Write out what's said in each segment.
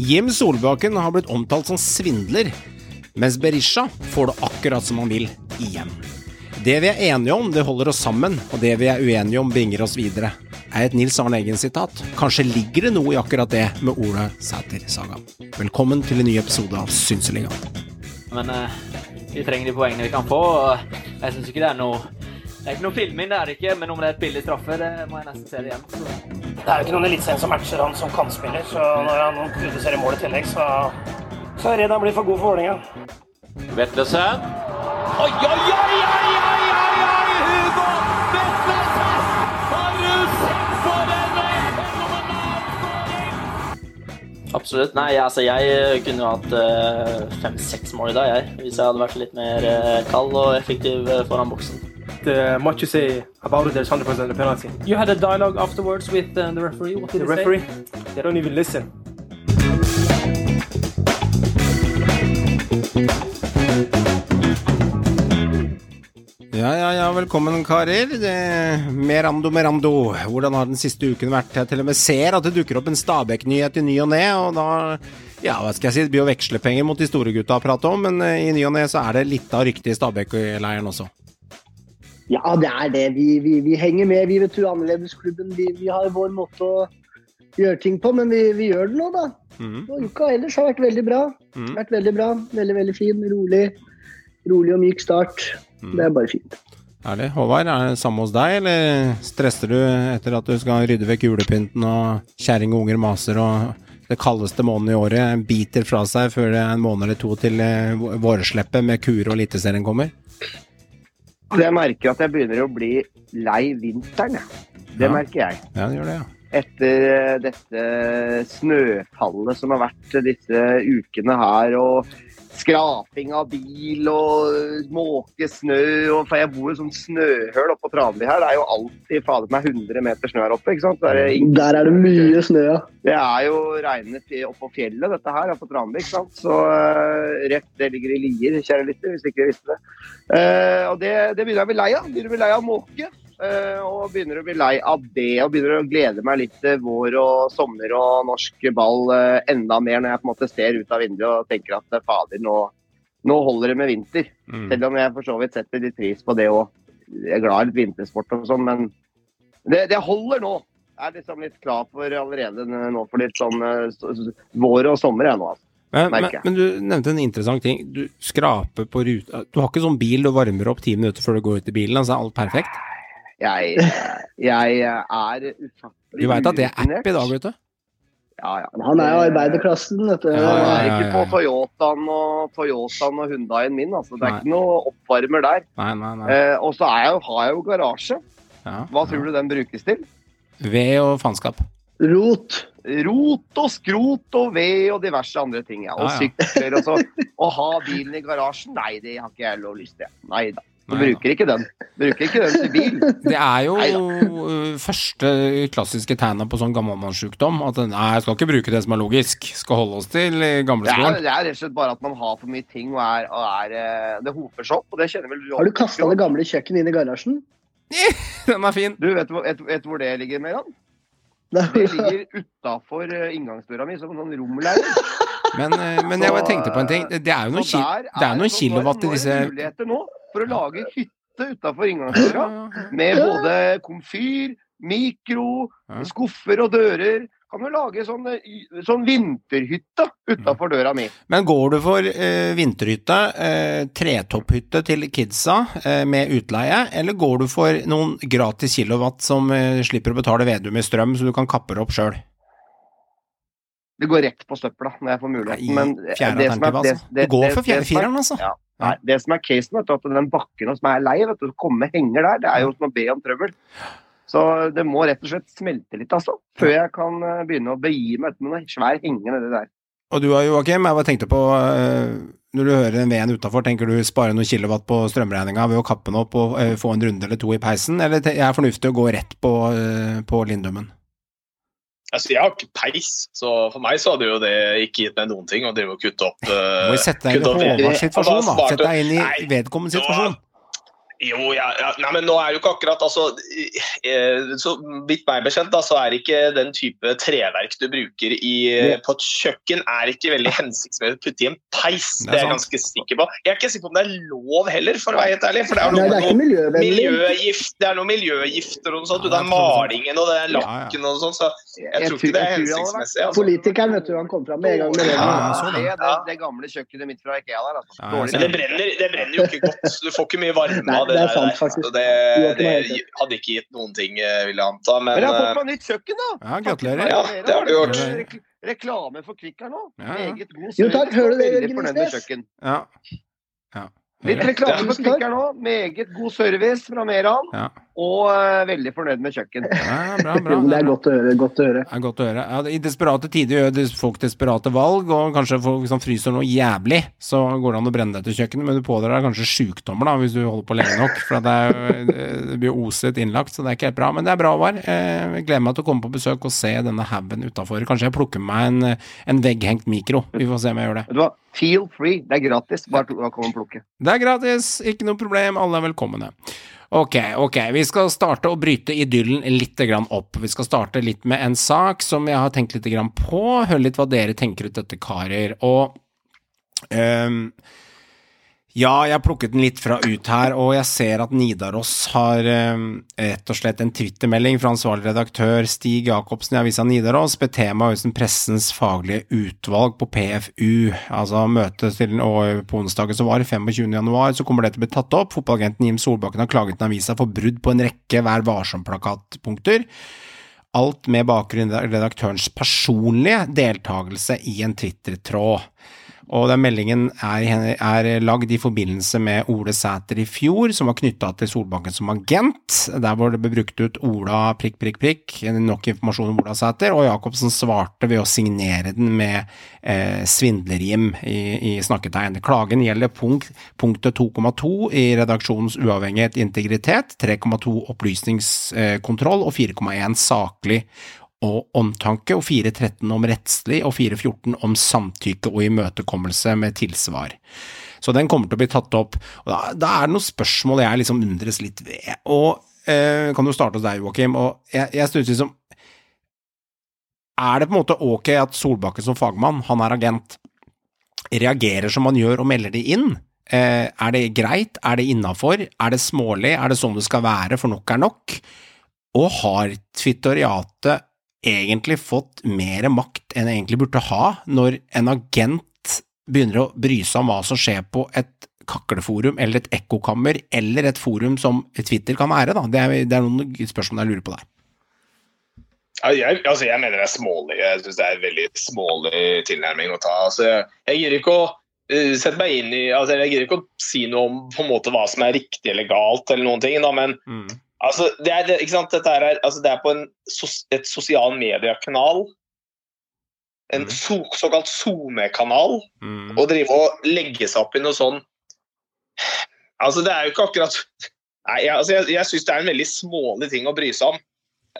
Jim Solbakken har blitt omtalt som svindler, mens Berisha får det akkurat som han vil, igjen. Det vi er enige om, det holder oss sammen, og det vi er uenige om, bringer oss videre, er et Nils Arne Eggen-sitat. Kanskje ligger det noe i akkurat det med Ola Sæter-saga. Velkommen til en ny episode av Synseligaen. Men eh, vi trenger de poengene vi kan få, og jeg syns ikke det er noe det er ikke noe filming, det er det ikke, men om det er et billig straffe, det må jeg nesten se det igjen. Så. Det er jo ikke noen eliteserien som matcher han som kantspiller, så når han produserer mål i tillegg, så, så er jeg redd han blir for god for Vålerenga. Vetlesen. Oi, oi, oi, oi, oi, oi, oi, Hugo Vetlesen! Har du sett for en? Absolutt. Nei, altså jeg eh, kunne jo hatt eh, fem-seks mål i dag, jeg. Hvis jeg hadde vært litt mer eh, kald og effektiv foran boksen. Uh, much you say about it, there's 100% a penalty. You had a dialogue afterwards with uh, the referee. What did The referee? say? they don't even listen. Ja, ja, ja, velkommen karer. Merando, merando. Hvordan har den siste uken vært? Jeg til og med ser at det dukker opp en Stabæk-nyhet i ny og ne, og da Ja, hva skal jeg si, det blir jo vekslepenger mot de store gutta å prate om, men eh, i ny og ne så er det litt av rykte i Stabæk-leiren også. Ja, det er det. Vi, vi, vi henger med, vi vet du, annerledesklubben. Vi, vi har vår måte å gjøre ting på, men vi, vi gjør det nå, da. Mm. Og uka ellers har vært veldig bra. Mm. Vært veldig bra. Veldig, veldig fin. Rolig. Rolig og myk start. Mm. Det er bare fint. Herlig. Håvard, er det samme hos deg, eller stresser du etter at du skal rydde vekk julepynten og kjerring og unger maser og det kaldeste måneden i året biter fra seg før det er en måned eller to til eh, vårsleppet med kuer og Eliteserien kommer? Jeg merker at jeg begynner å bli lei vinteren. jeg. Det Ja. merker jeg. Ja, det gjør det, ja. Etter eh, dette snøfallet som har vært disse ukene her, og skraping av bil og måke snø og For jeg bor i sånn snøhøl oppe på Tranby her. Det er jo alltid fader meg 100 meter snø her oppe. ikke sant? Det er, ingen- Der er det mye snø, ja. det er jo regnet oppå fjellet, dette her, på Tranby. ikke sant? Så uh, rett det ligger i Lier, kjære lytter, hvis ikke dere visste det. Uh, og det, det begynner jeg å bli lei av. Begynner å bli lei av måke. Eh, og begynner å bli lei av det, og begynner å glede meg litt til vår og sommer og norsk ball eh, enda mer når jeg på en måte ser ut av vinduet og tenker at eh, fader, nå, nå holder det med vinter. Mm. Selv om jeg for så vidt setter litt pris på det òg. Jeg er glad i litt vintersport og sånn, men det, det holder nå. Jeg er liksom litt klar for allerede nå for litt sånn vår og sommer jeg nå. Altså. Men, men, men du nevnte en interessant ting. Du skraper på ruta Du har ikke sånn bil du varmer opp ti minutter før du går ut i bilen? Altså er alt perfekt? Jeg, jeg er ufattelig Du veit at det er app i dag, vet du? Ja, ja. Han er jo arbeiderklassen, vet du. Ja, ja, ja, ja. ikke på Toyotaen og, Toyotaen og Hundaien min. Altså. Det er Nei. ikke noe oppvarmer der. Nei, nei, nei. Eh, og så har jeg jo garasje. Ja. Hva tror du den brukes til? Ved og faenskap. Rot. Rot og skrot og ved og diverse andre ting. Ja. Og sykler og så. Å ha bilen i garasjen? Nei, det har ikke jeg lov lyst til. Nei da. Du Nei da. bruker ikke den. Bruker ikke den til bil. Det er jo Neida. uh, første klassiske tegna på sånn gammelmannssjukdom. At nei, jeg skal ikke bruke det som er logisk. Skal holde oss til gamleskolen. Det er, det er rett og slett bare at man har for mye ting og er, og er eh, Det hoper seg opp, og det kjenner vel du Har du kasta det gamle kjøkkenet inn i garasjen? Den er fin. Du vet, du vet, vet hvor det ligger, Meran? Det ligger utafor inngangsdøra mi som en sånn romleir. Men, men jeg tenkte på en ting. Det, det er jo noen, ki det er noen kilowatt i det disse muligheter nå for å lage hytte utafor inngangsdøra. Med både komfyr, mikro, skuffer og dører. Kan du lage sånn, eh, sånn vinterhytte utafor døra mi? Men går du for eh, vinterhytte, eh, tretopphytte til kidsa eh, med utleie, eller går du for noen gratis kilowatt som eh, slipper å betale Vedum i strøm, så du kan kappe det opp sjøl? Det går rett på søpla når jeg får muligheten. Men Fjerde det som er- alternativ, altså. det- Du går det- for det er- fjerde-fireren, altså. Ja. Nei, det som er casen, vet du, at den bakken som er lei, vet du, å komme henger der, det er jo som å be om trøbbel. Så det må rett og slett smelte litt, altså. Før jeg kan eh, begynne å begi meg med noe svær henge nedi der. Og du Joakim, jeg bare tenkte på eh, Når du hører den veden utafor, tenker du spare noen kilowatt på strømregninga ved å kappe den opp og eh, få en runde eller to i peisen, eller er det fornuftig å gå rett på, på Lindummen? Altså, jeg har ikke peis, så for meg så hadde jo det ikke gitt meg noen ting å drive og kutte opp uh, må sette deg inn i Håvards situasjon, da. Sett deg inn i vedkommendes situasjon. Jo, ja, ja. Nei, men nå er det jo ikke akkurat altså, eh, så Vidt meg bekjent da, så er ikke den type treverk du bruker i, eh, på et kjøkken, er ikke veldig hensiktsmessig å putte i en peis. Det er Det er jeg ganske sikker på. Jeg er ikke sikker på om det er lov heller, for å være helt ærlig. For det er Nei, det er ikke noe miljøvennlig. miljøgift, det er noe miljøgifter og noe sånt. Ja, det er jeg malingen og det er Ja, ja. lakken og sånn, så jeg tror ikke det er jeg hensiktsmessig. Altså. Politikeren, vet du, han kom fram med en gang med det. Ja, ja, så det, det. gamle kjøkkenet mitt fra Ikea der, altså. Ja, Dårlig. Men det brenner, det brenner jo ikke godt. Du får ikke mye varme av det, det er sant, faktisk. Det, det hadde ikke gitt noen ting, eh, vil jeg anta. Men, Men jeg har eh, fått meg nytt kjøkken, da! Ja, gratulerer. Ja, det har du gjort. Rek reklame for Kvikk her nå. Ja, ja. Meget god Jo, takk. Hører du det, kjøkken. Ja. ja. Litt reklame for Kvikk her nå. Meget god service fra Meran. Ja. Og eh, veldig fornøyd med kjøkken. Ja, bra, bra. Det er godt å høre. Godt å høre. Er godt å høre. Ja, I desperate tider gjør folk desperate valg, og kanskje folk som fryser noe jævlig, så går det an å brenne dette kjøkkenet, men du pådrar deg kanskje sjukdommer da, hvis du holder på lenge nok, for det, er, det blir oset innlagt, så det er ikke helt bra. Men det er bra, Håvard. Eh, Jeg gleder meg til å komme på besøk og se denne haugen utafor. Kanskje jeg plukker meg en, en vegghengt mikro. Vi får se om jeg gjør det. Vet du hva? Feel free. Det er gratis. Bare kom og plukke. Det er gratis, ikke noe problem, alle er velkomne. Ok, ok, vi skal starte å bryte idyllen litt opp. Vi skal starte litt med en sak som jeg har tenkt litt på. Hør litt hva dere tenker ut dette, karer. Og ehm, ja, jeg har plukket den litt fra ut her, og jeg ser at Nidaros har eh, rett og slett en twittermelding fra ansvarlig redaktør Stig Jacobsen i avisa Nidaros. Betema Øystein Pressens faglige utvalg på PFU. Altså møtet til og på onsdagen som var, 25. januar, så kommer det til å bli tatt opp. Fotballagenten Jim Solbakken har klaget til avisa for brudd på en rekke Vær varsom-plakatpunkter. Alt med bakgrunn i redaktørens personlige deltakelse i en Twitter-tråd. Og den meldingen er, er lagd i forbindelse med Ole Sæter i fjor, som var knytta til Solbanken som agent. Der hvor det ble brukt ut Ola prikk, prikk, prikk, nok informasjon om Ola Sæter, og Jacobsen svarte ved å signere den med eh, svindlerrim i, i snakketegn. Klagen gjelder punkt, punktet 2,2 i redaksjonens uavhengighet integritet, 3,2 opplysningskontroll og 4,1 saklig og omtanke, og 4.13 om rettslig, og 4.14 om samtykke og imøtekommelse med tilsvar. Så den kommer til å bli tatt opp. og Da, da er det noen spørsmål jeg liksom undres litt ved. Og eh, Kan du starte hos deg, Joakim? Og jeg, jeg stusser liksom Er det på en måte ok at Solbakken som fagmann, han er agent, reagerer som han gjør og melder det inn? Eh, er det greit? Er det innafor? Er det smålig? Er det sånn det skal være, for nok er nok? Og har Twitteriatet egentlig fått mer makt enn jeg egentlig burde ha, når en agent begynner å bry seg om hva som skjer på et kakleforum eller et ekkokammer, eller et forum som Twitter kan være, da. Det er, det er noen spørsmål jeg lurer på der. Jeg, altså jeg mener det er smålig. Jeg syns det er en veldig smålig tilnærming å ta. Altså jeg, jeg gir ikke å eh, sette meg inn i altså Jeg gir ikke å si noe om på en måte hva som er riktig eller galt, eller noen ting, da, men altså, det, er, ikke sant? Dette er, altså, det er på en, et sosial mediekanal. En mm. so, såkalt SoMe-kanal. Mm. Å drive og legge seg opp i noe sånn Altså, det er jo ikke akkurat Nei, jeg, altså, jeg, jeg syns det er en veldig smålig ting å bry seg om.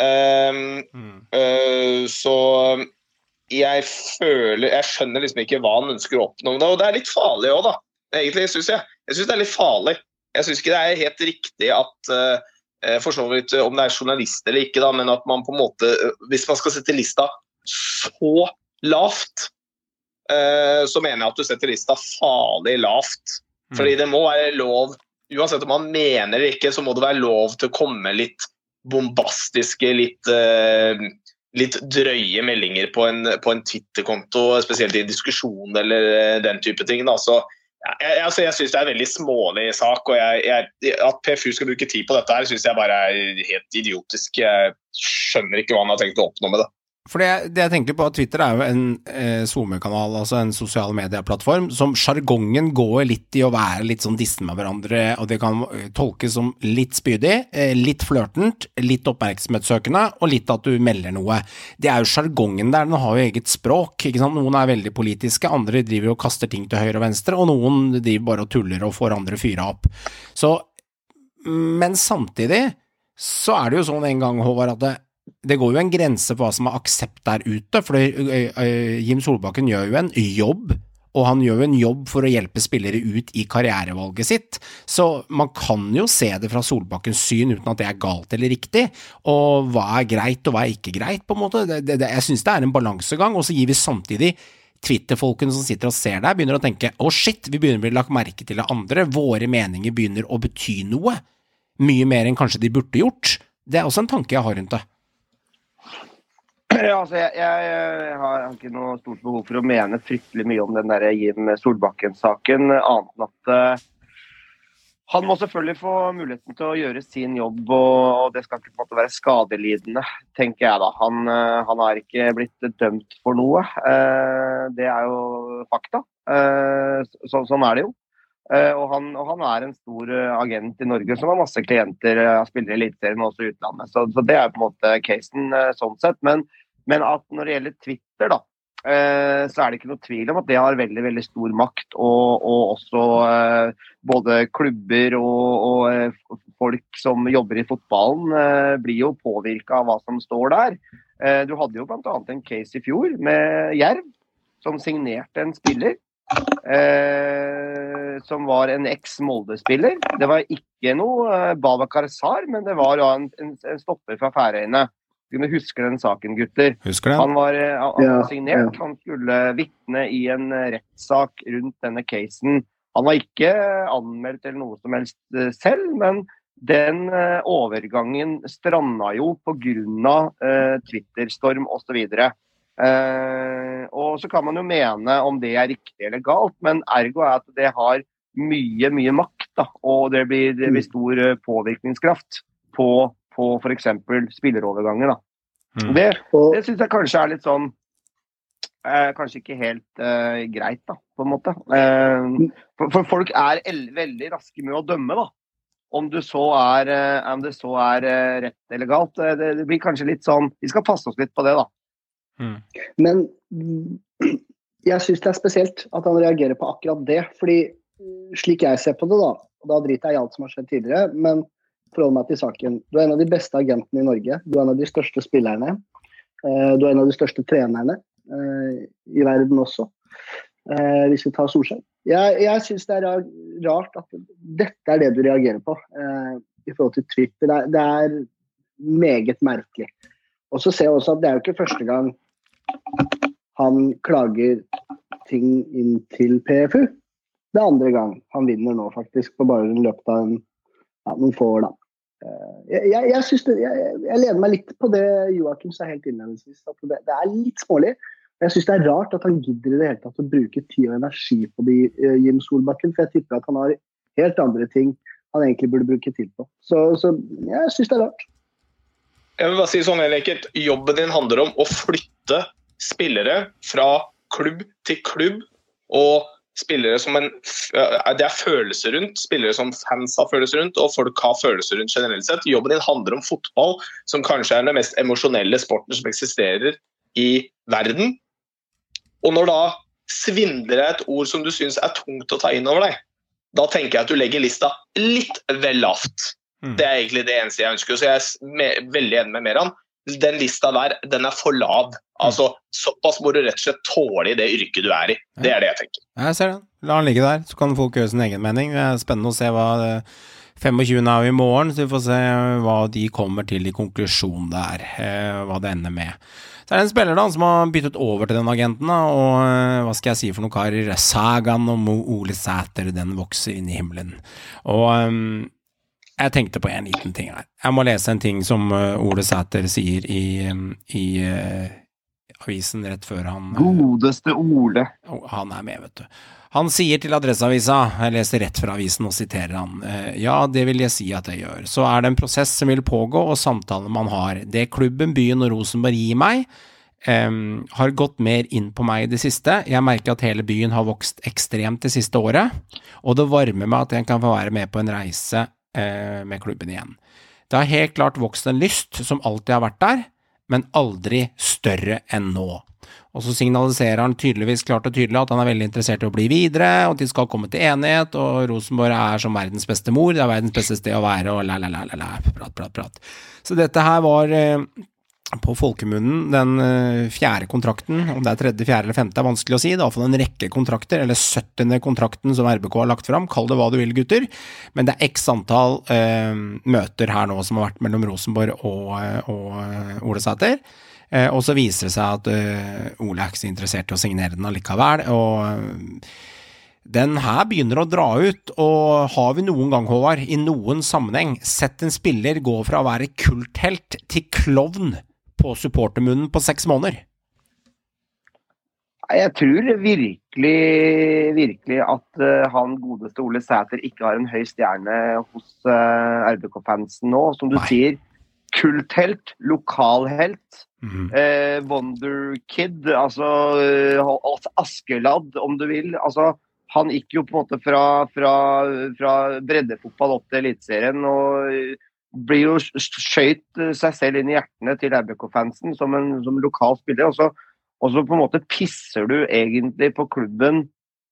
Um, Mm. uh, så jeg føler Jeg skjønner liksom ikke hva han ønsker å oppnå med det. Og det er litt farlig òg, da. Egentlig syns jeg. Jeg syns det er litt farlig. Jeg syns ikke det er helt riktig at eh, for så vidt om det er journalist eller ikke, da, men at man på en måte eh, Hvis man skal sette lista så lavt, eh, så mener jeg at du setter lista farlig lavt. Fordi det må være lov Uansett om man mener det ikke, så må det være lov til å komme litt bombastiske, litt, eh, litt drøye meldinger på en, på en Twitter-konto, spesielt i diskusjon eller eh, den type ting. Da. Så, jeg, altså, jeg syns det er en veldig smålig sak, og jeg, jeg, at PFU skal bruke tid på dette, her, syns jeg bare er helt idiotisk. Jeg skjønner ikke hva han har tenkt å oppnå med det. For det, jeg tenker på, at Twitter er jo en eh, SoMe-kanal, altså en sosial medieplattform, som sjargongen går litt i å være litt sånn dissende med hverandre, og det kan eh, tolkes som litt spydig, eh, litt flørtent, litt oppmerksomhetssøkende, og litt at du melder noe. Det er jo sjargongen der, den har jo eget språk, ikke sant. Noen er veldig politiske, andre driver og kaster ting til høyre og venstre, og noen driver bare og tuller og får andre fyra opp. Så, men samtidig så er det jo sånn en gang, Håvard, at det, det går jo en grense på hva som er aksept der ute, for Jim Solbakken gjør jo en jobb og han gjør jo en jobb for å hjelpe spillere ut i karrierevalget sitt. Så man kan jo se det fra Solbakkens syn uten at det er galt eller riktig, og hva er greit og hva er ikke greit, på en måte. Det, det, jeg synes det er en balansegang, og så gir vi samtidig Twitter-folkene som sitter og ser deg, begynner å tenke å oh shit, vi begynner å bli lagt merke til av andre, våre meninger begynner å bety noe. Mye mer enn kanskje de burde gjort. Det er også en tanke jeg har rundt det. Ja, altså jeg, jeg, jeg, har ikke noe stort behov for å mene fryktelig mye om den der Jim Solbakken-saken, annet enn at uh, han må selvfølgelig få muligheten til å gjøre sin jobb, og, og det skal ikke på en måte være skadelidende, tenker jeg da. Han, uh, han har ikke blitt dømt for noe. Uh, det er jo fakta. Så, sånn er det jo. Og han, og, han, er en stor agent i Norge som har masse klienter, og spiller i Eliteserien men også i utlandet. Så, så, det er på en måte casen sånn sett. Men men at når det gjelder Twitter, da, eh, så er det ikke noe tvil om at det har veldig veldig stor makt. Og, og også eh, både klubber og, og, eh, folk som jobber i fotballen blir jo påvirka av hva som står der. Du hadde jo bl.a. en case i fjor med Jerv, som signerte en spiller. Eh, som var en eks-Molde-spiller. Det var ikke noe eh, Babakar Sar, men det var en, en, en stopper fra Færøyene. Du husker den saken, gutter. Husker den. Han var, eh, han var signert. Han skulle vitne i en eh, rettssak rundt denne casen. Han var ikke anmeldt eller noe som helst eh, selv, men den overgangen stranda jo pga. Uh, Twitter-storm osv. Uh, og så kan man jo mene om det er riktig eller galt, men ergo er at det har mye, mye makt. Da, og det blir, det blir stor påvirkningskraft på på f.eks. spilleroverganger. Mm. Det, det syns jeg kanskje er litt sånn eh, Kanskje ikke helt eh, greit, da, på en måte. Eh, for, for, folk er veldig raske med å dømme, da. Om, du så er, eh, om det så er eh, rett eller galt. Eh, det, det, blir kanskje litt sånn Vi skal passe oss litt på det, da. Mm. Men jeg syns det er spesielt at han reagerer på akkurat det. fordi slik jeg ser på det, da, og da driter jeg i alt som har skjedd tidligere, men forhold meg til saken. Du er en av de beste agentene i Norge. Du er en av de største spillerne. Eh, du er en av de største trenerne eh, i verden også, eh, hvis vi tar Solskjær. Jeg, jeg syns det er rart at dette er det du reagerer på i forhold til Twitter. Det er, det er meget merkelig. Og så ser jeg også at det er jo ikke første gang han klager ting inn til PFU. Det er andre gang han vinner nå, faktisk, på bare løpet av en, ja, noen få år. da. Eh, jeg, jeg, jeg, det, jeg, lener meg litt på det Joakim sa helt innledningsvis. at det, det, er litt smålig. Men Jeg syns det er rart at han gidder i det hele tatt å bruke tid og energi på det, uh, Jim Solbakken. For jeg tipper at han har helt andre ting han egentlig burde bruke tid på. Så, så jeg syns det er rart. Jeg vil bare si sånn enkelt. Jobben din handler om å flytte spillere fra klubb til klubb. og spillere som en eh, Det er følelser rundt. Spillere som fans har følelser rundt, og folk har følelser rundt generelt sett. Jobben din handler om fotball, som kanskje er den mest emosjonelle sporten som eksisterer i verden. Og når da svindler er et ord som du syns er tungt å ta inn over deg, da tenker jeg at du legger lista litt vel lavt. Mm. Det er egentlig det eneste jeg ønsker. Så jeg er veldig enig med Meran den lista der, den er for lav. Altså, Såpass må du rett og slett tåle i det yrket du er i. Det er det jeg tenker. Jeg ser den. La den ligge der, så kan folk gjøre sin egen mening. Det er spennende å se hva 25. er i morgen, så vi får se hva de kommer til i konklusjon der. Eh, hva det ender med. Så er det en spiller da som har byttet over til den agenten, da, og eh, hva skal jeg si for noen karer? Sagaen om Ole Sæter, den vokser inn i himmelen. Og um, jeg tenkte på en liten ting her. Jeg må lese en ting som eh, Ole Sæter sier i, i uh, avisen rett før han Godeste Ole. Han er med, vet du. Han sier til Adresseavisa, jeg leser rett fra avisen og siterer han, ja, det vil jeg si at jeg gjør. Så er det en prosess som vil pågå, og samtaler man har. Det klubben, byen og Rosenborg gir meg, Um, har gått mer inn på meg i det siste. Jeg merker at hele byen har vokst ekstremt det siste året, og det varmer meg at jeg kan få være med på en reise eh, med klubben igjen. Det har helt klart vokst en lyst som alltid har vært der, men aldri større enn nå. Og så signaliserer han tydeligvis klart og tydelig at han er veldig interessert i å bli videre, og at de skal komme til enighet, og Rosenborg er som verdens beste mor, det er verdens beste sted å være, og la, la, la, la, la, prat, prat, prat. Så dette her var eh, på folkemunnen den eh, fjerde kontrakten, om det er tredje, fjerde eller femte er vanskelig å si, det er iallfall en rekke kontrakter, eller 70. kontrakten som RBK har lagt fram, kall det hva du vil gutter, men det er x antall eh, møter her nå som har vært mellom Rosenborg og, eh, og eh, Ole Sæter. Eh, og så viser det seg at eh, Ole er ikke så interessert i å signere den allikevel. og den her begynner å dra ut, og har vi noen gang, Håvard, i noen sammenheng sett en spiller gå fra å være kulthelt til klovn på supportermunnen på seks måneder? Jeg tror virkelig, virkelig at eh, han godeste Ole Sæter ikke har en høy stjerne hos uh, RBK-fansen nå. Som du Nei. sier, kulthelt, lokalhelt. mm. Eh, wonderkid, altså eh, Askeladd, om du vil. Altså, han gikk jo på en måte fra, fra, fra breddefotball opp til Eliteserien og eh, blir jo skøyt eh, seg selv inn i hjertene til RBK-fansen som en som lokal spiller. Og så, og så på en måte pisser du egentlig på klubben.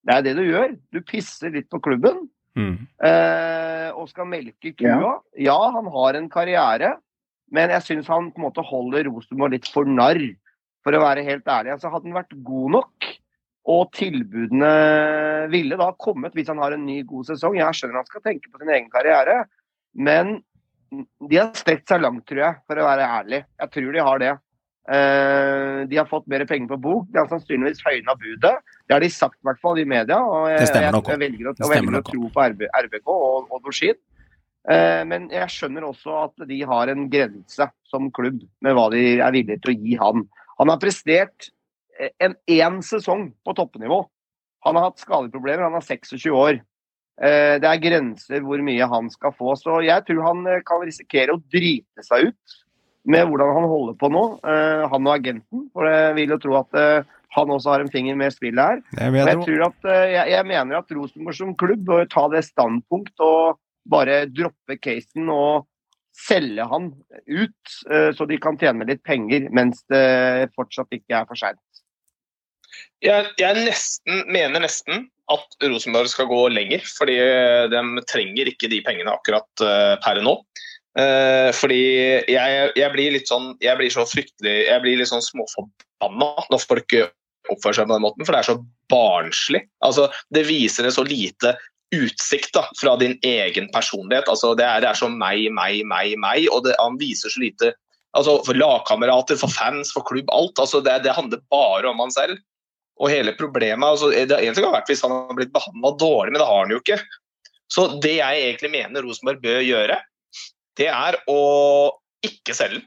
Det er det du gjør. Du pisser litt på klubben Mm. eh, og skal melke kua. Ja. han har en karriere, men jeg syns han på en måte holder Rosenborg litt for narr, for å være helt ærlig. Altså, hadde han vært god nok, og tilbudene ville da kommet hvis han har en ny, god sesong Jeg skjønner han skal tenke på sin egen karriere, men de har strekt seg langt, tror jeg, for å være ærlig. Jeg tror de har det. Eh, de har fått mer penger på bok. De har sannsynligvis høyna budet. Det har de sagt, i hvert fall i media. Og jeg, Det stemmer nok jeg, jeg velger å, jeg velger å tro på RB, RBK og, og Dorsin. Eh, men jeg skjønner også at de har en grense som klubb med hva de er villige til å gi han. Han har prestert eh, en én sesong på toppnivå. Han har hatt skadeproblemer, han er 26 år. Eh, Det er grenser hvor mye han skal få. Så jeg tror han eh, kan risikere å drite seg ut med hvordan han holder på nå, eh, han og agenten. For jeg vil jo tro at han også har en finger med i spillet her. Det Men jeg jeg, tror at, jeg, jeg mener at Rosenborg som klubb bør ta det standpunkt og bare droppe casen og selge han ut, så de kan tjene litt penger mens det fortsatt ikke er for seint. Jeg, jeg nesten, mener nesten at Rosenborg skal gå lenger, fordi de trenger ikke de pengene akkurat eh, per nå. Eh, fordi jeg, jeg blir litt sånn Jeg blir så fryktelig Jeg blir litt sånn småforbanna når folk eh, oppfører seg på den måten, for det er så barnslig. Altså, det viser en så lite utsikt da, fra din egen personlighet. Altså, det, er, det er så meg, meg, meg, meg, og det, han viser så lite altså, For lagkamerater, for fans, for klubb, alt. Altså, det, det handler bare om han selv. Og hele problemet altså, det egentlig kan ha vært hvis han har blitt behandla dårlig, men det har han jo ikke. Så det jeg egentlig mener Rosenborg bør gjøre, det er å ikke selge den.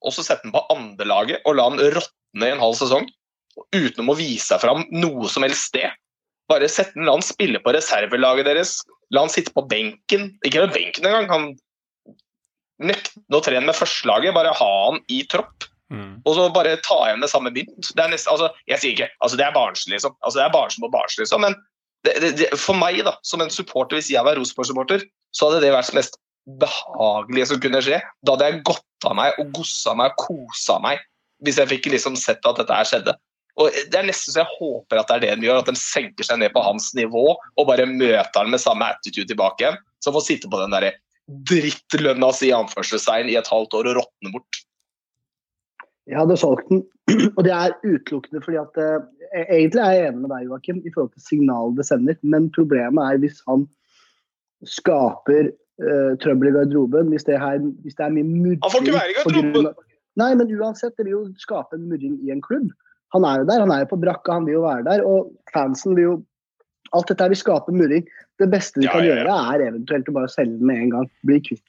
Og så sette den på andrelaget og la den råtne i en halv sesong. Uten å vise seg fram noe som helst sted. Bare sette den, la han spille på reservelaget deres. La han sitte på benken. Ikke på benken engang. Han nekte å trene med førstelaget. Bare ha han i tropp. Mm. Og så bare ta igjen det samme mynt. Det er nesten, altså, jeg sier ikke, altså det er barnslig, liksom. Altså, det er barnslig på barnslig, liksom. Men det, det, det, for meg, da, som en supporter, hvis jeg var Rosenborg-supporter, så hadde det vært det mest behagelige som kunne skje. Da hadde jeg gått av meg og gossa meg og kosa meg hvis jeg fikk liksom sett at dette her skjedde. Og Det er nesten så jeg håper at det er det de gjør, at de senker seg ned på hans nivå og bare møter han med samme attitude tilbake igjen. Så får sitte på den der drittlønna si anførselstegn i et halvt år og råtne bort. Jeg hadde solgt den, og det er utelukkende fordi at eh, Egentlig er jeg enig med deg, Joakim, i forhold til signalet det sender, men problemet er hvis han skaper eh, trøbbel i garderoben, hvis det, her, hvis det er mye murring Han får ikke være i garderoben! av- Nei, men uansett, det vil jo skape en murring i en klubb. Han er jo der, han er jo på brakka, han vil jo være der. Og fansen vil jo Alt dette vil skape murring. Det beste vi Ja, kan ja, ja. gjøre, er eventuelt å bare selge den med en gang. Bli kvitt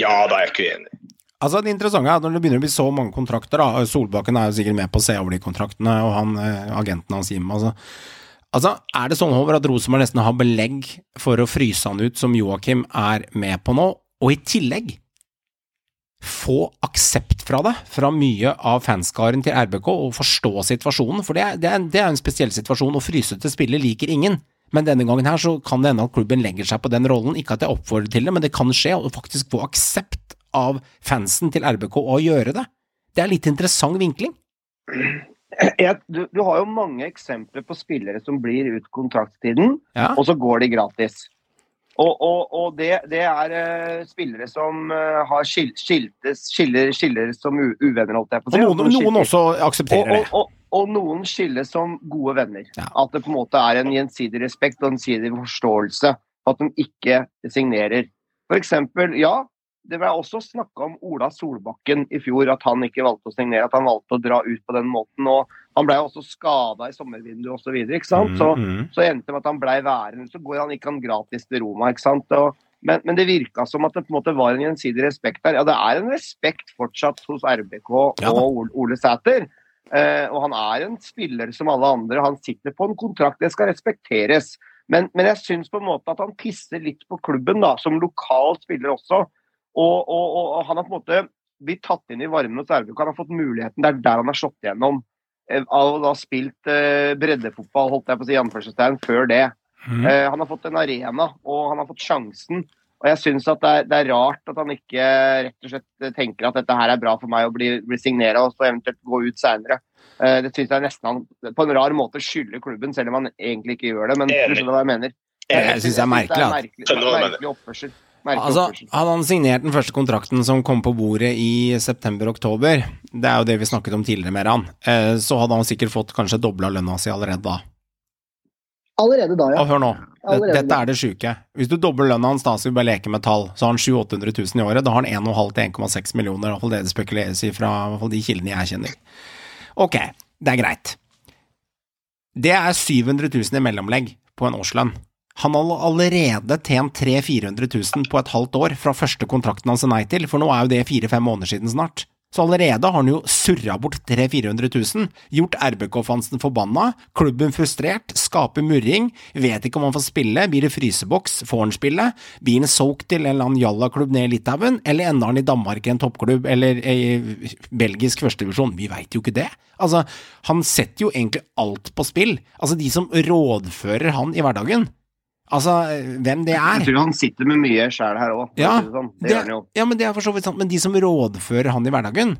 Ja, da er jeg ikke uenig. Altså Det interessante er at når det begynner å bli så mange kontrakter da, Solbakken er jo sikkert med på å se over de kontraktene, og han, eh, agenten hans Jim. Altså, altså, er det sånn over at Rosenborg nesten har belegg for å fryse han ut, som Joakim er med på nå, og i tillegg få aksept fra det, fra mye av fanskaren til RBK, og forstå situasjonen, for det er, det er, det er en spesiell situasjon, og frysete spiller liker ingen. Men denne gangen her så kan det hende at klubben legger seg på den rollen, ikke at jeg oppfordrer til det, men det kan skje, og faktisk få aksept av fansen til RBK å gjøre det. Det er litt interessant vinkling. Jeg, du, du har jo mange eksempler på spillere som blir ut kontraktstiden, Ja. og så går de gratis. Og, og, og det, det er uh, spillere som uh, har skil, skiltes, skiller, skiller som u, uvenner, holdt jeg på å Og noen, noen også aksepterer det. og, og, og noen skilles som gode venner. Ja. At det på en måte er en gjensidig respekt og en gjensidig forståelse. At de ikke signerer. For eksempel, ja, det ble også snakka om Ola Solbakken i fjor, at han ikke valgte å signere. At han valgte å dra ut på den måten. og Han ble også skada i sommervinduet osv. Så, sant? så, Mm, mm. så endte det med at han ble værende. Så går han, ikke han gratis til Roma. ikke sant? Og, men, men det virka som at det på en måte var en gjensidig respekt der. Ja, det er en respekt fortsatt hos RBK og Ole, Ole Sæter. Eh, og han er en spiller som alle andre. Han sitter på en kontrakt, det skal respekteres. Men, men jeg syns på en måte at han pisser litt på klubben, da, som lokal spiller også. Og, og, og, og han har på en måte blitt tatt inn i varmen hos RBK. Han har fått muligheten. Det er der han har slått igjennom. Eh, Av å ha spilt eh, breddefotball, holdt jeg på å si, anførselstegn, før det. Mm. Eh, han har fått en arena, og han har fått sjansen. Og jeg syns at det er, det er rart at han ikke rett og slett tenker at dette her er bra for meg å bli, bli signera og så eventuelt gå ut seinere. Eh, det syns jeg nesten han på en rar måte skylder klubben, selv om han egentlig ikke gjør det. Men du skjønner hva jeg mener. Jeg synes det er merkelig, merkelig, hva du mener. merkelig oppførsel. Altså, hadde han signert den første kontrakten som kom på bordet i september-oktober, det er jo det vi snakket om tidligere med han, eh, så hadde han sikkert fått kanskje dobla lønna si allerede da. Allerede da, ja. Og hør nå, Allerede dette da. er det sjuke. Hvis du dobler lønna hans, da så vi bare leker med tall, så har han 700 000 000 i året. Da har han 1,5 til 1,6 millioner, i hvert fall det det spekuleres i fra de kildene jeg kjenner. Ok, det er greit. Det er 700 000 i mellomlegg på en årslønn. Han har allerede tjent 300 000-400 000 på et halvt år fra første kontrakten han sa nei til, for nå er jo det fire-fem måneder siden snart. Så allerede har han jo surra bort 300 000-400 000, gjort RBK-fansen forbanna, klubben frustrert, skaper murring, vet ikke om han får spille, blir det fryseboks, får han spille, blir han soaked til en eller annen jallaklubb nede i Litauen, eller ender han i Danmark i en toppklubb, eller i belgisk førstedivisjon, vi veit jo ikke det. Altså, han setter jo egentlig alt på spill, altså de som rådfører han i hverdagen. Altså, hvem det er. Jeg tror han sitter med mye sjæl her òg. Ja, sånn. Ja, men det er for så vidt sant, men de som rådfører han i hverdagen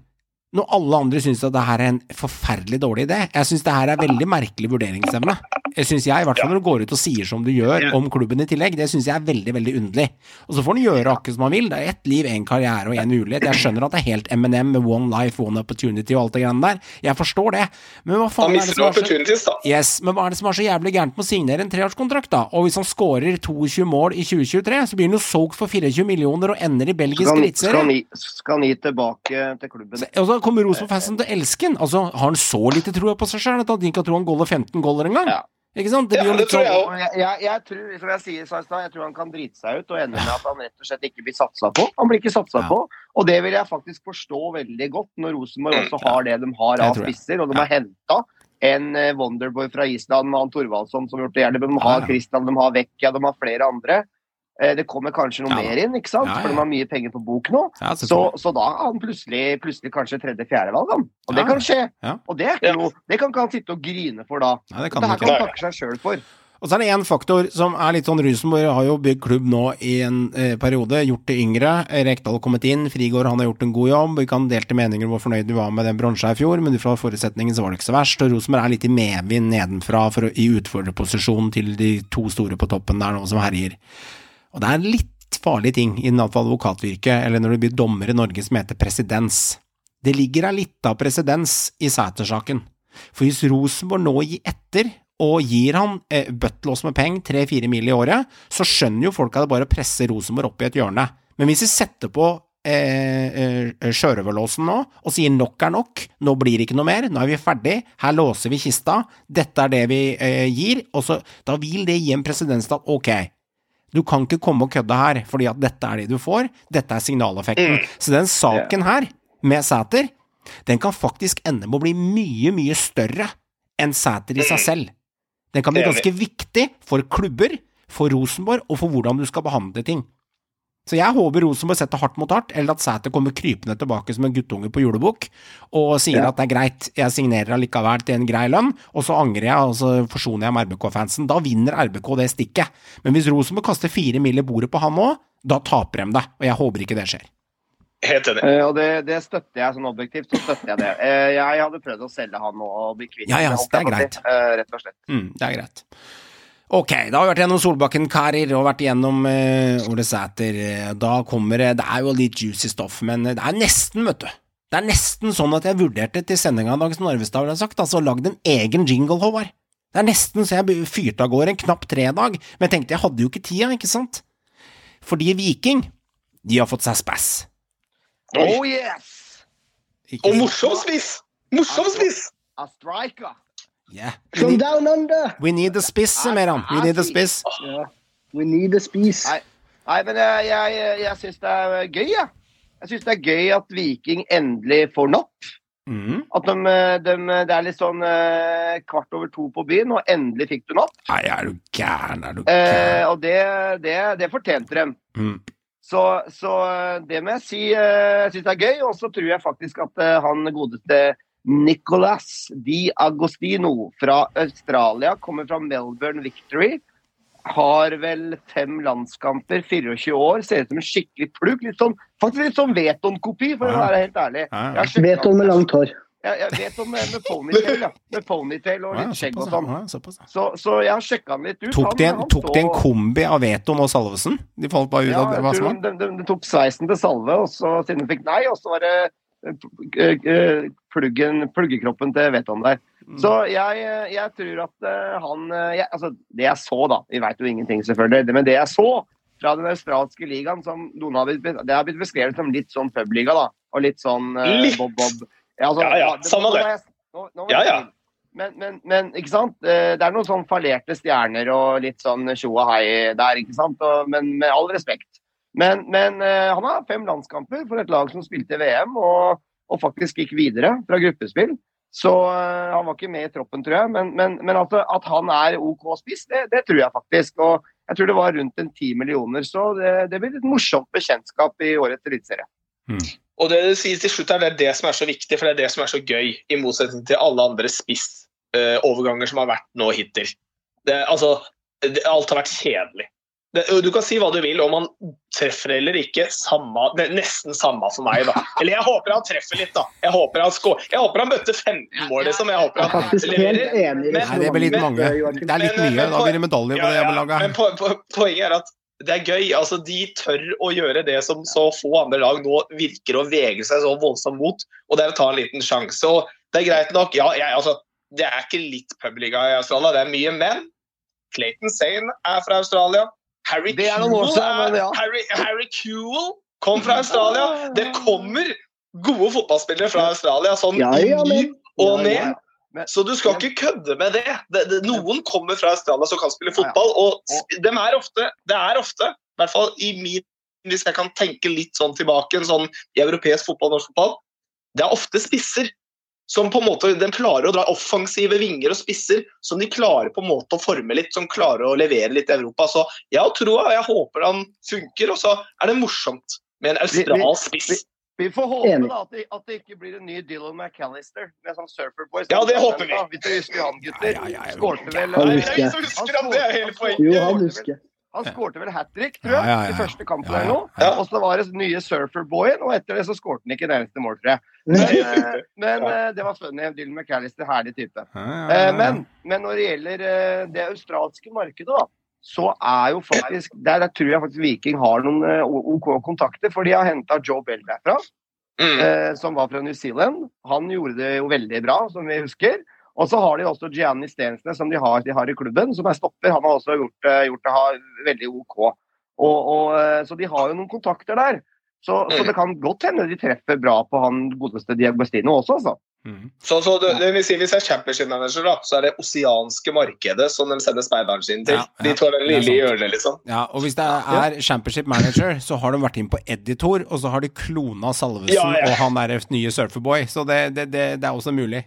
når alle andre syns at det her er en forferdelig dårlig idé Jeg syns det her er veldig merkelig vurderingsevne. Jeg synes jeg, i hvert fall når du går ut og sier som du gjør om klubben i tillegg, det syns jeg er veldig, veldig underlig. Og så får han gjøre akkurat som han vil. Det er ett liv, én karriere og én mulighet. Jeg skjønner at det er helt M&M med one life, one opportunity og alt det greiene der. Jeg forstår det. Men hva faen er det som er så. Yes, men hva er det som er så jævlig gærent med å signere en treårskontrakt, da? Og hvis han scorer 22 mål i 2023, så blir han jo solgt for 24 millioner og ender i belgisk han, skal, skal, skal han gi tilbake til klubben? Og kommer Rosenborg-fansen til å elske han. Altså, har han så lite tro på seg sjøl at han ikke kan tro han goller 15 goller engang? Ja. Ikke sant? Det blir jo det litt tror sånn jeg jeg, jeg, jeg tror, som jeg sier jeg tror han kan drite seg ut og ende med at han rett og slett ikke blir satsa på. Han blir ikke satsa Ja. på, og det vil jeg faktisk forstå veldig godt når Rosenborg også har det de har av spisser, og de Ja. har henta en eh, Wonderboy fra Island med han Thorvaldsson som har gjort det gjerne. De har. Christian, de har Vecchia, de har flere andre. Eh, Det kommer kanskje noe Ja mer inn, ikke sant? Ja, ja. for de har mye penger på bok nå. Ja, Så, så da er han plutselig, plutselig kanskje tredje-fjerdevalg, han. Og Ja. det kan skje. Ja. Og det er ikke Ja. noe Det kan ikke han sitte og grine for da. Nei, det kan Det han her ikke. kan han takke seg sjøl for. Og så er det én faktor som er litt sånn Rosenborg har jo bygd klubb nå i en eh, periode, gjort det yngre. Rekdal har kommet inn, Frigård han har gjort en god jobb. Vi kan delte meninger om hvor fornøyd vi var med den bronsa i fjor, men ut fra forutsetningen så var det ikke så verst. Og Rosenborg er litt i medvind nedenfra for, å- i utfordrerposisjon til de to store på toppen der nå som herjer. Og det er litt farlige ting i hvert fall advokatvirket, eller når du blir dommer i Norge som heter presedens. Det ligger ei lita presedens i Sæter-saken. For hvis Rosenborg nå gir etter og gir han eh, bøttelås med penger, tre-fire mil i året, så skjønner jo folk at det bare er å presse Rosenborg opp i et hjørne. Men hvis vi setter på eh, eh, nå og sier nok er nok, nå blir det ikke noe mer, nå er vi ferdig, her låser vi kista, dette er det vi eh, gir, og så da vil det gi en presedens at ok, du kan ikke komme og kødde her, fordi at dette er det du får, dette er signaleffekten. Så den saken her, med Sæter, den kan faktisk ende med å bli mye, mye større enn Sæter i seg selv. Den kan bli ganske viktig for klubber, for Rosenborg og for hvordan du skal behandle ting. Så jeg håper Rosenborg setter hardt mot hardt, eller at Sæter kommer krypende tilbake som en guttunge på julebukk og sier Ja. at det er greit, jeg signerer allikevel til en grei lønn, og så angrer jeg, og så forsoner jeg med RBK-fansen. Da vinner RBK det stikket. Men hvis Rosenborg kaster fire mil i bordet på han òg, da taper de det, og jeg håper ikke det skjer. Helt enig. Uh, og det, det støtter jeg sånn objektivt. så støtter Jeg det. Uh, jeg hadde prøvd å selge han nå og bli kvitt Ja, ja, det er greit. Uh, rett og slett. Mm, det er greit. Ok, da har vi vært gjennom Solbakken-karer og vært gjennom uh, Ole Sæter. Eh, Da kommer det Det er jo litt juicy stoff, men eh, det er nesten, vet du. Det er nesten sånn at jeg vurderte til sendinga av Dagens Narvestad, ville jeg sagt, altså lagd en egen jingle, Håvard. Det er nesten så jeg fyrte av gårde en knapp tredag, men jeg tenkte jeg hadde jo ikke tida, ikke sant? Fordi Viking, de har fått seg spass. Oh yes! Ikke Og morsom spiss! Morsom spiss! A striker. Yeah. From need, down under! we need a spiss, Meran. We need a spiss. Yeah. We need a spiss. Nei. Nei, men jeg, jeg, jeg syns det er gøy, jeg. Jeg syns det er gøy at Viking endelig får napp. Mm. At de, de, det er litt sånn eh, kvart over to på byen, og endelig fikk du napp. Nei, er du gæren, er du Eh, og det, det, det fortjente dem. Mm. Så, så eh, det må jeg si eh, jeg syns det er gøy. Og så tror jeg faktisk at eh, han godeste Nicolas Di Agostino fra Australia, kommer fra Melbourne Victory. Har vel fem landskamper, 24 år, ser ut som en skikkelig plugg. Litt sånn, faktisk litt sånn Veton-kopi, for å være helt ærlig. Ja, ja. Jeg har sjekket Vet om med langt hår. Jeg, jeg vet om med, med ponytail, ja. Med ponytail og litt skjegg og sånn. Så, så jeg har sjekka han litt ut. Tok de en, tok de en kombi av Veton og Salvesen? De falt bare ut Ja, av var? de, de, de tok sveisen til Salve, og så, siden de fikk nei, og så var det eh, eh, pluggen, pluggekroppen til Veton der. Mm. Så jeg, eh, jeg tror at eh, han eh, jeg, Altså, det jeg så, da Vi veit jo ingenting, selvfølgelig, men det jeg så fra den australske ligaen, som noen har blitt, det har blitt beskrevet som litt sånn publiga, da. Og litt sånn bob-bob. Ja, altså, Ja, ja, det- samme det. Nå, nå Ja, ja. Men, men, men ikke sant? Det er noen sånn fallerte stjerner og litt sånn tjo og hei der, ikke sant? Og, men med all respekt. Men, men han har fem landskamper for et lag som spilte VM, og, og faktisk gikk videre fra gruppespill. Så uh, han var ikke med i troppen, tror jeg. Men, men, men at, at han er OK spiss, det, det tror jeg faktisk. Og jeg tror det var rundt en ti millioner, så det, det blir et morsomt bekjentskap i årets eliteserie. Og det du sier til slutt er det er det som er så viktig, for det er det som er så gøy, i motsetning til alle andre spissoverganger som har vært nå hittil. Det, altså, det, alt har vært kjedelig. Det, du kan si hva du vil om han treffer eller ikke. Samme, det er nesten samme for meg, da. Eller jeg håper han treffer litt, da. Jeg håper han, skår, jeg håper han bøtter 15 mål, liksom. Jeg håper er han leverer. enig Men- Nei, det blir litt mange. Det er litt Men, mye. men, Da blir det medalje på det hjemmelaget. ja. Men po po poenget er at det er gøy. altså De tør å gjøre det som så få andre lag nå virker å vegre seg så voldsomt mot, og det er å ta en liten sjanse. og Det er greit nok. ja, jeg, altså, Det er ikke litt publica i Australia, det er mye men Clayton Sane er fra Australia. Harry Det er noen år siden, men ja. Harry, Harry Kewell kom fra Australia. Det kommer gode fotballspillere fra Australia, sånn Ja, ja, men og ned. ja. Men- Så du skal ikke kødde med det. det, det noen kommer fra Australia som kan spille fotball, og dem er ofte, det er ofte, i hvert fall i min Hvis jeg kan tenke litt sånn tilbake en sånn i europeisk fotball, norsk fotball, det er ofte spisser som på en måte, Den klarer å dra offensive vinger og spisser som de klarer på en måte å forme litt, som klarer å levere litt i Europa. Så jeg har troa, jeg håper han funker, og så er det morsomt med en Vi- vi- australsk spiss. Vi får håpe da at det, at det ikke blir en ny Dylan McAllister med sånn Surfer Boys. Ja, det håper vi. Hvis du husker han, gutter. Ja, ja, ja, jeg Skårte vel Han husker det er jeg. ingen som husker han, det er hele poenget. Jo, han husker. Han skårte vel hat trick, tror jeg, ja, ja, i første kampen Ja, eller ja, noe. Og så var det nye Surferboyen, og etter det så skårte han ikke det eneste mål, tror jeg. Men, eh, men eh, det var funny. Dylan McAllister, herlig type. Ja, ja, Eh, ja. Men, men når det gjelder det australske markedet, da, så er jo faktisk Der, der tror jeg faktisk Viking har noen OK kontakter, for de har henta Joe Bell derfra. Mm. eh, som var fra New Zealand. Han gjorde det jo veldig bra, som vi husker. Og så har de også Gianni Stensnes, som de har, de har i klubben, som er stopper. Han har også gjort, eh, gjort det ha veldig OK. Og, og, eh, så de har jo noen kontakter der. Så, så Mm. det kan godt hende de treffer bra på han godeste Diagostino også, altså. Mm. Så, så det, det vil si, Hvis jeg er championship-manager, da, så er det oseanske markedet som de sender speideren sin til. Ja, ja. De tar den Det lille hjørnet, liksom. Ja, og hvis det er Championship Manager, så har de vært inn på Editor, og så har de klona Salvesen Ja, ja. og han der nye Surferboy, så det, det, det, det er også mulig.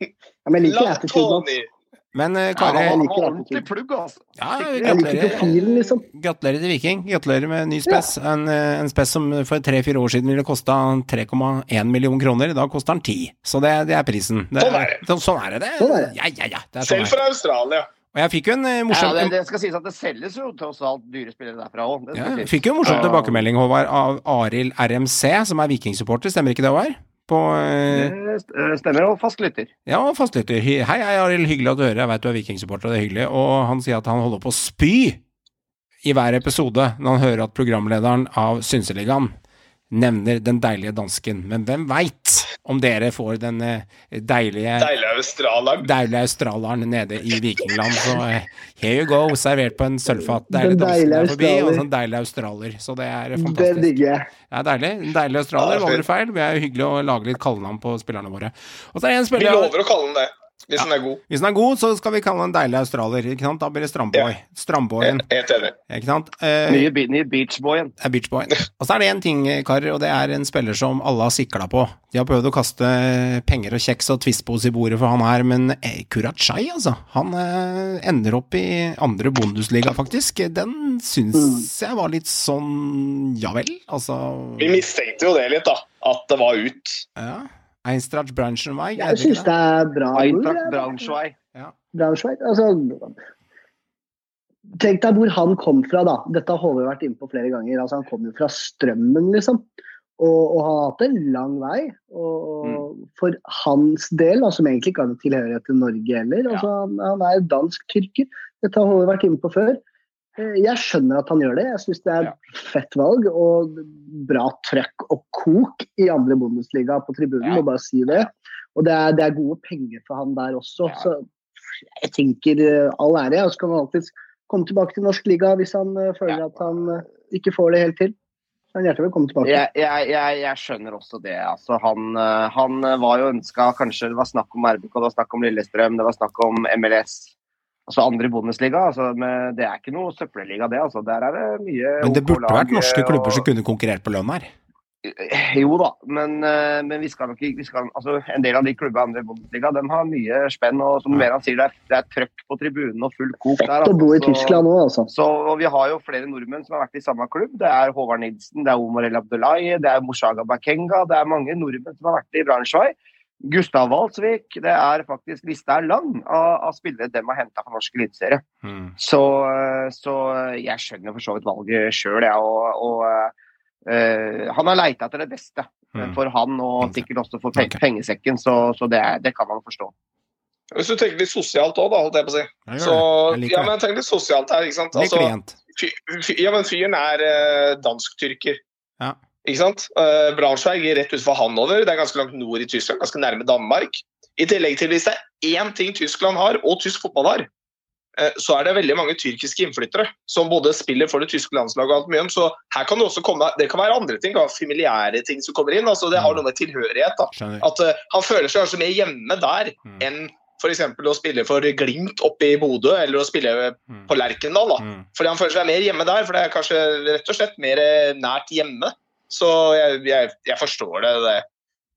Ja, men jeg liker attituden hans. Men eh, Ja, Kari, han liker ordentlig plugg, altså. ja, gratulerer. profilen, liksom. Gratulerer til Viking. Gratulerer med ny spess. En, eh, en spess som for tre-fire år siden ville kosta 3,1 million kroner. I dag koster den 10. Så det, det er prisen. Det, Sånn er det. så- Sånn er det. Sånn er det. Ja, ja, ja. Det er sånn Selv fra Australia. Og jeg fikk jo en morsom Ja, det, det skal sies at det selges jo tross alt dyre spillere derfra òg. ja, jeg fikk jo en morsom tilbakemelding, Håvard, av Arild RMC, som er vikingsupporter. Stemmer ikke det, Håvard? På eh, Det eh, stemmer, og fastlytter. Ja, fastlytter. Hei, hei, Arild. Hyggelig at du hører. Jeg veit du er vikingsupporter, og det er hyggelig. Og han sier at han holder på å spy i hver episode når han hører at programlederen av Synseligaen nevner den deilige dansken. Men hvem veit om dere får den deilige deilige Deilig. Deilige australieren nede i Vikingland. Så eh, here you go, servert på en sølvfat. Deilig dansken deilige er forbi, og så en deilig australier. Så det er Det fantastisk. digger jeg. Det er deilig. En deilig australier, Ja, var det feil? Vi er jo hyggelig å lage litt kallenavn på spillerne våre. Og så er det en Vi lover å kalle den det, hvis den er god. Hvis den er god, så skal vi kalle den en deilig australier. Ikke sant? Da blir det Strandboy. Strandboyen. Helt enig. Ikke sant? Eh, Nye, nye Beachboyen. Ja, Beachboyen. Og så er det én ting, karer, og det er en spiller som alle har sikla på. De har prøvd å kaste penger og kjeks og twistpose i bordet for han her, men eh, Kurachai, altså. Han eh, ender opp i andre Bundesliga, faktisk. Den syns jeg var litt sånn ja vel, altså Vi mistenkte jo det litt, da. At det var ut. Ja. Einstrach Braunschweig, Jeg det syns det er bra. Eintracht. Braunschweig. Braunschweig. Altså, tenk deg hvor han kom fra, da. Dette har Håvard vært inne på flere ganger. Altså, han kom jo fra Strømmen, liksom. Og, og har hatt en lang vei. Og, og for hans del, da, som egentlig ikke har noen tilhørighet til Norge heller altså, han, han er dansk-tyrker. Dette har Håvard vært inne på før. Eh, Jeg skjønner at han gjør det. Jeg syns det er et fett valg. Og bra trøkk og kok i andre Bundesliga på tribunen, må bare si det. Og det er, det er gode penger for han der også. Så jeg tenker eh, all ære. Og så kan han alltids komme tilbake til norsk liga hvis han eh, føler at han ikke får det helt til. Så han er hjertelig velkommen tilbake. Jeg, jeg, jeg, jeg skjønner også det. Altså, han, han var jo ønska Kanskje det var snakk om RBK, det var snakk om Lillestrøm, det var snakk om MLS. Altså andre Bundesliga. Altså, men det er ikke noe søppelliga, det. Altså. Der er det mye Men det burde vært norske klubber og- som kunne konkurrert på lønn her. Jo da, men, eh, men vi skal nok ikke altså, En del av de klubbene andre Bundesliga de har mye spenn. og som Meran sier, det er, det er trøkk på tribunen og full kok der. Fett å bo i altså. Tyskland òg, altså. Så, og Vi har jo flere nordmenn som har vært i samme klubb. Det er Håvard Nilsen, det er Omar El Abdullahi, det er Moshaga Bakenga. Det er mange nordmenn som har vært i Braunschweig. Gustav Walsvik. Det er faktisk Lista er lang av, av spillere dem har henta fra norsk eliteserie. Mm. Så, eh, så jeg skjønner for så vidt valget sjøl, jeg. Og, og uh, han har leita etter det beste Mm. for han, og sikkert også for pe Ok. pengesekken, så, så det, er- det kan man forstå. Hvis du tenker litt sosialt òg, da, holdt jeg på å si. Jeg Så. Jeg ja, men tenk litt sosialt her, ikke sant. Altså, fyr, fy- fy- ja, men fyren er eh, dansk-tyrker. Ja. Ikke sant? Uh, Braunschweig rett utenfor Hanover. Det er ganske langt nord i Tyskland, ganske nærme Danmark. I tillegg til hvis det er én ting Tyskland har, og tysk fotball har, uh, så er det veldig mange tyrkiske innflyttere som både spiller for det tyske landslaget og alt mye om. Så her kan det også komme Det kan være andre ting, da, familiære ting som kommer inn. altså Det har noe med tilhørighet. da. At uh, han føler seg kanskje mer hjemme der Mm. enn f.eks. å spille for Glimt oppe i Bodø, eller å spille Mm. på Lerkendal. da. Mm. Fordi han føler seg mer hjemme der, for det er kanskje rett og slett mer nært hjemme. Så jeg, jeg, jeg forstår det. det.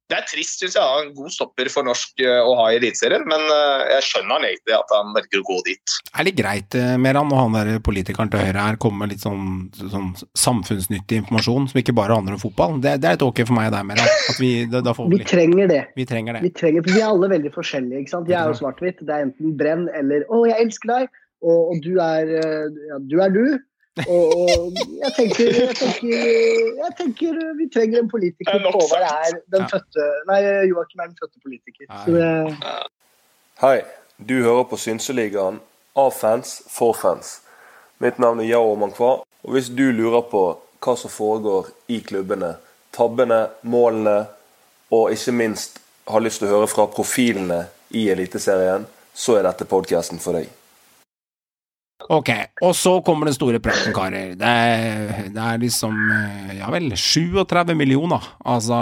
Det er trist, syns jeg, Han er en god stopper for norsk eh, å ha i Eliteserien, men eh, jeg skjønner han egentlig at han velger å gå dit. Det er litt greit, eh, Meran, når han der politikeren til høyre her kommer med litt sånn, sånn samfunnsnyttig informasjon som ikke bare handler om fotball. Det, det er litt ok for meg og deg, Meran. Vi, da, da vi Vi trenger det. Vi trenger det. Vi trenger, for vi er alle veldig forskjellige. ikke sant? Jeg er jo svart-hvitt. Det er enten brenn eller 'Å, jeg elsker deg', og, og du er ja, Du er du. Og, og jeg, tenker, jeg, tenker, jeg tenker vi trenger en politiker. Er Håvard er den Ja. fødte Nei, Joakim er den fødte politiker. Nei. Så det, Hei, du hører på Synseligaen av fans for fans. Mitt navn er Yao Mankwa, og hvis du lurer på hva som foregår i klubbene, tabbene, målene, og ikke minst har lyst til å høre fra profilene i Eliteserien, så er dette podkasten for deg. Ok, og så kommer den store praten, karer. Det det er liksom eh, Ja vel, 37 millioner. Altså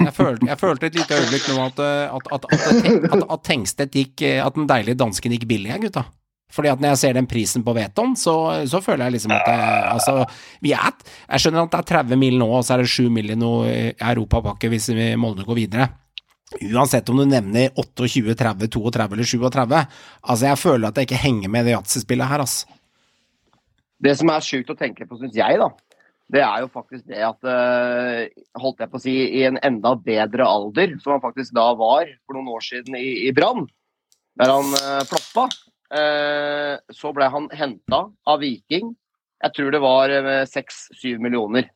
Jeg følte, jeg følte et lite øyeblikk nå at, eh, at, at, at, Tengstedt gikk eh, At den deilige dansken gikk billig, gutta. Fordi at når jeg ser den prisen på Veton, så, så føler jeg liksom at det, altså, vi er, Jeg skjønner at det er 30 mil nå, og så er det 7 mil i noe eh, europapakke hvis vi Molde går videre. Uansett om du nevner 28, 30, 32 eller 37. Altså, jeg føler at jeg ikke henger med i det yatzy-spillet her, altså. Det som er sjukt å tenke på, syns jeg, da, det er jo faktisk det at eh, Holdt jeg på å si i en enda bedre alder, som han faktisk da var for noen år siden i, i Brann, der han uh, floppa, uh, så ble han henta av Viking. Jeg tror det var seks-syv millioner.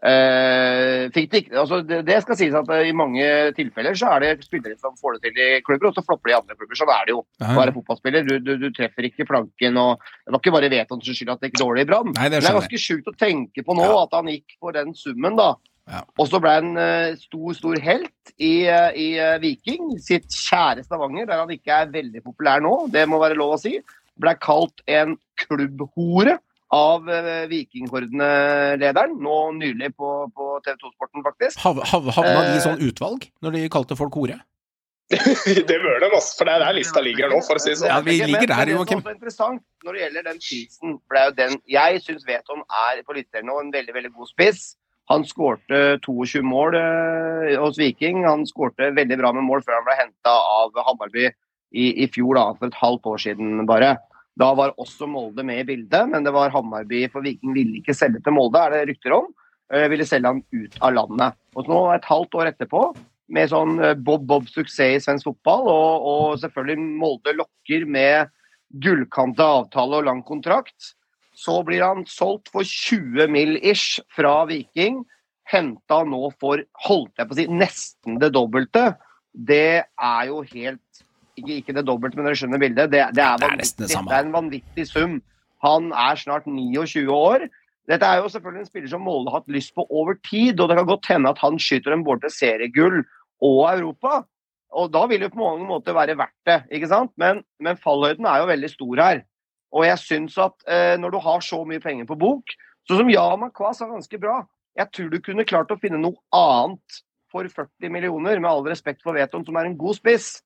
Eh, fikk altså det, det skal sies at uh, i mange tilfeller så er det spillere som får det til i klubber, og så flopper de i andre klubber. Sånn er det jo å være fotballspiller. Du, du, du treffer ikke flanken. og Det var ikke bare Veton som skyld at det gikk dårlig i Brann. Det det er ganske sjukt å tenke på nå Ja. at han gikk for den summen, da. Ja. Og så ble han uh, stor, stor helt i, i Viking, sitt kjære Stavanger, der han ikke er veldig populær nå, det må være lov å si. Ble kalt en klubbhore av eh, Vikinghordene-lederen, nå nylig på, på TV 2-sporten, faktisk. Hav, hav, havna de i Eh. sånn utvalg når de kalte folk hore? det bør de, altså, for det er der lista ligger nå, for å si det sånn. Ja, vi ligger men der, det er også er interessant når det gjelder den prisen, for det er jo den Jeg syns Veton er på Eliteserien nå en veldig, veldig god spiss. Han skårte 22 mål eh, hos Viking. Han skårte veldig bra med mål før han ble henta av Hammarby i, i fjor, da, for et halvt år siden bare. Da var også Molde med i bildet, men det var Hammarby, for Viking ville ikke selge til Molde, er det rykter om. Eh, ville selge han ut av landet. Og nå, et halvt år etterpå, med sånn eh, bob-bob-suksess i svensk fotball, og, og selvfølgelig Molde lokker med gullkanta avtale og lang kontrakt, så blir han solgt for 20 mill. ish fra Viking. Henta nå for, holdt jeg på å si, nesten det dobbelte. Det er jo helt Ikke, ikke det dobbelte, men dere skjønner bildet. Det, det, er, Det er det det er en vanvittig sum. Han er snart 29 år. Dette er jo selvfølgelig en spiller som Molde har hatt lyst på over tid, og det kan godt hende at han skyter dem både til seriegull og Europa. Og da vil det på mange måter være verdt det, ikke sant? Men, men fallhøyden er jo veldig stor her. Og jeg syns at eh, når du har så mye penger på bok, sånn som Yaman Kwas er ganske bra, jeg tror du kunne klart å finne noe annet for 40 millioner, med all respekt for Veton, som er en god spiss.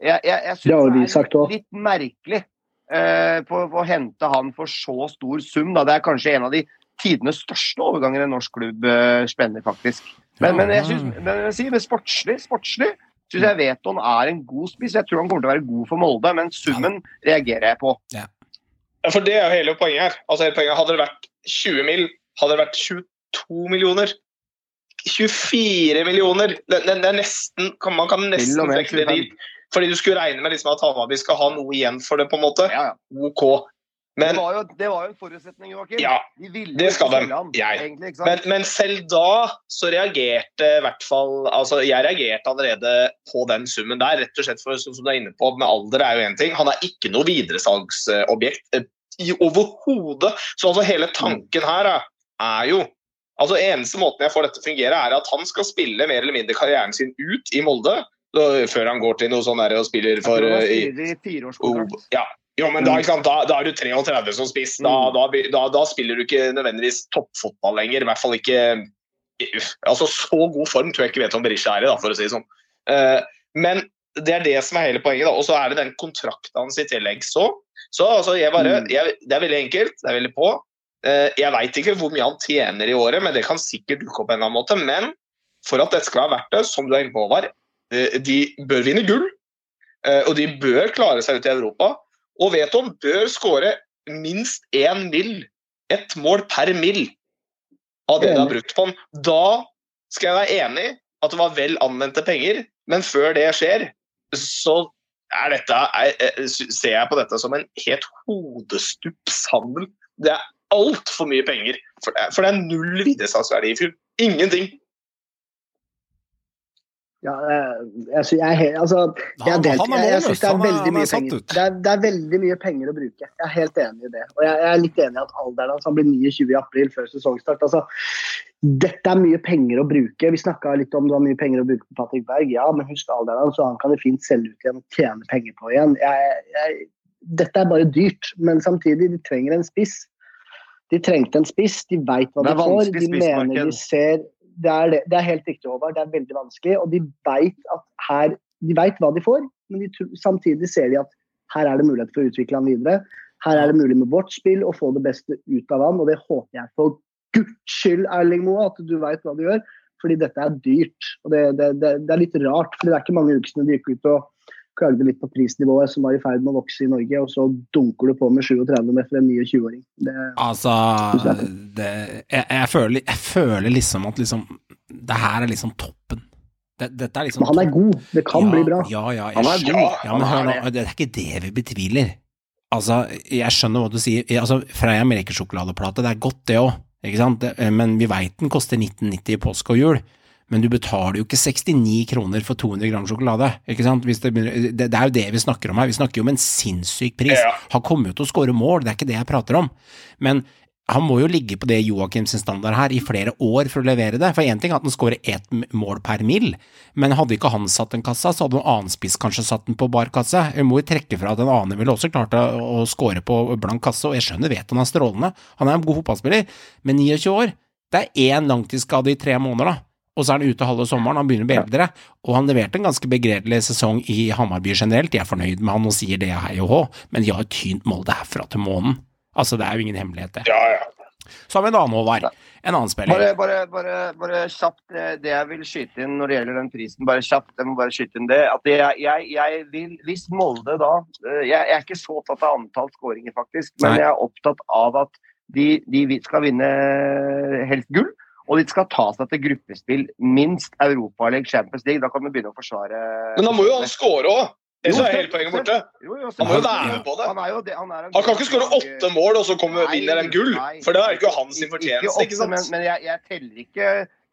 Jeg, jeg, jeg Det syns det, det er litt, merkelig eh, på, på å hente han for så stor sum. Da. Det er kanskje en av de tidenes største overganger en norsk klubb eh, spenner, faktisk. Men, men jeg synes, men jeg sier, men sportslig, sportslig syns jeg Veton er en god spiss. Jeg tror han kommer til å være god for Molde, men summen reagerer jeg på. Ja, for det er jo hele poenget her. Altså hele poenget, Hadde det vært 20 mil, hadde det vært 22 millioner. 24 millioner! Det, det, det er nesten Man kan nesten trekke det dit. Fordi du skulle regne med liksom at Hammarby skal ha noe igjen for det, på en måte. Ja, ja. OK. Det var, jo, det var jo en forutsetning, Joakim. Ja, de ville det skal de. Jeg. egentlig, men, men selv da så reagerte i hvert fall Altså, jeg reagerte allerede på den summen der, rett og slett for sånn som du er inne på, med alder er jo én ting. Han er ikke noe videresalgsobjekt eh, overhodet. Så altså hele tanken her er, er jo Altså Eneste måten jeg får dette til å fungere, er at han skal spille mer eller mindre karrieren sin ut i Molde. Da- Før han går til noe sånn der og spiller for eh, i, Oh, ja. Jo, men da, sant? Da, da er du 33 som spiss. Da, Mm. da, da, da spiller du ikke nødvendigvis toppfotball lenger. I hvert fall ikke altså Så god form tror jeg ikke vet om Berisha er i, da, for å si det sånn. Eh, men det er det som er hele poenget. da, Og så er det den kontrakten hans i tillegg. Så, så altså, jeg bare, Mm. jeg, Det er veldig enkelt. Det er veldig på. Eh, jeg veit ikke hvor mye han tjener i året, men det kan sikkert dukke opp på en eller annen måte. Men for at dette skal være verdt det, som du er inne på, Håvard, eh, de bør vinne gull. Eh, og de bør klare seg ut i Europa. Og Veton bør skåre minst én mill. Ett mål per mill av det de har brukt på han. Da skal jeg være enig at det var vel anvendte penger, men før det skjer, så er dette, er, er, ser jeg på dette som en helt hodestupshandel. Det er altfor mye penger, for det, er- for det er null videresalgsverdi i fjor. Ingenting. Ja, jeg, jeg, jeg, er altså, jeg, er delt. jeg, jeg synes det er veldig mye penger. Det er, det er veldig mye penger å bruke. Jeg er helt enig i det. Og jeg, jeg er litt enig i at alderen hans han blir 29 i april før sesongstart. Altså, dette er mye penger å bruke. Vi snakka litt om du har mye penger å bruke på Patrick Berg. Ja, men husk alderen hans, så han kan det fint selge ut igjen og tjene penger på igjen. Jeg, jeg, dette er bare dyrt, men samtidig, de trenger en spiss. De trengte en spiss, de veit hva de får. De mener de ser det er, det, er helt riktig, Håvard. Det er veldig vanskelig. Og de vet at her De veit hva de får, men de, samtidig ser de at her er det mulighet for å utvikle han videre. Her er det mulig med vårt spill å få det beste ut av han, og det håper jeg for guds skyld, Erling Moe, at du vet hva du gjør. Fordi dette er dyrt. Og det, det, det, er litt rart, for det er ikke mange ukene de gikk ut og klagde litt på prisnivået som var i ferd med å vokse i Norge, og så dunker du på med 37 med for en 29-åring. Altså det, jeg, jeg, føler, jeg føler liksom at liksom Det her er liksom toppen. Det, dette er liksom men han er god. Det kan ja, bli bra. Ja, ja, jeg, Han er god. Ja, men hør nå, det. det er ikke det vi betviler. Altså, jeg skjønner hva du sier. Altså, Freia melkesjokoladeplate, det er godt det òg. ikke sant? Det- eh, Men vi veit den koster 1990 i påske og jul. Men du betaler jo ikke 69 kroner for 200 gram sjokolade. ikke sant? Det, begynner, det, det er jo det vi snakker om her. Vi snakker jo om en sinnssyk pris. Ja. Han kommer jo til å skåre mål, det er ikke det jeg prater om. Men han må jo ligge på det Joakim sin standard her i flere år for å levere det. For én ting er at han skårer ett mål per mil, men hadde ikke han satt den kassa, så hadde noen annen spiss kanskje satt den på bar kasse. Jeg må jo trekke fra at en annen ville også klart å skåre på blank kasse, og jeg skjønner, vet han er strålende. Han er en god fotballspiller, men 29 år, det er én langtidsskade i tre måneder, da. Og så er han ute halve sommeren, han begynner å bli eldre. Og han leverte en ganske begredelig sesong i Hammarby generelt, jeg er fornøyd med han og sier det hei og hå, men de har et tynt Molde herfra til månen. Altså, det er jo ingen hemmelighet, det. Ja, ja. Så har vi en annen Håvard. En annen spiller. Bare, bare, bare, bare kjapt eh, det jeg vil skyte inn når det gjelder den prisen. Bare kjapt, jeg må bare skyte inn det. At jeg, jeg, jeg vil, Hvis Molde da eh, jeg, jeg er ikke så opptatt av antall skåringer, faktisk. Men Nei. jeg er opptatt av at de, de skal vinne helst gull. Og de skal ta seg til gruppespill, minst Europaliga, Champions League. Da kan vi begynne å forsvare Men da må jo han score òg! Det er hele poenget borte. Jo, jo, Han må jo være med på det. Han, er jo det, han, er en Han kan ikke skåre åtte mål og så kommer, Nei, vinner en gull, nei, for det er ikke hans fortjeneste. Ikke, ikke sant? Men, men jeg, jeg teller ikke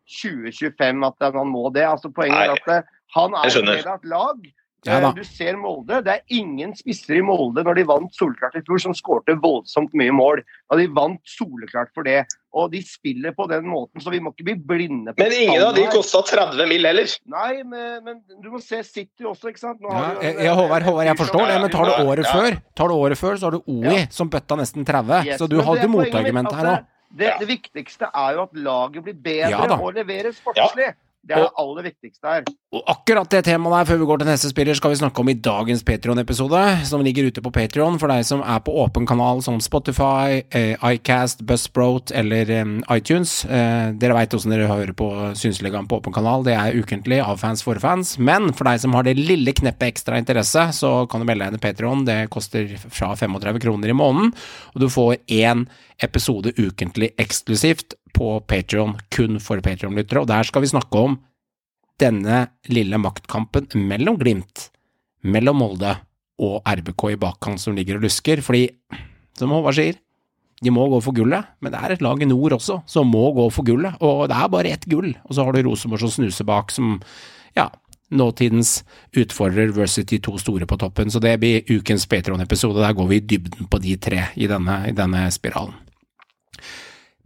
2025 at han må det. Altså, poenget er Nei, at eh, han er en del av et lag. Ja. Eh, Du ser Molde. Det er ingen spisser i Molde når de vant soleklart i fjor, som skårte voldsomt mye mål. Og de vant soleklart for det. Og de spiller på den måten, så vi må ikke bli blinde på Men ingen av de kosta 30 mill. heller. Nei, men, men du må se City også, ikke sant? Nå Ja, har du jeg, Håvard, Håvard, jeg forstår det, men tar du året ja. før, tar du året før, så har du OI, Ja. som bøtta nesten 30, Yes, så du hadde motargument her at nå. Det, det viktigste er jo at laget blir bedre Ja og leverer sportslig. Det er det aller viktigste her. Og akkurat det temaet der, før vi går til neste spiller, skal vi snakke om i dagens Patrion-episode, som ligger ute på Patrion for deg som er på åpen kanal som Spotify, eh, iCast, Buzzsprout eller eh, iTunes. Eh, dere veit åssen dere hører på Synseligaen på åpen kanal, det er ukentlig av fans for fans. Men for deg som har det lille kneppet ekstra interesse, så kan du melde deg inn i Patrion. Det koster fra 35 kroner i måneden, og du får én episode ukentlig eksklusivt på Patrion, kun for Patrion-lyttere, og der skal vi snakke om denne lille maktkampen mellom Glimt, mellom Molde og RBK i bakkant som ligger og lusker, fordi, som Håvard sier, de må gå for gullet, men det er et lag i nord også som må gå for gullet, og det er bare ett gull, og så har du Rosenborg som snuser bak, som, ja, nåtidens utfordrer versus de to store på toppen, så det blir ukens Patreon-episode, der går vi i dybden på de tre i denne, i denne spiralen.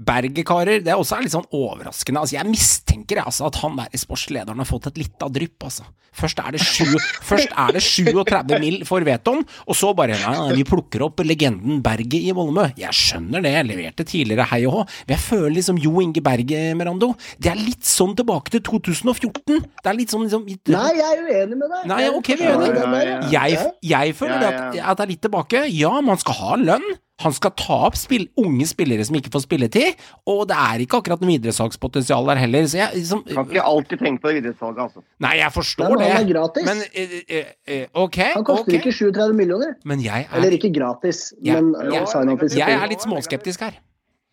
Berget-karer, det er også litt sånn overraskende. Altså, jeg mistenker jeg, altså, at han der i sportslederen har fått et lite drypp. Altså. Først er det, sju, først er det 37 mil for Veton, og så bare nei, nei, vi plukker opp legenden Berget i Molmø. Jeg skjønner det, jeg leverte tidligere hei og hå, men jeg føler liksom Jo Inge Berget, Merando. Det er litt sånn tilbake til 2014. Det er litt sånn liksom Nei, jeg er uenig med deg. Nei, ok, vi er forstår enige. den der, ja. Jeg, jeg føler det at, at det er litt tilbake. Ja, man skal ha lønn. Han skal ta opp spill, unge spillere som ikke får spilletid, og det er ikke akkurat noe videresalgspotensial der heller. Så jeg liksom Kan ikke alltid tenke på videresalget, altså. Nei, jeg forstår det. han er gratis. men uh, uh, ok, Han koster okay. ikke 37 millioner. Men jeg Eller er, ikke gratis, Ja, men ja. uh, sign-on-fee jeg er litt småskeptisk her.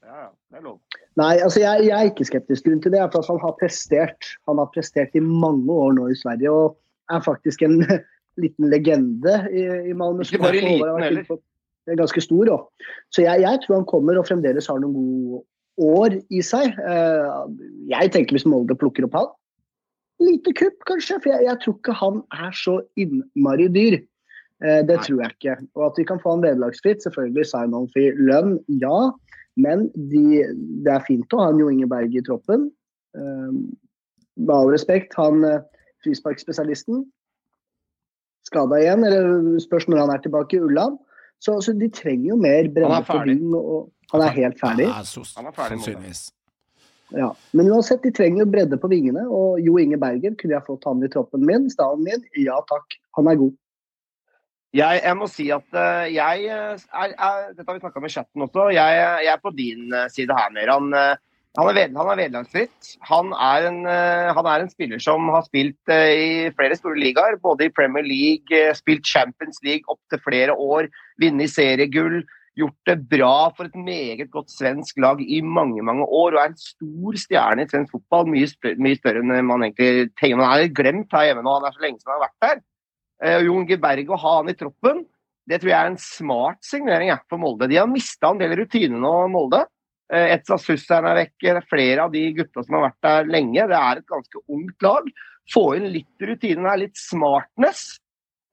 Ja, ja, det er lov. Nei, altså jeg, jeg er ikke skeptisk. Grunnen til det er for at han har prestert. Han har prestert i mange år nå i Sverige, og er faktisk en liten legende i, i Malmö. Ikke bare liten heller. Ganske stor Også. Så jeg, jeg tror han kommer og fremdeles har noen gode år i seg. Eh, jeg tenker hvis Molde plukker opp han, lite kupp kanskje, for jeg, jeg tror ikke han er så innmari dyr. Eh, det Nei. tror jeg ikke. Og at vi kan få han vederlagsfritt, selvfølgelig sign-on-fee lønn, ja. Men de, det er fint å ha en Jo Ingeberg i troppen. Eh, med all respekt, han frisparkspesialisten skada igjen, eller spørs når han er tilbake i Ulland. Så, altså, de trenger jo mer Han bredde er på ferdig. han er helt ferdig. Ja, så, Han er ferdig sannsynligvis. Ja. Men uansett, de trenger jo bredde på vingene, og Jo Inge Berger, kunne jeg fått han i troppen min, Stallen min? Ja takk, han er god. Jeg, jeg må si at eh, jeg eh, er, er Dette har vi snakka med chatten også. Jeg, jeg er på din eh, side her, Meran. Han er, ved, han er vederlagsfritt. Han, en, han er en spiller som har spilt i flere store ligaer. Både i Premier League, spilt Champions League opptil flere år, vunnet seriegull. Gjort det bra for et meget godt svensk lag i mange mange år. Og er en stor stjerne i svensk fotball. Mye, større, mye større enn man egentlig tenker. Man er glemt her hjemme nå. Han er så lenge siden han har vært der. Eh, Jon G. Berg å ha han i troppen, det tror jeg er en smart signering ja, for Molde. De har mista en del rutiner nå, Molde. Eh, Etsa Sussern er vekk, er flere av de gutta som har vært der lenge. Det er et ganske ungt lag. Få inn litt rutiner, her, litt smartness.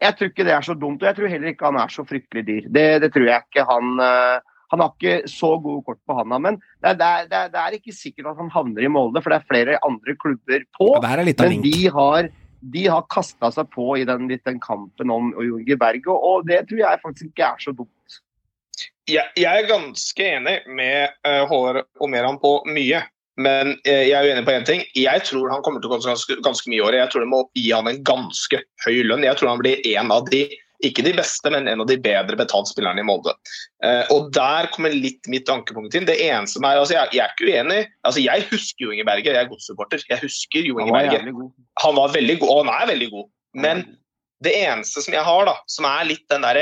Jeg tror ikke det er så dumt, og jeg tror heller ikke han er så fryktelig dyr. Det, det tror jeg ikke. Han, eh, han har ikke så gode kort på handa, men det er, det, er, det, er, ikke sikkert at han havner i Molde, for det er flere andre klubber på. Er litt Men de har, de har kasta seg på i den, den kampen om Jorge Berg, og, og det tror jeg faktisk ikke er så dumt. Jeg, jeg er ganske enig med uh, Håvard Omeran på mye. Men eh, jeg er uenig på én ting. Jeg tror han kommer til å koste ganske, ganske mye i året. Jeg tror det må gi han en ganske høy lønn. Jeg tror han blir en av de ikke de beste, men en av de bedre betalt spillerne i Molde. Eh, og Der kommer litt mitt ankepunkt inn. Det eneste som er, altså jeg, jeg er ikke uenig. altså Jeg husker Jo Inge Berge, jeg er godssupporter. Jeg husker Jo Inge Berge. Han var veldig god, og han er veldig god. Men det eneste som jeg har, da, som er litt den der,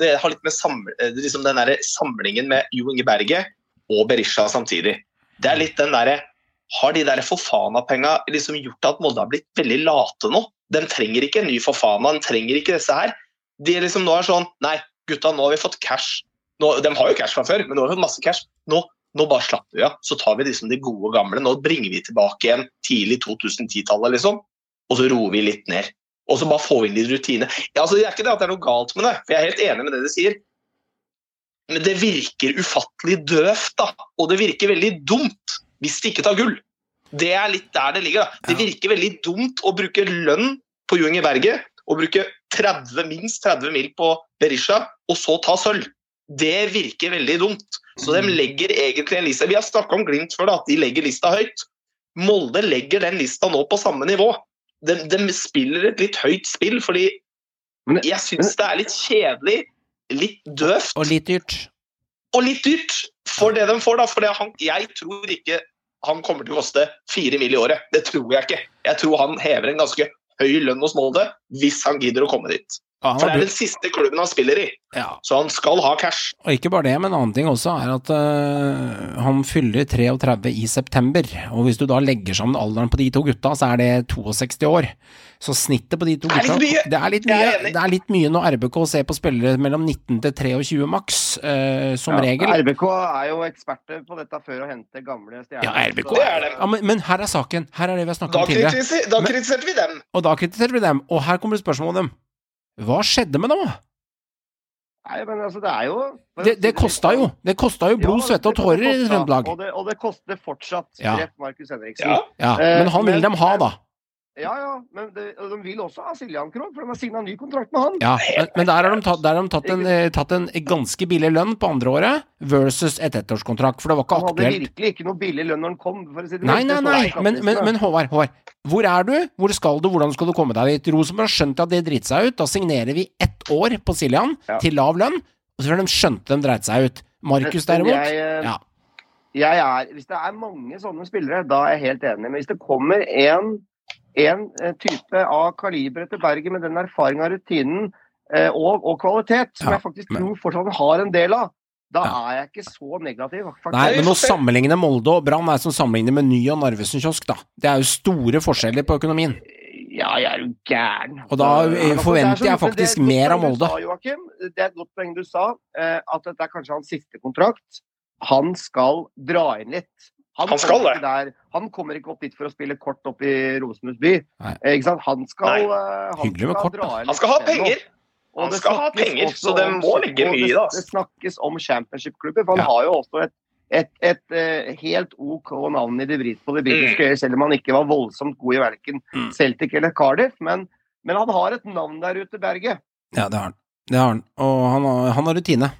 Det har litt med saml, eh, liksom den der samlingen med Jo Inge Berge og Berisha samtidig. Det er litt den derre Har de der Fofana-penga liksom gjort at Molde har blitt veldig late nå? De trenger ikke en ny Fofana, de trenger ikke disse her. De liksom nå er sånn Nei, gutta, nå har vi fått cash. Nå, de har jo cash fra før, men nå har vi fått masse cash. Nå, nå bare slapper vi av. Så tar vi liksom de gode gamle. Nå bringer vi tilbake igjen tidlig 2010-tallet, liksom. Og så roer vi litt ned. Og så bare får vi inn litt rutine. Ja, altså, det er ikke det at det er noe galt med det, for jeg er helt enig med det de sier. Men det virker ufattelig døvt, da. Og det virker veldig dumt hvis de ikke tar gull. Det er litt der det ligger. da. Det virker veldig dumt å bruke lønn på Jo Inge Berge og bruke 30, minst 30 mil på Berisha, og så ta sølv. Det virker veldig dumt. Så de legger egentlig en lista Vi har snakka om Glimt før, da, at de legger lista høyt. Molde legger den lista nå på samme nivå. De, de spiller et litt høyt spill, fordi jeg syns det er litt kjedelig, litt døvt Og litt dyrt. og litt dyrt for det de får. da, for han, Jeg tror ikke han kommer til å koste fire mill. i året. Det tror jeg ikke. Jeg tror han hever en ganske høy lønn hos Molde hvis han gidder å komme dit. Ja, For det er den siste klubben han spiller i, ja. så han skal ha cash. Og ikke bare det, men en annen ting også er at uh, han fyller 33 i september. Og hvis du da legger sammen alderen på de to gutta, så er det 62 år. Så snittet på de to Det gutta. Det enig. det er litt mye når RBK ser på spillere mellom 19 til 23 maks, uh, som Ja, regel. RBK er jo eksperter på dette før å hente gamle stjerner. Ja, RBK Så- Det er det. Ja, men, men her er saken. Her er det vi har snakket om tidligere. kritiser, da kritiserte vi dem. Og da kritiserte vi dem. Og her kommer spørsmålet dem. Hva skjedde med dem? Nei, men altså, det er jo Det, det kosta jo. Det kosta jo blod, Ja, svette og tårer i Trøndelag. Og det, og det koster fortsatt. Ja. Rett Markus Henriksen. Ja. Ja, Eh, men han vil men- dem ha, da. Ja, ja, men det, de vil også ha Siljan Krog, for de har signa ny kontrakt med han. Ja, men, men der har de tatt, der har de tatt, en, eh, tatt en ganske billig lønn på andre året versus et ettårskontrakt, for det var ikke aktuelt. Han hadde aktuelt. virkelig ikke noe billig lønn når han kom. For å si det Nei, nei, nei, men, men, men Håvard, Håvard. Hvor er du? Hvor skal du? Hvordan skal du komme deg dit? Rosenborg har skjønt at det driter seg ut. Da signerer vi ett år på Siljan Ja. til lav lønn, og så har de skjønt de dreit seg ut. Markus derimot jeg, eh, ja. jeg er, Hvis det er mange sånne spillere, da er jeg helt enig. Men hvis det kommer en, en eh, type av kaliberet til Bergen med den erfaringa, rutinen eh, og, og kvalitet, som Ja, jeg faktisk men- tror fortsatt han har en del av, da Ja. er jeg ikke så negativ. Faktisk. Nei, men å sammenligne Molde og Brann er som å sammenligne med Ny og Narvesen kiosk, da. Det er jo store forskjeller på økonomien. Ja, jeg er jo gæren. Og da, eh, altså, er forventer jeg faktisk mer av Molde. sa, Joakim. Det er et godt poeng du sa, eh, at dette er kanskje hans siste kontrakt. Han skal dra inn litt. Han kommer skal Der, han kommer ikke opp dit for å spille kort opp i Rosenhus by. Nei. Eh, Ikke sant? Han skal, Nei. eh, han skal kort, dra Han skal ha penger. Han skal ha penger, så det må ligge mye i det, det. Snakkes om championship-klubber, for han Ja. har jo også et, et, et, eh, helt OK navn i det brit på det britiske øyet, selv om han ikke var voldsomt god i verken Mm. Celtic eller Cardiff. Men, men han har et navn der ute, Berge. Ja, det har han. Det har han. Og han har, han har rutine.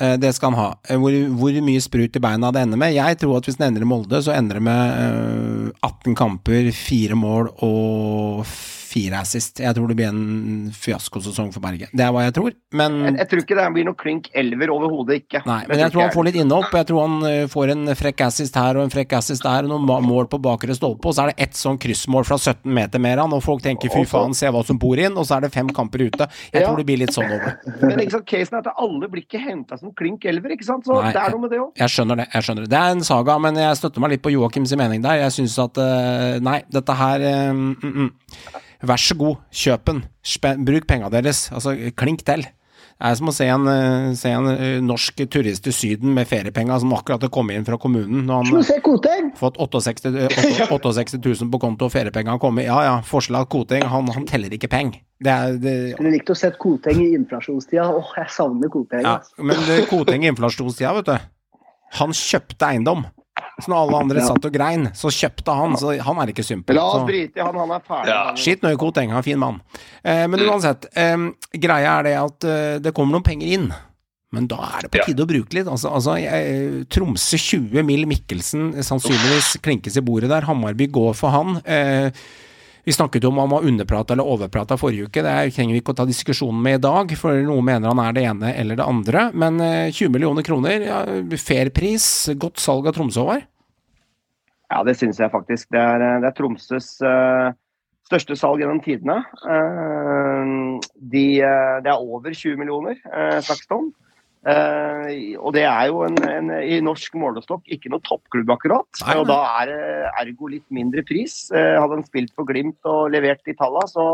Eh, Det skal han ha. Eh, Hvor, hvor mye sprut i beina det ender med? Jeg tror at hvis han ender i Molde, så ender det med eh, 18 kamper, 4 mål og fire assist. Jeg tror det blir en fiaskosesong for Bergen. Det er hva jeg tror. Men Jeg, jeg tror ikke det blir noe klink elver overhodet ikke. Nei, men jeg tror han får litt innhopp. Jeg tror han eh, får en frekk assist her og en frekk assist der, og noen mål på bakre stolpe, og så er det ett sånn kryssmål fra 17 meter mer han, og folk tenker fy faen, se hva som bor inn, og så er det fem kamper ute. Jeg Ja. tror det blir litt sånn over. Men ikke sant, casen er at alle blir ikke henta som klink elver, ikke sant? Så Nei, det er noe med det òg. Jeg skjønner det. jeg skjønner Det Det er en saga, men jeg støtter meg litt på Joakims mening der. Jeg syns at eh, Nei, dette her eh, mm, mm. Vær så god, kjøp den. Bruk penga deres. Altså, klink til. Det er som å se en, eh, se en eh, norsk turist til Syden med feriepenga som akkurat har kommet inn fra kommunen. Når han ser fått 68, eh, 68 000 på konto og feriepenga har kommet. Ja ja, forskjell av Koteng, han, han teller ikke penger. Det er, det, Skulle likt å sett Koteng i inflasjonstida. Åh, jeg savner Koteng. ja, men det, Koteng i inflasjonstida, vet du. Han kjøpte eiendom. Så når alle andre Ja. satt og grein, så kjøpte han. Så han er ikke synd. La oss Så- drite i han, han er ferdig. Ja. Skitt nøye Koteng, han er en fin mann. Eh, men uansett, eh, greia er det at eh, det kommer noen penger inn. Men da er det på Ja. tide å bruke litt. Altså, altså jeg, Tromsø 20 mil Mikkelsen, sannsynligvis klinkes i bordet der. Hammarby går for han. Eh, vi snakket jo om han var underprata eller overprata forrige uke. Det er- trenger vi ikke å ta diskusjonen med i dag, for noen mener han er det ene eller det andre. Men eh, 20 millioner kroner, ja, fair pris, godt salg av Tromsø, Håvard. Ja, det syns jeg faktisk. Det er, det er Tromsøs uh, største salg gjennom tidene. Uh, de, uh, det er over 20 millioner, uh. Eh, og det er jo en, en, i norsk målestokk ikke noe toppklubb, akkurat. Nei, Og da er det ergo litt mindre pris. Eh, hadde han spilt på Glimt og levert de tallene, så,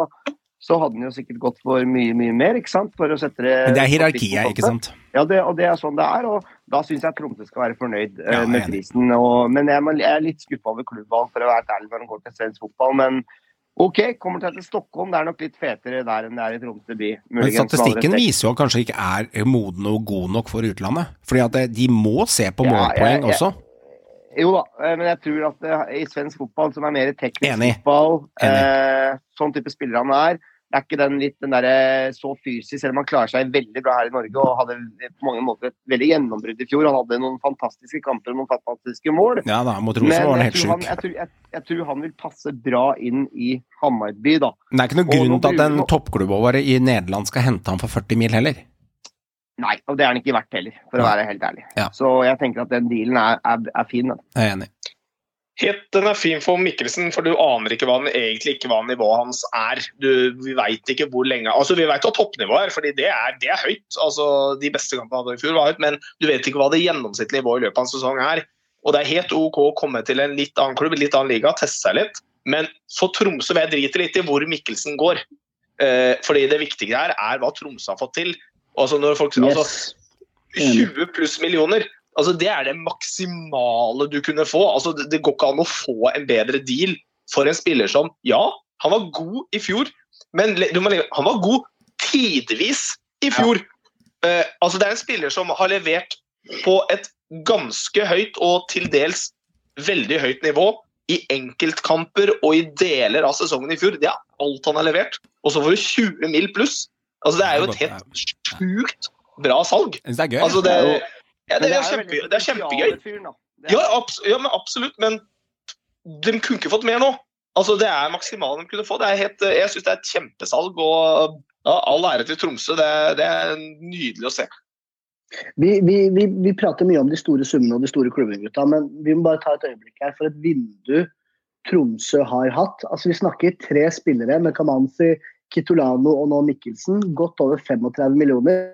så hadde han jo sikkert gått for mye, mye mer, ikke sant? For å sette det Men det er hierarkiet, ikke sant? Ja, det, og det er sånn det er. og Da syns jeg Tromsø skal være fornøyd eh, Ja, med prisen. Og, men jeg, jeg er litt skuffa over klubbvalg, for å være ærlig, når han går til svensk fotball. Men OK, kommer til Stockholm. Det er nok litt fetere der enn det er i Tromsø by. Men statistikken viser jo at kanskje ikke er moden og god nok for utlandet. Fordi at de må se på Ja, målpoeng jeg- jeg- også. Jo da, eh, men jeg tror at eh, i svensk fotball, som er mer teknisk Enig. fotball, Enig. eh, sånn type spillere han er, det er ikke den litt den derre så fysisk, selv om han klarer seg veldig bra her i Norge og hadde på mange måter et veldig gjennombrudd i fjor. Han hadde noen fantastiske kamper og noen fantastiske mål. Ja da, mot Rosenborg var han helt sjuk. jeg, jeg, jeg tror han vil passe bra inn i Hammarby, da. Det er ikke noen grunn til at en toppklubb i Nederland skal hente han for 40 mil heller. Nei, og det er den ikke verdt heller, for å være helt ærlig. Ja. Så jeg tenker at den dealen er, er, er fin. Da. Jeg er enig. Helt, den er fin for Mikkelsen, for du aner ikke hva han, egentlig ikke hva nivået hans er. Du, vi veit ikke hvor lenge Altså, Vi veit hva toppnivået er, fordi det er, det er høyt. Altså, De beste kampene han hadde i fjor, var høyt, men du vet ikke hva det gjennomsnittlige nivået i løpet av en sesong er. Og det er helt OK å komme til en litt annen klubb, en litt annen liga, teste seg litt. Men for Tromsø vil jeg drite litt i hvor Mikkelsen går. Eh, fordi det viktige her er hva Tromsø har fått til. Altså når folk, altså, 20 pluss millioner. Altså, det er det maksimale du kunne få. Altså, det, det går ikke an å få en bedre deal for en spiller som Ja, han var god i fjor, men han var god tidvis i fjor. Eh, altså, det er en spiller som har levert på et ganske høyt og til dels veldig høyt nivå i enkeltkamper og i deler av sesongen i fjor. Det er alt han har levert. Og så får du 20 mil pluss. Altså, det er jo et helt sjukt bra salg. Det er gøy. Altså, det, er ja, det, er kjempe, det er kjempegøy. Ja, abs ja, men absolutt, men de kunne ikke fått mer nå. Altså, Det er maksimalt de kunne få. Det er helt, jeg syns det er et kjempesalg. og ja, All ære til Tromsø. Det, det er nydelig å se. Vi, vi, vi, vi prater mye om de store summene og de store klubbene, gutta, men vi må bare ta et øyeblikk her for et vindu Tromsø har hatt. Altså Vi snakker tre spillere med Kamanzi, Kitolano og nå Mikkelsen. Godt over 35 millioner.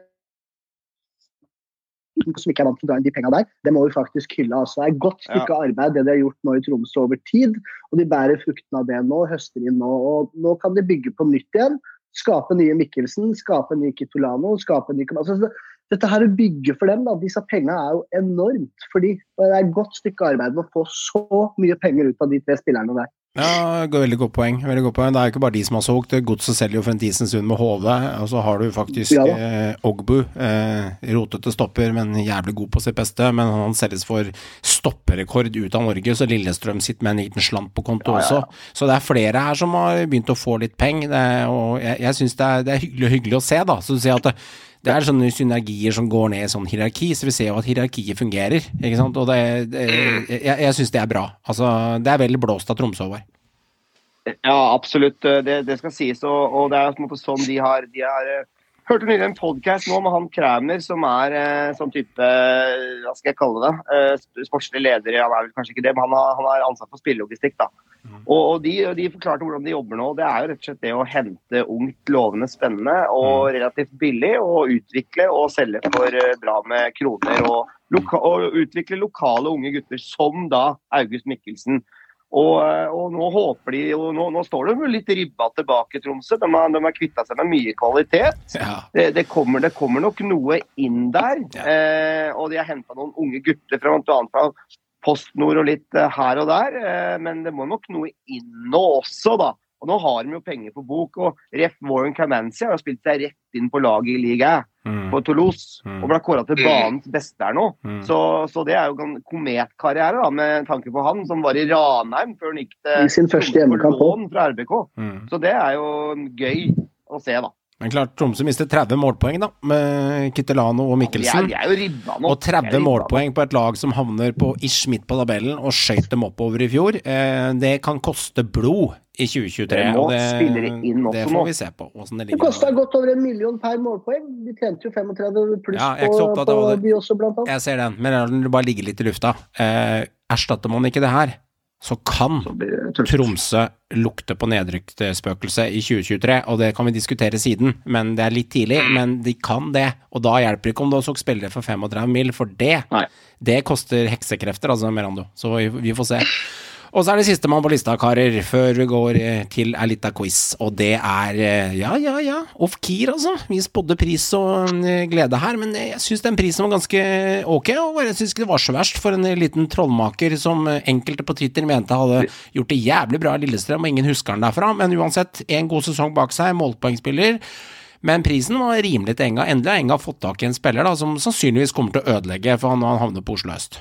Som ikke er vant til å dra inn de pengene der. Det må vi faktisk hylle. altså. Det er et godt stykke arbeid det de har gjort nå i Tromsø over tid. Og de bærer fruktene av det nå, høster inn nå. Og nå kan de bygge på nytt igjen. Skape nye Mikkelsen, skape ny Kitolano, skape nye... altså, dette her å bygge for dem, da, disse pengene er jo enormt. fordi Det er et godt stykke arbeid med å få så mye penger ut av de tre spillerne der. Ja, veldig godt poeng. veldig godt poeng. Det er jo ikke bare de som har solgt. Godset selger jo for en decent stund med HV, og så har du faktisk Ja eh, Ogbu. Eh, rotete stopper, men jævlig god på sitt beste. Men han selges for stopperekord ut av Norge, så Lillestrøm sitter med en liten slant på konto også. Så det er flere her som har begynt å få litt penger, og jeg, jeg syns det, det er hyggelig, hyggelig å se, da. Så du sier at det, det er sånne synergier som går ned i sånn hierarki, så vi ser jo at hierarkiet fungerer. ikke sant? Og det, det, jeg, jeg syns det er bra. Altså, det er veldig blåst av Tromsø, Håvard. Ja, absolutt. Det, det skal sies. Og, og det er på en måte sånn de har, de har eh, Hørte nylig en podkast nå med han Kræmer, som er eh, sånn type eh, Hva skal jeg kalle det? Eh, sportslig leder. Han er vel kanskje ikke det, men han har, han har ansatt for spillelogistikk. da. Og, og de, de forklarte hvordan de jobber nå. Det er jo rett og slett det å hente ungt, lovende, spennende og relativt billig, og utvikle og selge for eh, bra med kroner. Og, og utvikle lokale unge gutter, som da August Mikkelsen. Og, eh, og nå håper de og nå, nå står de jo litt ribba tilbake, Tromsø. De har, de har kvitta seg med mye kvalitet. Ja. Det, det, kommer, det kommer nok noe inn der. Ja. Eh, og de har henta noen unge gutter fra, bl.a. fra PostNord og litt eh, her og der. Eh, men det må nok noe inn nå også, da. Og nå har de jo penger på bok. Og Ref Warren Camancy har jo spilt seg rett inn på laget i ligaen Mm. på Toulouse. Mm. Og ble kåra til banens beste her nå. Mm. Så, så det er jo en kometkarriere, da, med tanke på han som var i Ranheim før han gikk til I sin første hjemmekamp fra RBK. Mm. Så det er jo gøy å se, da. Men klart, Tromsø mistet 30 målpoeng, da, med Kittelano og De er, Mikkelsen. de er jo. Og er 30 målpoeng på et lag som havner på ish midt på tabellen og skøyt dem oppover i fjor. Eh, det kan koste blod i 2023. Det må og det, inn også det nå. får vi se på. Det Det kosta godt over en million per målpoeng. De tjente jo 35 pluss Ja, jeg er ikke så på, av på det. de også, blant annet. Jeg ser den, men når den bare ligger litt i lufta. Eh, erstatter man ikke det her, så kan Så det. Tromsø lukte på nedrykksspøkelset i 2023, og det kan vi diskutere siden, men det er litt tidlig. Men de kan det, og da hjelper det ikke om du også spiller for 35 mil, for det, Nei. det koster heksekrefter, altså, Merando. Så vi, vi får se. Og så er det sistemann på lista, karer, før vi går eh, til ei lita quiz, og det er eh, ja, ja, ja, off-keer, altså. Vi spådde pris og eh, glede her, men jeg syns den prisen var ganske ok, og jeg syns ikke det var så verst for en liten trollmaker som enkelte på Twitter mente hadde gjort det jævlig bra i Lillestrøm, og ingen husker han derfra, men uansett, en god sesong bak seg, målpoengspiller. Men prisen var rimelig til Enga. Endelig har Enga fått tak i en spiller da, som sannsynligvis kommer til å ødelegge for når han havner på Oslo øst.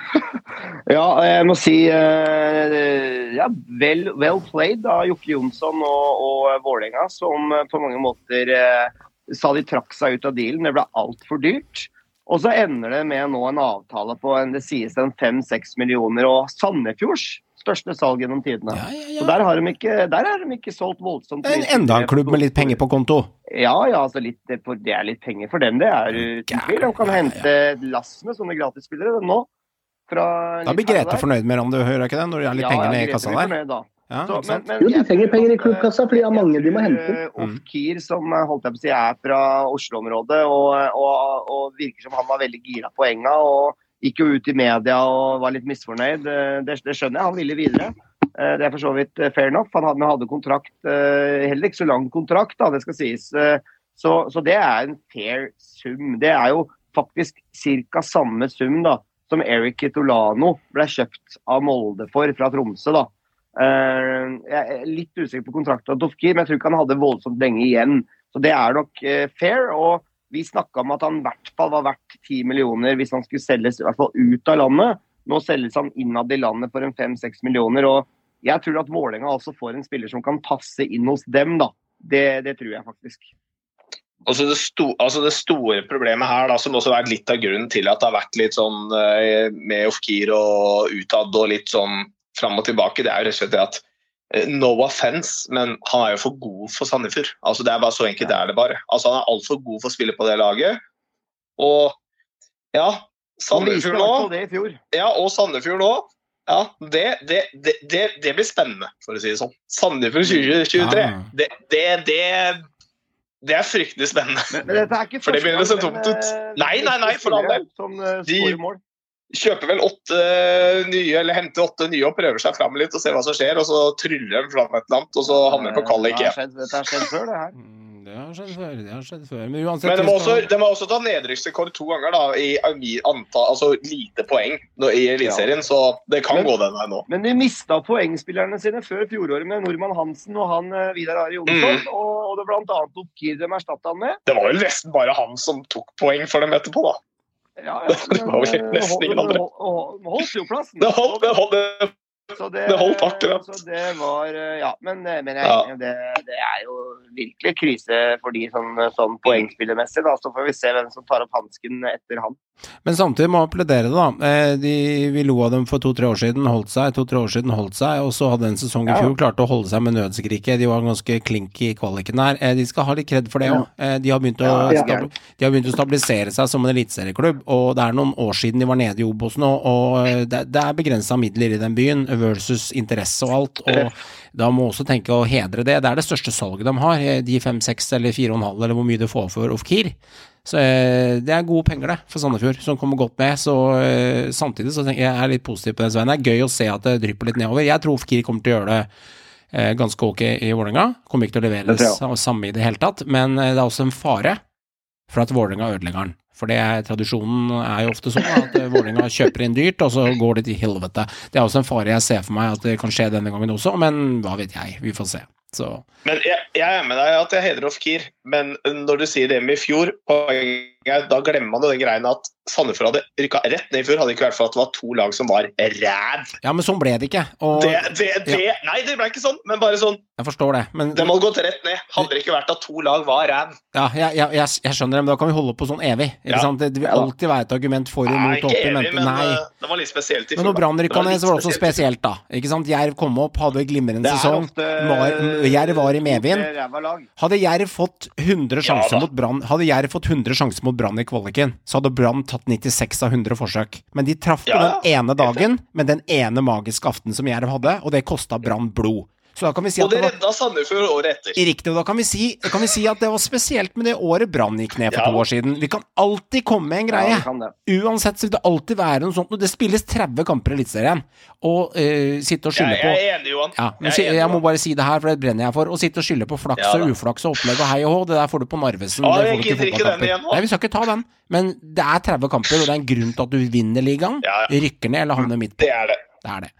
Ja, jeg må si eh, ja, well, well played av Jokke Jonsson og, og Vålerenga, som eh, på mange måter eh, sa de trakk seg ut av dealen. Det ble altfor dyrt. Og så ender det med nå en avtale på en, det sies en fem-seks millioner, og Sandefjords største salg gjennom tidene. Ja, ja, Så der har de ikke, der har de ikke solgt voldsomt. En- enda en klubb med litt penger på konto. Ja, ja, altså litt, det er litt penger for dem, det er uten tvil. De kan Ja, ja, ja. hente lass med sånne gratisspillere nå. Fra Da blir der. fornøyd med om du hører ikke det, når det er litt Ja, penger ja, i kassa der. fornøyd da. Ja, Så, men, men Jo, de trenger penger i klubbkassa, fordi de har mange de må hente. eh, Mm. Ofkir, som eh, holdt jeg på å si, er fra Oslo-området, og, og, og virker som han var veldig gira på enga. og Gikk jo ut i media og var litt misfornøyd. Eh, Det, det skjønner jeg, han ville videre. Eh, Det er for så vidt eh, fair enough. Han hadde, hadde kontrakt, eh, heller ikke så lang kontrakt, da, det skal sies. Eh, Så, så det er en fair sum. Det er jo faktisk ca. samme sum da, som Eric Kitolano ble kjøpt av Molde for fra Tromsø. da. Eh, Jeg er litt usikker på kontrakten av Dofkir, men jeg tror ikke han hadde voldsomt lenge igjen. Så det er nok eh, fair. og vi snakka om at han i hvert fall var verdt 10 millioner hvis han skulle selges i hvert fall ut av landet. Nå selges han innad i landet for en 5-6 millioner. og Jeg tror at Vålerenga altså får en spiller som kan passe inn hos dem. da. Det, det tror jeg faktisk. Altså det, sto, altså det store problemet her, da, som også har vært litt av grunnen til at det har vært litt sånn eh, med Ofkir og utad og litt sånn fram og tilbake, det er jo rett og slett det at eh, No offense, men han er jo for god for Sandefjord. Altså Det er bare så enkelt det er det bare. Altså Han er altfor god for å spille på det laget. Og ja, Sandefjord nå ja, og Sandefjord nå. Ja, det, det, det, det, det blir spennende, for å si det sånn. Sandefjord 2023, Det det, det, det, det er fryktelig spennende. Men, men dette er ikke For det begynner å se tomt ut. eh, Nei, nei, nei, for all del. Uh, De- Kjøper vel åtte nye, eller henter åtte nye og prøver seg fram litt og ser hva som skjer, og så tryller de fram et eller annet, og så havner de på kvalik Det igjen. Dette har skjedd før, det her. Det har skjedd før. Det har skjedd før. Men uansett Men de må også, de må også ta nedrykksrekord to ganger da, i antall, altså lite poeng i Eliteserien, så det kan Men- gå den veien nå. Men de mista poengspillerne sine før fjoråret med Nordmann Hansen og han eh, Vidar Ari Jonsson. Mm. Og, og det annet Oppkir de erstatta han med. Det var vel nesten bare han som tok poeng for dem etterpå, da. Ja, Det var vel eh, nesten ingen andre. hold- Holdt jo plassen. Det holdt, det holdt, det Så det, det holdt akkurat. Så det var eh, Ja, men, eh, men jeg, Ja. Det, det er jo virkelig krise for de sånn, sånn poengspillermessig. Da. Så får vi se hvem som tar opp hansken etter han. Men samtidig må jeg pledere, da. Eh, De, vi lo av dem for to-tre år siden, holdt seg. To-tre år siden holdt seg, og så hadde en sesong i Ja. fjor klarte å holde seg med nødskriket. De var ganske klink i kvaliken her. Eh, De skal ha litt kred for det òg. De, har begynt å Ja, ja. de har begynt å stabilisere seg som en eliteserieklubb, og det er noen år siden de var nede i Obos nå, og eh, det, det er begrensa midler i den byen versus interesse og alt. og da må også tenke å hedre det. Det er det største salget de har. eh, De fem, seks eller fire og en halv, eller hvor mye du får for Ofkir. Så eh, det er gode penger, det, for Sandefjord, som kommer godt med. Så eh, samtidig så tenker jeg jeg er litt positiv på den Svein. Det er gøy å se at det drypper litt nedover. Jeg tror Fikir kommer til å gjøre det eh, ganske ok i Vålerenga. Kommer ikke til å levere Det samme i det hele tatt, men det er også en fare for at Vålerenga ødelegger den. For det er, tradisjonen er jo ofte sånn at eh, Vålerenga kjøper inn dyrt, og så går det til helvete. Det er også en fare jeg ser for meg at det kan skje denne gangen også, men hva vet jeg. Vi får se. Så Men jeg, jeg er med deg at jeg hedrer Ofkir, men når du sier det med i fjor, poenget da glemmer man jo den greien at Sandefjord hadde rykka rett ned i fjor, hadde ikke vært for at det var to lag som var ræv. Ja, men sånn ble det ikke. Og Det, det, det, Nei, det ble ikke sånn, men bare sånn. jeg forstår det. Men De hadde gått rett ned. Hadde det ikke vært at to lag var ræv. ja, jeg, jeg, jeg, jeg skjønner det, men da kan vi holde på sånn evig. Ja. sant? Det, vil alltid være et argument for og mot. opp i mente. men Nei. eh, det var litt spesielt i Men når. Brann rykka ned, så var det også spesielt da. Ikke sant? Jerv kom opp, hadde glimrende sesong. Var, Jerv var i medvind. Hadde Jerv fått 100 sjanser ja, mot Brann Hadde Jerv fått 100 sjanser mot Brann i kvaliken, så hadde Brann tatt 96 av 100 forsøk. Men de traff på Ja, den ene dagen, med den ene magiske aften som Jerv hadde, og det kosta Brann blod. Så da kan vi si Og at det det var redda Sandefjord året etter. Riktig, og da kan vi, si, kan vi si at det var spesielt med det året Brann gikk ned for Ja. to år siden. Vi kan alltid komme med en greie. Ja. Uansett så vil det alltid være noe sånt. Og det spilles 30 kamper i Eliteserien. Og uh, sitte og skylde på jeg er enig, Johan. ja, men Jeg er enig, jeg må bare si det her, for det brenner jeg for. Å sitte og skylde på flaks Ja, og uflaks og opplegg og hei og hå, det der får du på Narvesen. Ja, jeg gidder ikke den igjen nå. Nei, vi skal ikke ta den. Men det er 30 kamper, og det er en grunn til at du vinner ligaen, Ja, ja. rykker ned eller havner midt på. Det er det. Det er det.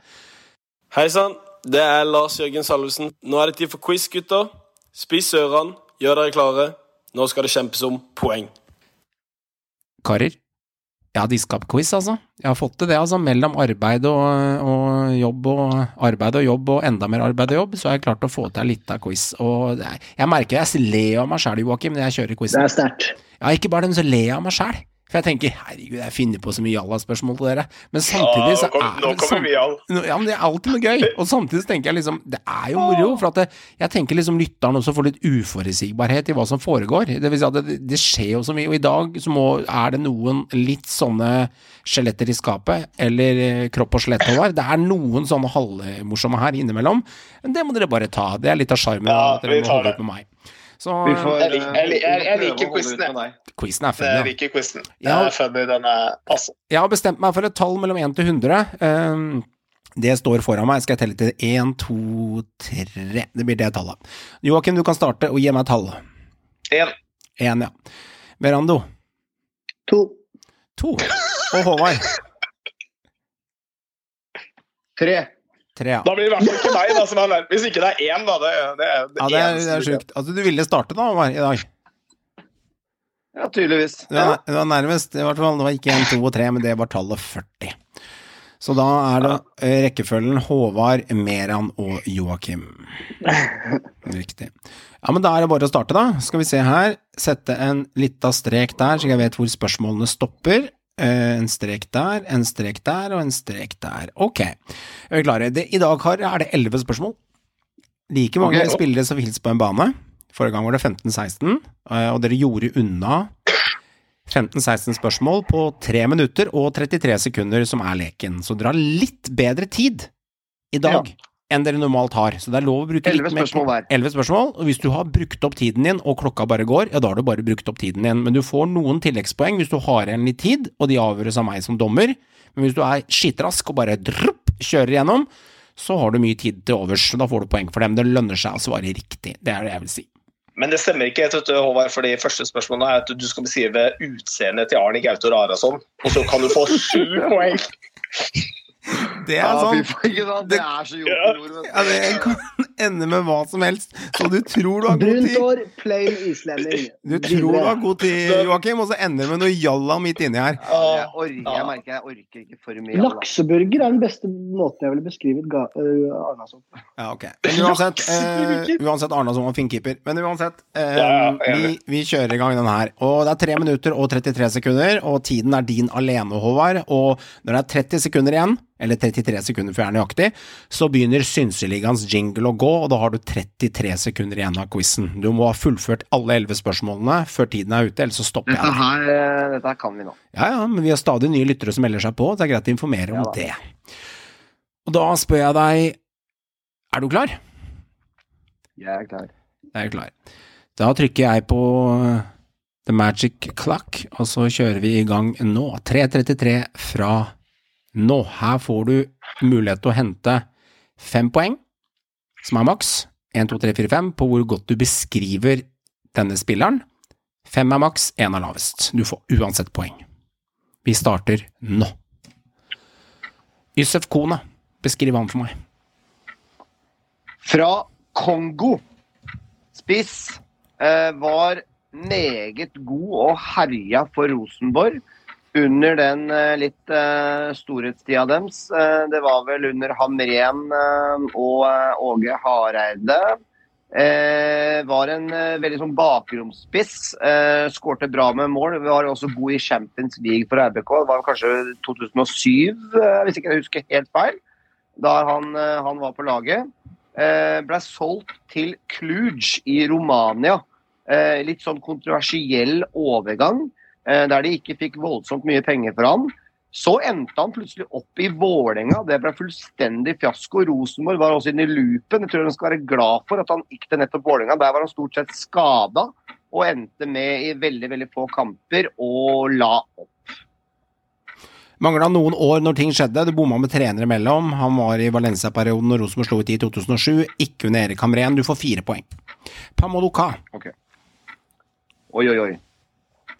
Hei sann, det er Lars Jørgen Salvesen. Nå er det tid for quiz, gutter. Spiss ørene, gjør dere klare. Nå skal det kjempes om poeng. Karer, jeg har diska opp quiz, altså. Jeg har fått til det, altså. Mellom arbeid og, og jobb og arbeid og jobb og enda mer arbeid og jobb, så har jeg klart å få til litt av quiz. Og jeg merker jeg ler av meg sjæl, Joakim, når jeg kjører Det er sterkt. Ja, ikke bare det, men så ler jeg av meg sjæl. For jeg tenker herregud, jeg finner på så mye jalla-spørsmål til dere. Men samtidig så er nå det kommer Ja, men det er alltid noe gøy. Og samtidig så tenker jeg liksom Det er jo moro. For at det, jeg tenker liksom lytteren også får litt uforutsigbarhet i hva som foregår. Det vil si at det, det skjer jo så mye. Og i dag så må, er det noen litt sånne skjeletter i skapet, eller eh, kropp og skjelett, Håvard. Det er noen sånne halvmorsomme her innimellom. Men det må dere bare ta. Det er litt av sjarmen. Ja, at dere må holde ut med meg. Så Vi får, Jeg lik- jeg lik- jeg- jeg eh, liker quizen, jeg. quizen er fun, ja. liker quizen. Den er funny, den er passe. Jeg har bestemt meg for et tall mellom 1 til 100. Um, det står foran meg. Skal jeg telle til 1, 2, 3 Det blir det tallet. Joakim, du kan starte og gi meg tallet tall. En. 1, ja. Verando. 2. 2. Og Håvard. Tre. ja. Da blir det i hvert fall ikke meg, da, som er nærmest. Hvis ikke det er én, da. Det, det er det Ja, det er, det er sjukt. Altså, du ville starte da, Omar, i dag. Ja, tydeligvis. Du var, du var nærmest, i hvert fall. Det var ikke 1, 2 og 3, men det var tallet 40. Så da er det eh, rekkefølgen Håvard, Meran og Joakim. Riktig. Ja, men da er det bare å starte, da. Skal vi se her. Sette en lita strek der, så jeg vet hvor spørsmålene stopper. Eh, En strek der, en strek der og en strek der. Ok, er vi klare? Det, I dag har, er det elleve spørsmål. Like mange okay. spillere som hilser på en bane. Forrige gang var det 15-16, eh, og dere gjorde unna 15-16 spørsmål på 3 minutter og 33 sekunder, som er leken. Så dere har litt bedre tid i dag enn dere normalt har. Så det er lov å bruke litt Elleve spørsmål hver. 11 spørsmål, og hvis du har brukt opp tiden din, og klokka bare går, ja, da har du bare brukt opp tiden din. Men du får noen tilleggspoeng hvis du har igjen litt tid, og de avgjøres av meg som dommer. Men hvis du er skitrask og bare drupp, kjører igjennom, så har du mye tid til overs. så Da får du poeng for dem. Det lønner seg å svare riktig. Det er det jeg vil si. Men det stemmer ikke, du, Håvard, for det første spørsmålet er at du skal beskrive utseendet til Arne Gautor Arason, og så kan du få sju poeng. Det er sånn. Det er så jokerord, vet du. Ja, det kan ende med hva som helst. Så du tror du har god Brunt tid. hår, plain islending. Du tror du har god tid, Joakim, og så ender det med noe jalla midt inni her. Jeg, orker, jeg merker jeg orker ikke for mye. jalla. Lakseburger er den beste måten jeg ville beskrevet uh, Arnason på. Ja, ok. Men uansett, uh, uansett Arnason var fin keeper. Men uansett, eh, ja, vi, vi kjører i gang den her. Og det er 3 minutter og 33 sekunder, og tiden er din alene, Håvard. Og når det er 30 sekunder igjen, eller 33 sekunder for jeg er nøyaktig, så begynner Synseligaens jingle å gå, og da har du 33 sekunder igjen av quizen. Du må ha fullført alle 11 spørsmålene før tiden er ute, ellers så stopper jeg Dette her, eh, dette her kan vi nå. Ja, ja, men vi har stadig nye lyttere som melder seg på, det er greit å informere om Ja det. Og da spør jeg deg, er du klar? Jeg er klar. Jeg er klar. Da trykker jeg på The Magic Clock, og så kjører vi i gang nå. 3.33 fra nå. Her får du mulighet til å hente fem poeng, som er maks. 1, 2, 3, 4, 5 på hvor godt du beskriver denne spilleren. Fem er maks, én er lavest. Du får uansett poeng. Vi starter nå. Yusef Kona, beskriv han for meg. Fra Kongo. Spiss. Eh, var meget god og herja for Rosenborg under den eh, litt eh, storhetstida deres. Eh, det var vel under Hamren og Åge Hareide. Var en veldig sånn bakromsspiss. Skårte bra med mål. Var også god i Champions League for RBK. Det var kanskje 2007, eh, hvis ikke jeg husker helt feil. Da han, han var på laget. Ble solgt til Cluj i Romania. Litt sånn kontroversiell overgang, der de ikke fikk voldsomt mye penger for han. Så endte han plutselig opp i Vålerenga. Det ble fullstendig fiasko. Rosenborg var også inne i loopen. Jeg tror han skal være glad for at han gikk til nettopp Vålerenga. Der var han stort sett skada og endte med i veldig veldig få kamper og la opp. Mangla noen år når ting skjedde, du bomma med trenere imellom. Han var i Valencia-perioden når Rosenborg slo ut i 2007, ikke under Erik Hamren. Du får fire poeng. Pamodoka, Oi, oi, oi.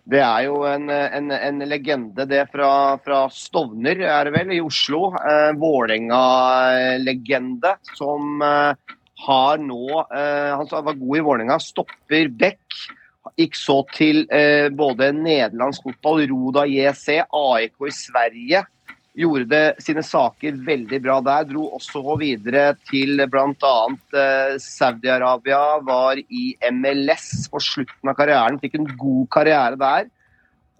Det er jo en, en, en legende, det fra, fra Stovner, er det vel, i Oslo. Eh, Vålerenga-legende som eh, har nå eh, Han var god i Vålerenga, stopper Beck. Gikk så til eh, både nederlandsk fotball, Roda JC, AIK i Sverige. Gjorde det, sine saker veldig bra der. Dro også videre til bl.a. Eh, Saudi-Arabia. Var i MLS på slutten av karrieren. Fikk en god karriere der.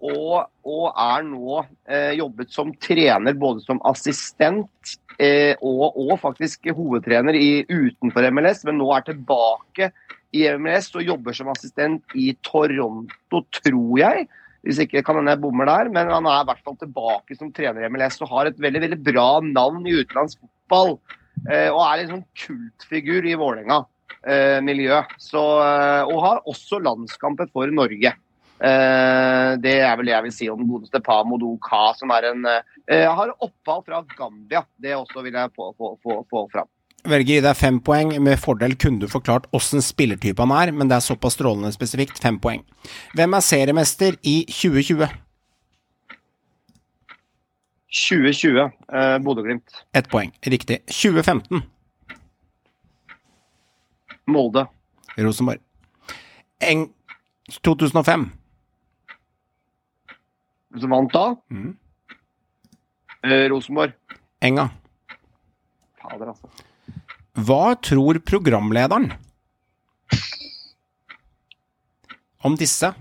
Og, og er nå eh, jobbet som trener både som assistent eh, og, og faktisk hovedtrener i, utenfor MLS, men nå er tilbake i MLS og jobber som assistent i Toronto, tror jeg. Hvis ikke kan hende jeg bommer der, men han er i hvert fall tilbake som trener i MLS og har et veldig veldig bra navn i utenlandsk fotball. Eh, og er en sånn kultfigur i Vålerenga-miljøet. Eh, og har også landskamper for Norge. Eh, det er vel det jeg vil si om den godeste Pamodo Ka, som er en eh, har opphav fra Gambia. Det også vil jeg få, få, få, få fram. Velger å gi deg fem poeng. Med fordel kunne du forklart åssen spillertype han er, men det er såpass strålende spesifikt. Fem poeng. Hvem er seriemester i 2020? 2020, eh, Bodø-Glimt. Ett poeng. Riktig. 2015, Molde. Rosenborg. Eng 2005, Som vant da? Mm. Eh, Rosenborg. Enga. Fader, altså. Hva tror programlederen om disse?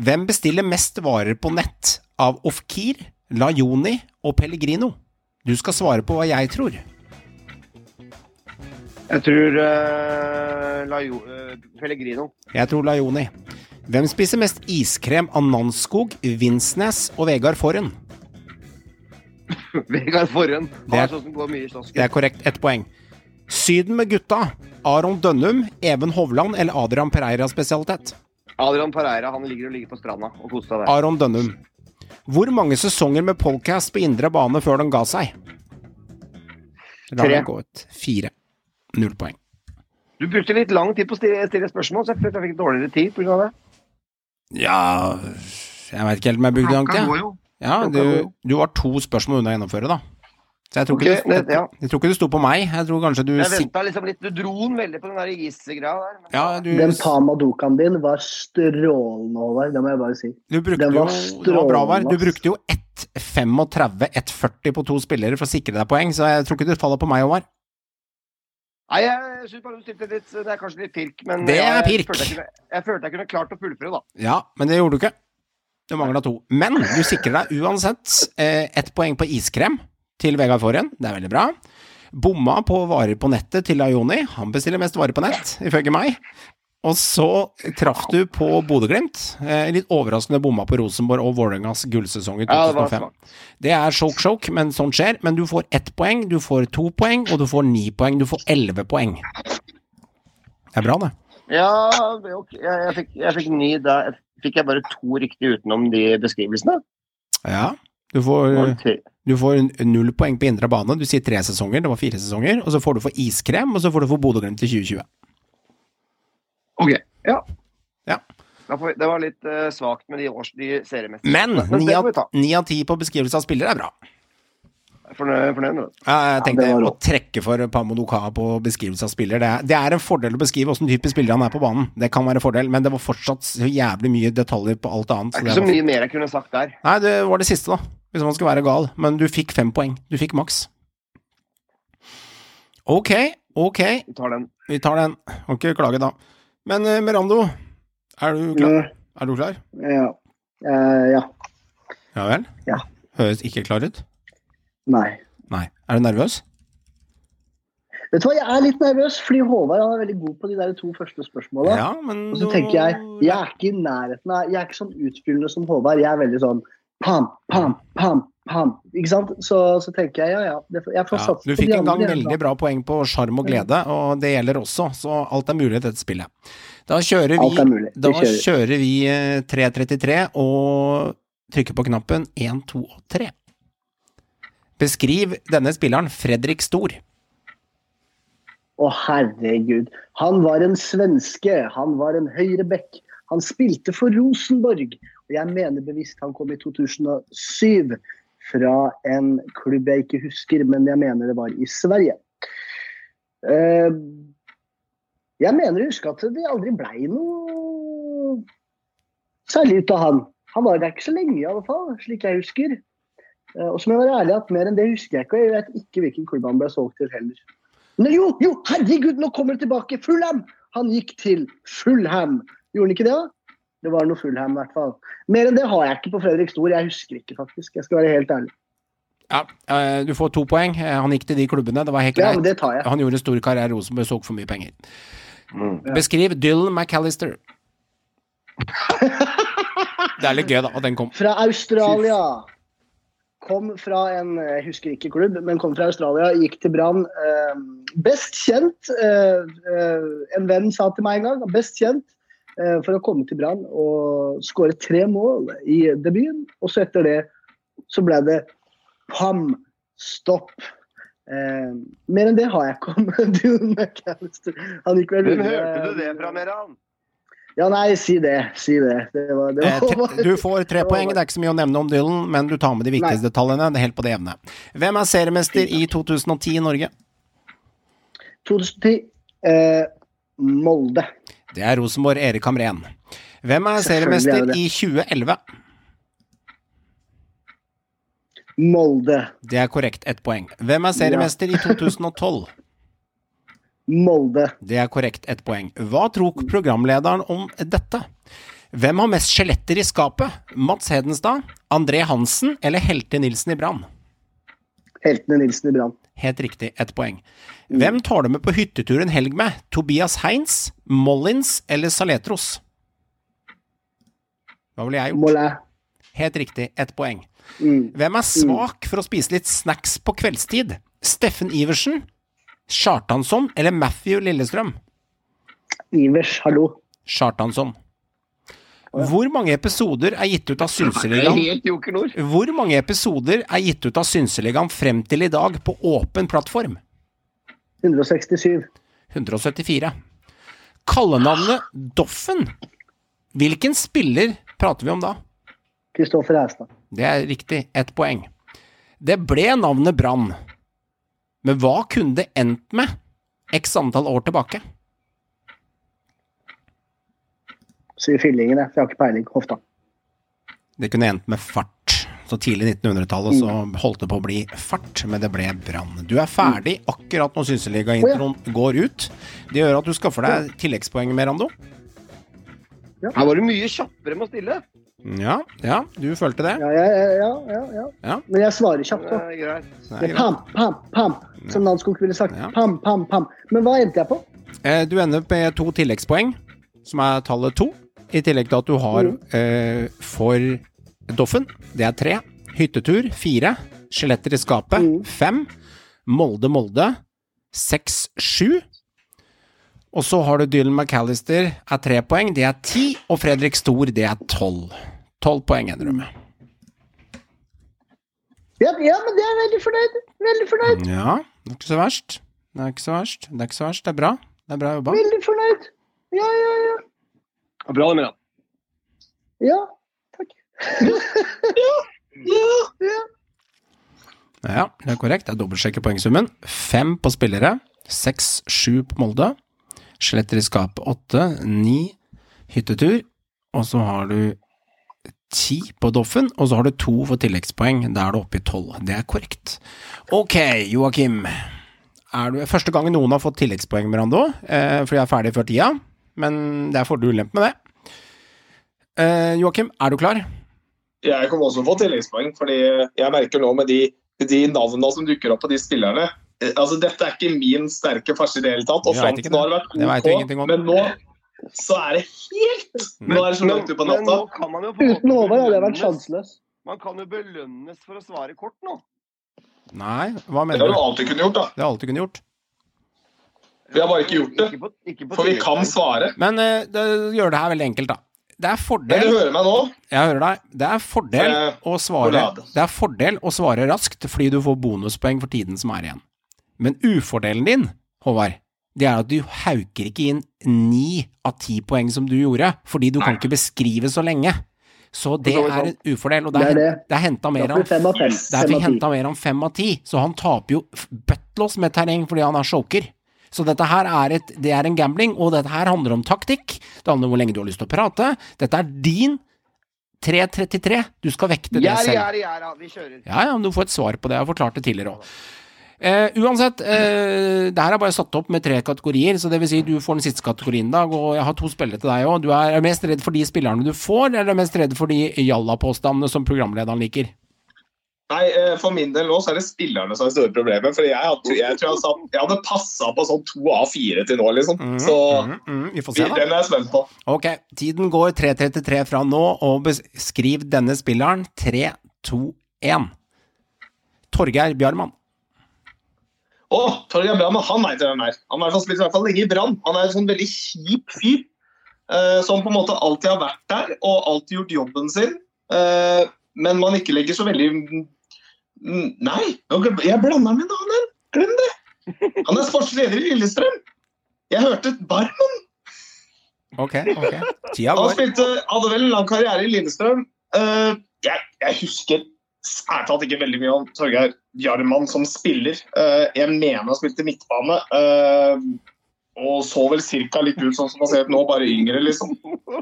Hvem bestiller mest varer på nett av Ofkir, Lajoni og Pellegrino? Du skal svare på hva jeg tror. Jeg tror uh, Lajo, uh, Pellegrino. Jeg tror Lajoni. Hvem spiser mest iskrem av Nanskog, Vinsnes og Vegard Forhen? Vegard Forhen. Det er- sånn. Det er korrekt. Ett poeng. Syden med gutta. Aron Dønnum, Even Hovland eller Adrian Pereira spesialitet? Adrian Pereira han ligger og ligger på stranda og koser seg der. Aron Dønnum. Hvor mange sesonger med podcast på indre bane før den ga seg? La Tre. gå ut. Fire. Null poeng. Du brukte litt lang tid på å stille, spørsmål, så jeg følte jeg fikk dårligere tid pga. det. Ja Jeg veit ikke helt om jeg brukte lang Klokka går tid. jo. Ja, du, du var to spørsmål unna å gjennomføre, da. Så jeg tror, okay, ikke, det- det, ja. jeg tror ikke det sto på meg. Jeg tror kanskje du Jeg venta liksom litt. Du dro den veldig på den der isgreia der. men- Ja, du, Den Pamadokaen din var strålende, Håvard. Det må jeg bare si. du brukte den jo var Det var bra, Du brukte jo 1,35, 1,40 på to spillere for å sikre deg poeng, så jeg tror ikke du faller på meg, Håvard. Nei, jeg syns bare du stilte litt Det er kanskje litt pirk, men Det er jeg, pirk. Følte jeg, kunne, jeg følte jeg kunne klart å fullføre, da. Ja, men det gjorde du ikke. Du mangla to. Men du sikrer deg uansett eh, ett poeng på iskrem til Vegard Forhen. Det er veldig bra. Bomma på varer på nettet til Ioni. Han bestiller mest varer på nett, ifølge meg. Og så traff du på Bodø-Glimt. Eh, litt overraskende bomma på Rosenborg og Vålerengas gullsesong i Ja, det var 2005. Det er choke-choke, men sånt skjer. Men du får ett poeng, du får to poeng, og du får ni poeng. Du får elleve poeng. Det er bra, det. Ja, det er ok. jeg, jeg, fikk, jeg fikk ni der. fikk jeg bare to riktige utenom de beskrivelsene. Ja. Du får, du får null poeng på indre bane. Du sier tre sesonger, det var fire sesonger. Og så får du for iskrem, og så får du for Bodø-Glimt til 2020. Ok, ja. Ja. Det var litt uh, svakt med de, års, de seriemessige. Men ni av ti på beskrivelse av spillere er bra. Fornøyd, fornøyd med det. Ja, Jeg tenkte ja, å trekke for Pamodoka på beskrivelse av spiller. Det er, det er en fordel å beskrive åssen type spiller han er på banen. Det kan være en fordel, men det var fortsatt så jævlig mye detaljer på alt annet. Det er ikke så mye mer jeg kunne sagt der. Nei, det var det siste, da. Hvis man skal være gal. Men du fikk fem poeng. Du fikk maks. Ok, ok. Vi tar den. Vi tar den. Kan ikke klage, da. Men uh, Merando, er du klar? Er du klar? Ja. Uh, ja. Ja vel? Ja. Høres ikke klar ut? Nei. Nei. Er du nervøs? Vet du hva, jeg er litt nervøs, fordi Håvard han er veldig god på de der to første spørsmåla. Ja, men Og så tenker jeg, jeg er ikke i nærheten av Jeg er ikke sånn utfyllende som Håvard. Jeg er veldig sånn pam, pam, pam, pam. Ikke sant? Så, så tenker jeg ja, ja. Jeg får Ja, satse du fikk en gang veldig bra poeng på sjarm og glede, og det gjelder også, så alt er mulig i dette spillet. Da kjører er vi. Vi da kjører. kjører vi eh, 333 og trykker på knappen 1, 2 og 3. Beskriv denne spilleren Fredrik Stor. Å, herregud. Han var en svenske. Han var en høyrebekk. Han spilte for Rosenborg. Og jeg mener bevisst han kom i 2007 fra en klubb jeg ikke husker, men jeg mener det var i Sverige. Eh, jeg mener å huske at det aldri blei noe særlig ut av han. Han var der ikke så lenge, i alle fall, slik jeg husker. Eh, og så må jeg være ærlig at mer enn det husker jeg ikke, og jeg vet ikke hvilken klubb han ble solgt til heller. Men jo, jo, herregud, nå kommer det tilbake! Fulham! Han gikk til Fulham. Gjorde han ikke det, da? Det var noe Fulham, i hvert fall. Mer enn det har jeg ikke på Fredrik Stor. Jeg husker ikke, faktisk. Jeg skal være helt ærlig. Ja, eh, du får to poeng. Eh, Han gikk til de klubbene, det var helt Ja, greit. men det tar jeg. Han gjorde stor karriere i Rosenborg, solgte for mye penger. Mm. Beskriv Dylan McAllister. Det er litt gøy, da, at den kom. Fra Australia. Kom fra en jeg husker ikke klubb, men kom fra Australia. Gikk til Brann. Eh, best kjent, eh, eh, en venn sa til meg en gang, best kjent eh, for å komme til Brann og skåre tre mål i debuten. Og så etter det så ble det pam, stopp. Eh, mer enn det har jeg ikke om Dune McAllister. Han gikk vel videre. hørte du det fra, Meran? Ja, nei, si det. Si det. det, var, det Eh, var, Du får tre poeng, det er ikke så mye å nevne om Dylan, men du tar med de viktigste detaljene. Det er helt på det jevne. Hvem er seriemester i 2010 i Norge? 2010. Eh, Molde. Det er Rosenborg Erik Hamren. Hvem er seriemester er i 2011? Molde. Det er korrekt, ett poeng. Hvem er seriemester i 2012? Molde. Det er korrekt, ett poeng. Hva tror programlederen om dette? Hvem har mest skjeletter i skapet? Mats Hedenstad, André Hansen eller Helte Nilsen i Brann? Heltene Nilsen i Brann. Helt riktig, ett poeng. Hvem tar du med på hyttetur en helg med? Tobias Heins, Mollins eller Saletros? Hva ville jeg gjort? Molle. Helt riktig, ett poeng. Mm. Hvem er svak for å spise litt snacks på kveldstid? Steffen Iversen, Kjartansson eller Matthew Lillestrøm? Ivers, hallo. Kjartansson. Hvor mange episoder er gitt ut av Synseligaen? Hvor mange episoder er gitt ut av Synseligaen frem til i dag på åpen plattform? 167. 174. Kallenavnet Doffen. Hvilken spiller prater vi om da? Kristoffer Hæstad. Det er riktig, ett poeng. Det ble navnet Brann. Men hva kunne det endt med x antall år tilbake? Sier Fyllingen, jeg. for Jeg har ikke peiling. Hofta. Det kunne endt med fart. Så tidlig 1900-tallet så holdt det på å bli fart, men det ble Brann. Du er ferdig akkurat når Synseliga-introen går ut. Det gjør at du skaffer deg tilleggspoeng, Merando. Her var du mye kjappere med å stille. Ja, ja, du følte det? Ja, ja, ja, ja, ja. Ja. Men jeg svarer kjapt Det er greit. Det er pam, pam, pam, som Nanskog ville sagt. Ja. Pam, pam, pam. Men hva endte jeg på? Eh, Du ender med to tilleggspoeng, som er tallet to. I tillegg til at du har eh, for Doffen, det er tre. Hyttetur, fire. Skjeletter i skapet, Mm. fem. Molde-Molde, seks, sju. Og så har du Dylan McAllister er tre poeng, det er ti. Og Fredrik Stor, det er tolv. Tolv poeng ender du med. Ja, ja, men det er veldig fornøyd. Veldig fornøyd. Ja, det er ikke så verst. Det er ikke så verst. Det er ikke så verst. Det er bra. Det er bra jobba. Veldig fornøyd. Ja, ja, ja. Bra det Miran. det. Ja, takk. Ja, det er korrekt. Det er dobbeltsjekker poengsummen. Fem på spillere. Seks, sju på Molde. Skjeletter i skapet åtte. Ni hyttetur. Og så har du ti på Doffen, og så har du to for tilleggspoeng. Da er du oppe i tolv. Det er korrekt. Ok, Joakim. Er du første gang noen har fått tilleggspoeng, Mirando, eh, fordi jeg er ferdig før tida, men det er fordel ulempe med det. Eh, Joakim, er du klar? Jeg kommer også til å få tilleggspoeng, fordi jeg merker nå med de, de navnene som dukker opp på de spillerne eh, altså Dette er ikke min sterke farse i det hele tatt. og fram til nå har det vært OK, men nå så er det helt Nå er det så langt ut på men natta. Uten Håvard hadde jeg vært sjanseløs. Man kan jo belønnes for å svare kort nå. Nei, hva mener du? Det har du alltid kunnet gjort, da. Det har alltid kunnet gjort. Vi har bare ikke gjort det. Ikke på, ikke på For vi kan svare. Men uh, det gjør det her veldig enkelt, da. Det er Men du fordel hører meg nå? Jeg hører deg. Det er fordel Eh, å svare Det er fordel å svare raskt, fordi du får bonuspoeng for tiden som er igjen. Men ufordelen din, Håvard, det er at du hauker ikke inn ni av ti poeng som du gjorde, fordi du kan ikke beskrive så lenge. Så det er en ufordel, og det er henta mer der fikk henta mer enn fem av ti, så han taper jo bøttelås med terreng fordi han er choker. Så dette her er, et, det er en gambling, og dette her handler om taktikk. Det handler om hvor lenge du har lyst til å prate. Dette er din 3.33. Du skal vekte det selv. Ja, ja, ja, Vi kjører. Ja, ja, men du får et svar på det. Jeg har forklart det tidligere òg. Eh, uansett, eh, det her er bare satt opp med tre kategorier, så det vil si du får den siste kategorien i dag, og jeg har to spillere til deg òg. Du er mest redd for de spillerne du får, eller er mest redd for de jalla-påstandene som programlederen liker? Nei, eh, For min del nå så er det spillerne som er det store problemet. For jeg, hadde, jeg tror jeg, satt, jeg hadde passa på sånn to av fire til nå, liksom. Mhm, Så mm, mm, vi får se, da. den er jeg spent på. Ok, tiden går 3.33 fra nå, og beskriv denne spilleren 3, 2, 1. Torgeir Bjarmann. Å, Torgeir Brann, han veit hvem er. Han har spilt i hvert fall lenge i Brann. Han er en sånn veldig kjip fyr. eh, som på en måte alltid har vært der og alltid gjort jobben sin. eh, men man ikke legger så veldig Nei, jeg blander med en annen. Glem det. Han er sportslig leder i Lillestrøm. Jeg hørte Barmen. Ok, ok. Tida Han spilte, hadde vel en lang karriere i Lillestrøm. Eh, jeg, jeg husker ærlig talt ikke veldig mye om Torgeir Jarman som spiller. Eh, jeg mener han spilte midtbane. eh, og så vel cirka litt ut sånn som han ser ut nå, bare yngre, liksom.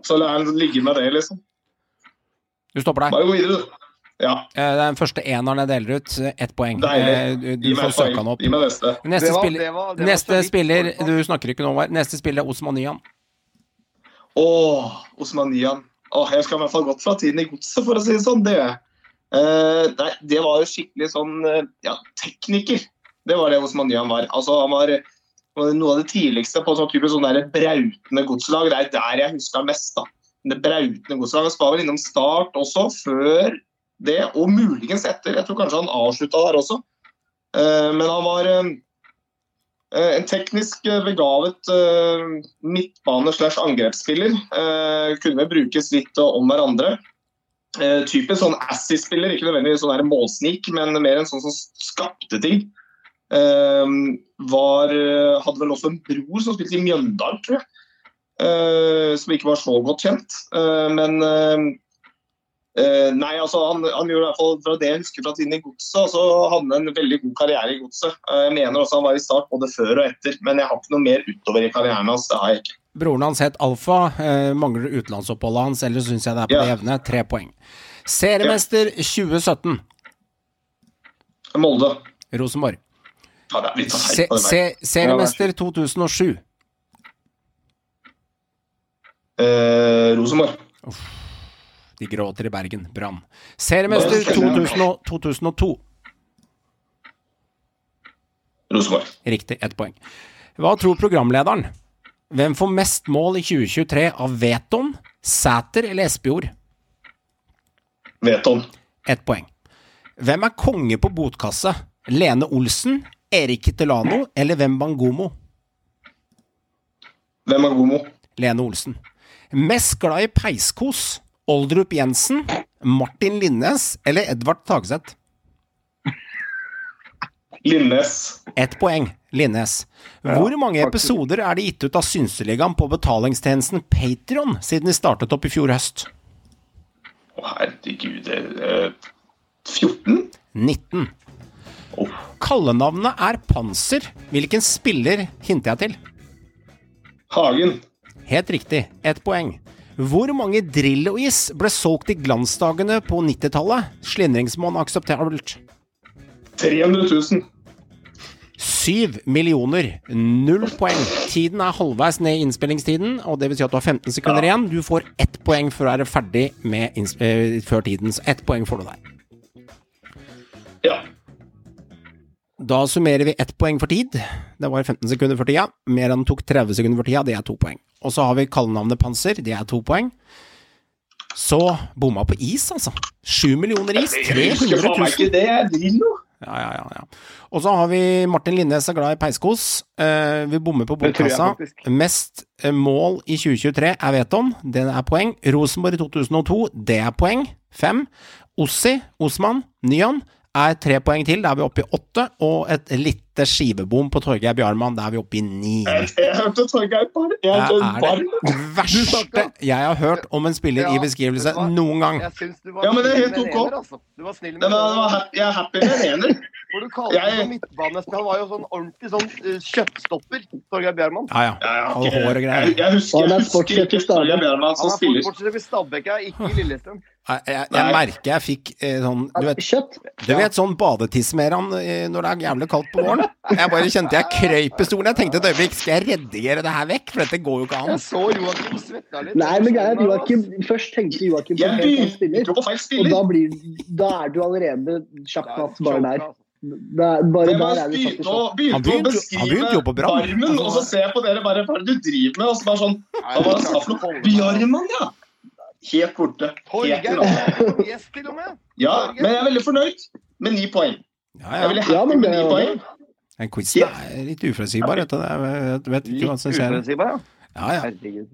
Så la han ligge med det, liksom. Du stopper deg. Bare gå videre, du. Ja, Eh, Den første eneren jeg deler ut, ett poeng. Deilig. Du, får søke han opp. Gi meg neste. Neste Det var- spiller, det var- det var neste spiller. Du snakker ikke noe om, Neste spiller er Osmanian. Å, Åh, Osman Åh, jeg skal i hvert fall godt fra tiden i godset, for å si det sånn. Det gjør jeg. Eh, det var jo skikkelig sånn eh, ja, tekniker. Det var det Osman Nyan var. Altså, han var noe av det tidligste på sånn type sånn brautende godslag. Det er der jeg husker mest. da. Det brautende godslag. Han var vel innom start også, før det, og muligens etter. Jeg tror kanskje han avslutta der også. Eh, men han var En teknisk begavet midtbane- slash angrepsspiller. Kunne vel brukes litt om hverandre. Eh, typisk sånn Assy-spiller, ikke nødvendigvis sånn målsnik, men mer en sånn som skapte ting. Eh, var, eh, hadde vel også en bror som spilte i Mjøndalen, tror jeg. Som ikke var så godt kjent. Men nei, altså han, han gjorde i hvert fall fra det jeg husker fra tiden i Godset, så hadde han en veldig god karriere i Godset. Jeg mener også han var i start både før og etter, men jeg har ikke noe mer utover i karrieren hans. Det har jeg ikke. Broren hans het Alfa. Eh, mangler utenlandsoppholdet hans, ellers syns jeg det er på Ja. det jevne. Tre poeng. Seriemester 2017, Molde. Rosenborg. Ja, det er litt Se, feil på det se, seriemester 2007, Eh, Rosenborg. de gråter i Bergen. Brann. Seriemester 2000, 2002. Rosenborg. Riktig, ett poeng. Hva tror programlederen? Hvem får mest mål i 2023 av Veton, Sæter eller Espejord? Veton. Ett poeng. Hvem er konge på botkasse? Lene Olsen, Erik Kittelano eller Wembangomo? Hvem er god mo? Lene Olsen. Mest glad i peiskos? Oldrup Jensen, Martin Linnes eller Edvard Tagseth? Linnes. Ett poeng. Linnes. Hvor mange episoder er det gitt ut av Synseligaen på betalingstjenesten Patrion siden de startet opp i fjor høst? Å, herregud det, eh, 14? 19. Oh. Kallenavnet er Panser. Hvilken spiller hinter jeg til? Hagen. Helt riktig. Ett poeng. Hvor mange Drillo-is ble solgt i glansdagene på 90-tallet? Slindringsmål akseptabelt. 300 000. Syv millioner. Null poeng. Tiden er halvveis ned i innspillingstiden, og det vil si at du har 15 sekunder igjen. Du får ett poeng før du er ferdig med eh, før tiden, så ett poeng får du der. Ja. Da summerer vi ett poeng for tid. Det var 15 sekunder for tida. Mer enn tok 30 sekunder for tida, det er to poeng. Og så har vi kallenavnet Panser, det er to poeng. Så bomma på is, altså. Sju millioner is, Jeg 300 husker faen meg ikke det. Jeg Drillo. Ja, ja, ja, ja. Og så har vi Martin Linnes er glad i peiskos. Eh, vi bommer på faktisk. Mest eh, mål i 2023 er Veton. Det er poeng. Rosenborg i 2002, det er poeng. Fem. Ossi, Osman, Nyan er tre poeng til. Da er vi oppe i åtte. Og et lite skivebom på Torgeir Bjarmann. Da er vi oppe i ni. Jeg, jeg hørte Torgeir Barm. Jeg Det er det verste jeg har hørt om en spiller i beskrivelse var, noen gang. Jeg syns du var Ja, men det er helt ok. altså. Du var snill med jeg er happy med en. For du kaller Jeg- ham midtbanespiller. Han var jo sånn ordentlig sånn uh, kjøttstopper, Torgeir Bjermann. Ja, ja. Ja, ikke- hår og greier. jeg, jeg husker, er jeg husker Torgeir i som spiller. Han er fortsatt i Stabæk, ikke i Lillestrøm. Jeg, jeg, jeg merker jeg fikk eh, sånn Du vet, Kjøtt. Du vet sånn badetidsmeran eh, når det er jævlig kaldt på våren? Jeg bare kjente jeg krøyp i stolen. Jeg tenkte et øyeblikk, skal jeg redigere det her vekk? For dette går jo ikke Jeg så Joakim svetta litt. Nei, men greia er Joakim Først tenkte Joakim på annen spiller, feil og da, blir, da er du allerede sjakkmatt bare der. Er, bare der er vi faktisk begynte Han begynte jo- på Brann. Barmen, og så ser jeg på dere bare Hva er det du driver med? Og så bare sånn Hva var det han sa for noe? Bjarmann, ja! Helt borte. Helt Torgeir gjest, til og med. Ja, men jeg er veldig fornøyd med ni poeng. Ja, ja. Ja, men med det er poeng. Den quizen er litt uforutsigbar, vet du. Jeg vet ikke hva som skjer. ja. Ja, ja.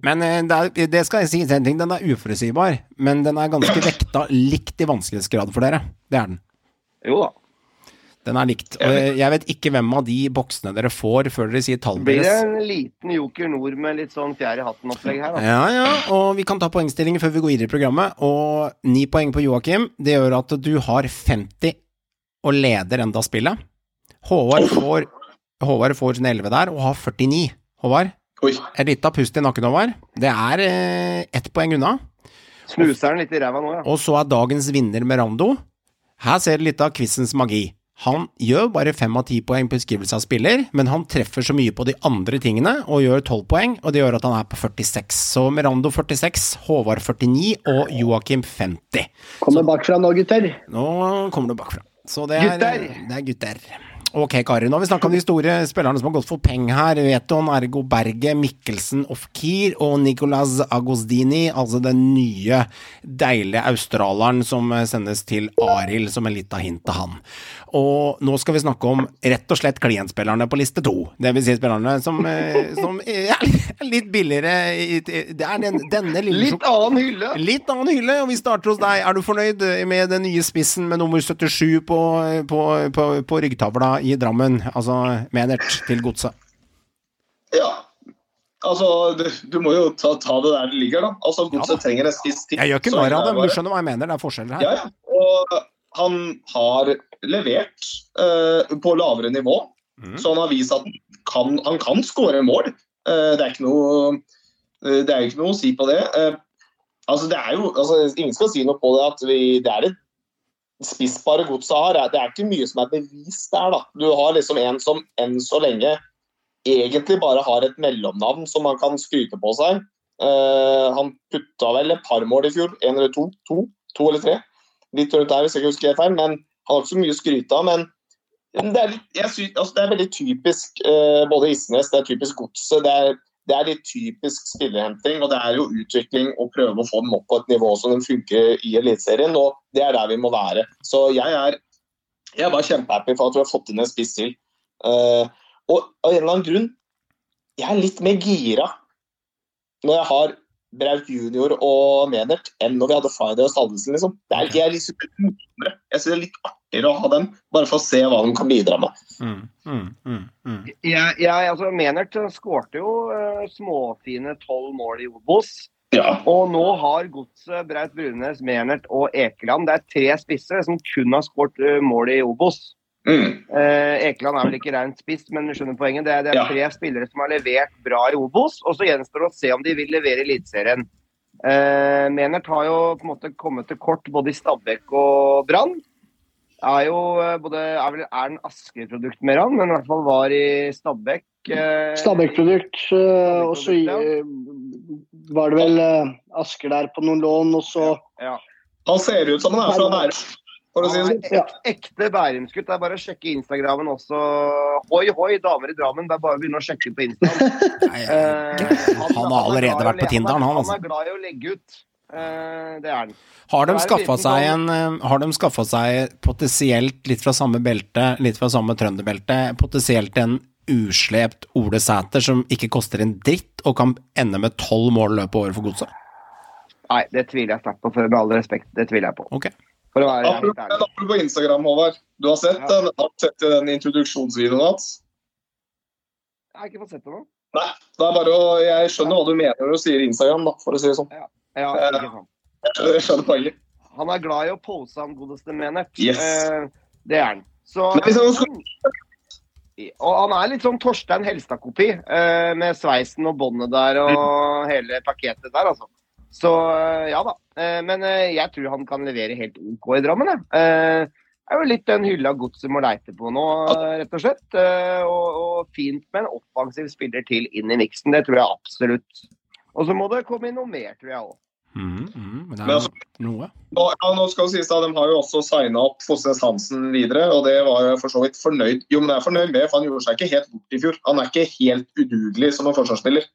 Men eh, det, er, det skal jeg si en ting. Den er uforutsigbar, men den er ganske vekta likt i vanskelighetsgrad for dere. Det er den. Jo da. Den er likt. Og jeg vet ikke hvem av de boksene dere får før dere sier tallet Blir det deres. en liten Joker Nord med litt sånn fjær i hatten-opplegg her, da? Ja, ja, og vi kan ta poengstillingen før vi går videre i programmet. Og ni poeng på Joakim. Det gjør at du har 50 og leder enda spillet. Håvard får, Håvard får sin 11 der, og har 49. Håvard, Oi. et lite pust i nakken, Håvard. Det er eh, ett poeng unna. Snuser den litt i ræva nå, ja. Og så er dagens vinner Merando. Her ser du litt av quizens magi. Han gjør bare fem av ti poeng på beskrivelse av spiller, men han treffer så mye på de andre tingene og gjør tolv poeng, og det gjør at han er på 46. Så Merando 46, Håvard 49 og Joakim 50. Kommer bakfra nå, gutter. Nå kommer du bakfra. Så det er Gutter! Det er gutter. Ok, Kari. Nå har vi snakka om de store spillerne som har gått for penger her. Veton, Ergo Berge, Mikkelsen, Ofkir og Nicolas Agostini. Altså den nye, deilige australieren som sendes til Arild som en lita hint til han. Og nå skal vi snakke om rett og slett klientspillerne på liste to. Det vil si spillerne som, eh, som er litt billigere Det er den, denne lille Litt annen hylle. Litt annen hylle, og vi starter hos deg. Er du fornøyd med den nye spissen med nummer 77 på, på, på, på ryggtavla i Drammen? Altså Menert til godset. Ja. Altså, du, du må jo ta, ta det der det ligger, da. Altså, Godset trenger en spiss til. Jeg gjør ikke narr av det, men du skjønner hva jeg mener. Det er forskjeller her. Ja, ja. Og han har levert uh, på lavere nivå, mm. så han har vist at han kan, han kan skåre mål. Uh, det er ikke noe eh, det er ikke noe å si på det. Altså, det er jo, altså, ingen skal si noe på det at vi, det er et spissbare godset har. Det er ikke mye som er bevist der. da. Du har liksom en som enn så lenge egentlig bare har et mellomnavn som han kan skryte på seg. Uh, han putta vel et par mål i fjor. En eller to. To, to eller tre. Litt rundt der, hvis jeg ikke husker det feil. Men han har ikke så mye å skryte av. Men det er, litt, synes, altså, det er veldig typisk uh, både Isnes, det er typisk Godset. Det er, det er litt typisk spillerhenting, og det er jo utvikling å prøve å få dem opp på et nivå som den funker i Eliteserien. Og det er der vi må være. Så jeg er, jeg er bare kjempehappy for at vi har fått inn en spiss til. Uh, og av en eller annen grunn, jeg er litt mer gira når jeg har Braut junior og Menert enn når vi hadde Friday og Stallesen. Liksom. Det er, jeg er liksom litt morsommere. Jeg synes det er litt artigere å ha dem, bare for å se hva de kan bidra med. Mm, mm, mm, mm. Jeg, jeg, altså, Menert skårte jo uh, småfine tolv mål i Obos. Ja. Og nå har godset Braut Brunes, Menert og Ekeland. Det er tre spisser som kun har skåret eh, mål i Obos. Mm. Eh, Ekeland er vel ikke rent spiss, men du skjønner poenget. Det er, det er Ja. tre spillere som har levert bra i Obos, og så gjenstår det å se om de vil levere i Eliteserien. Eh, Menert har jo på en måte kommet til kort både i Stabæk og Brann. Er jo eh, både Er vel er en Asker-produkt mer han, men i hvert fall var i Stabekk. Eh, Stabekk-produkt. eh, Og så ja. eh, var det vel eh, Asker der på noen lån, og så Ja. Han ser ut som han er fra Bærum, for å si det sånn. Han ek, ekte Bærumsgutt. Det er bare å sjekke Instagrammen også. Hoi, hoi, damer i Drammen. Det er bare å begynne å sjekke på Instagram. Nei, Eh, Han har er allerede vært på Tinderen, han, Han altså. er glad i å legge ut. Eh, det er den. Har de skaffa seg en eh, Har de skaffa seg potensielt litt fra samme belte, litt fra samme trønderbelte, potensielt en uslept Ole Sæter som ikke koster en dritt, og kan ende med tolv mål løpet av året for godset? Nei, det tviler jeg sterkt på, for med all respekt. Det tviler jeg på. Okay. For å være Apropos apropos Instagram, Håvard. Du har sett, Ja. den, har sett den introduksjonsvideoen hans? Jeg har ikke fått sett det nå. Nei. Det er bare å, jeg skjønner hva du mener når du sier Instagram, da, for å si det sånn. Ja, ikke sant. Jeg skjønner, poenget. Han er glad i å pose han godeste Menert. Yes. Eh, det er han. Så, og han er litt sånn Torstein Helstad-kopi, eh, med sveisen og båndet der og hele pakketet der, altså. Så eh, ja da. Eh, men eh, jeg tror han kan levere helt OK i Drammen, jeg. Eh, det er jo litt den hylla godset må leite på nå, eh, rett og slett. Eh, og, og fint med en offensiv spiller til inn i miksen, det tror jeg absolutt. Og så må det komme inn noe mer, tror jeg òg. Mm, mm, men det Men er altså- noe. Nå, ja, nå skal det sies da, De har jo også signa opp Fosnes Hansen videre, og det var jeg for så vidt fornøyd Jo, men jeg er fornøyd med, for han gjorde seg ikke helt bort i fjor. Han er ikke helt udugelig som en forsvarsspiller.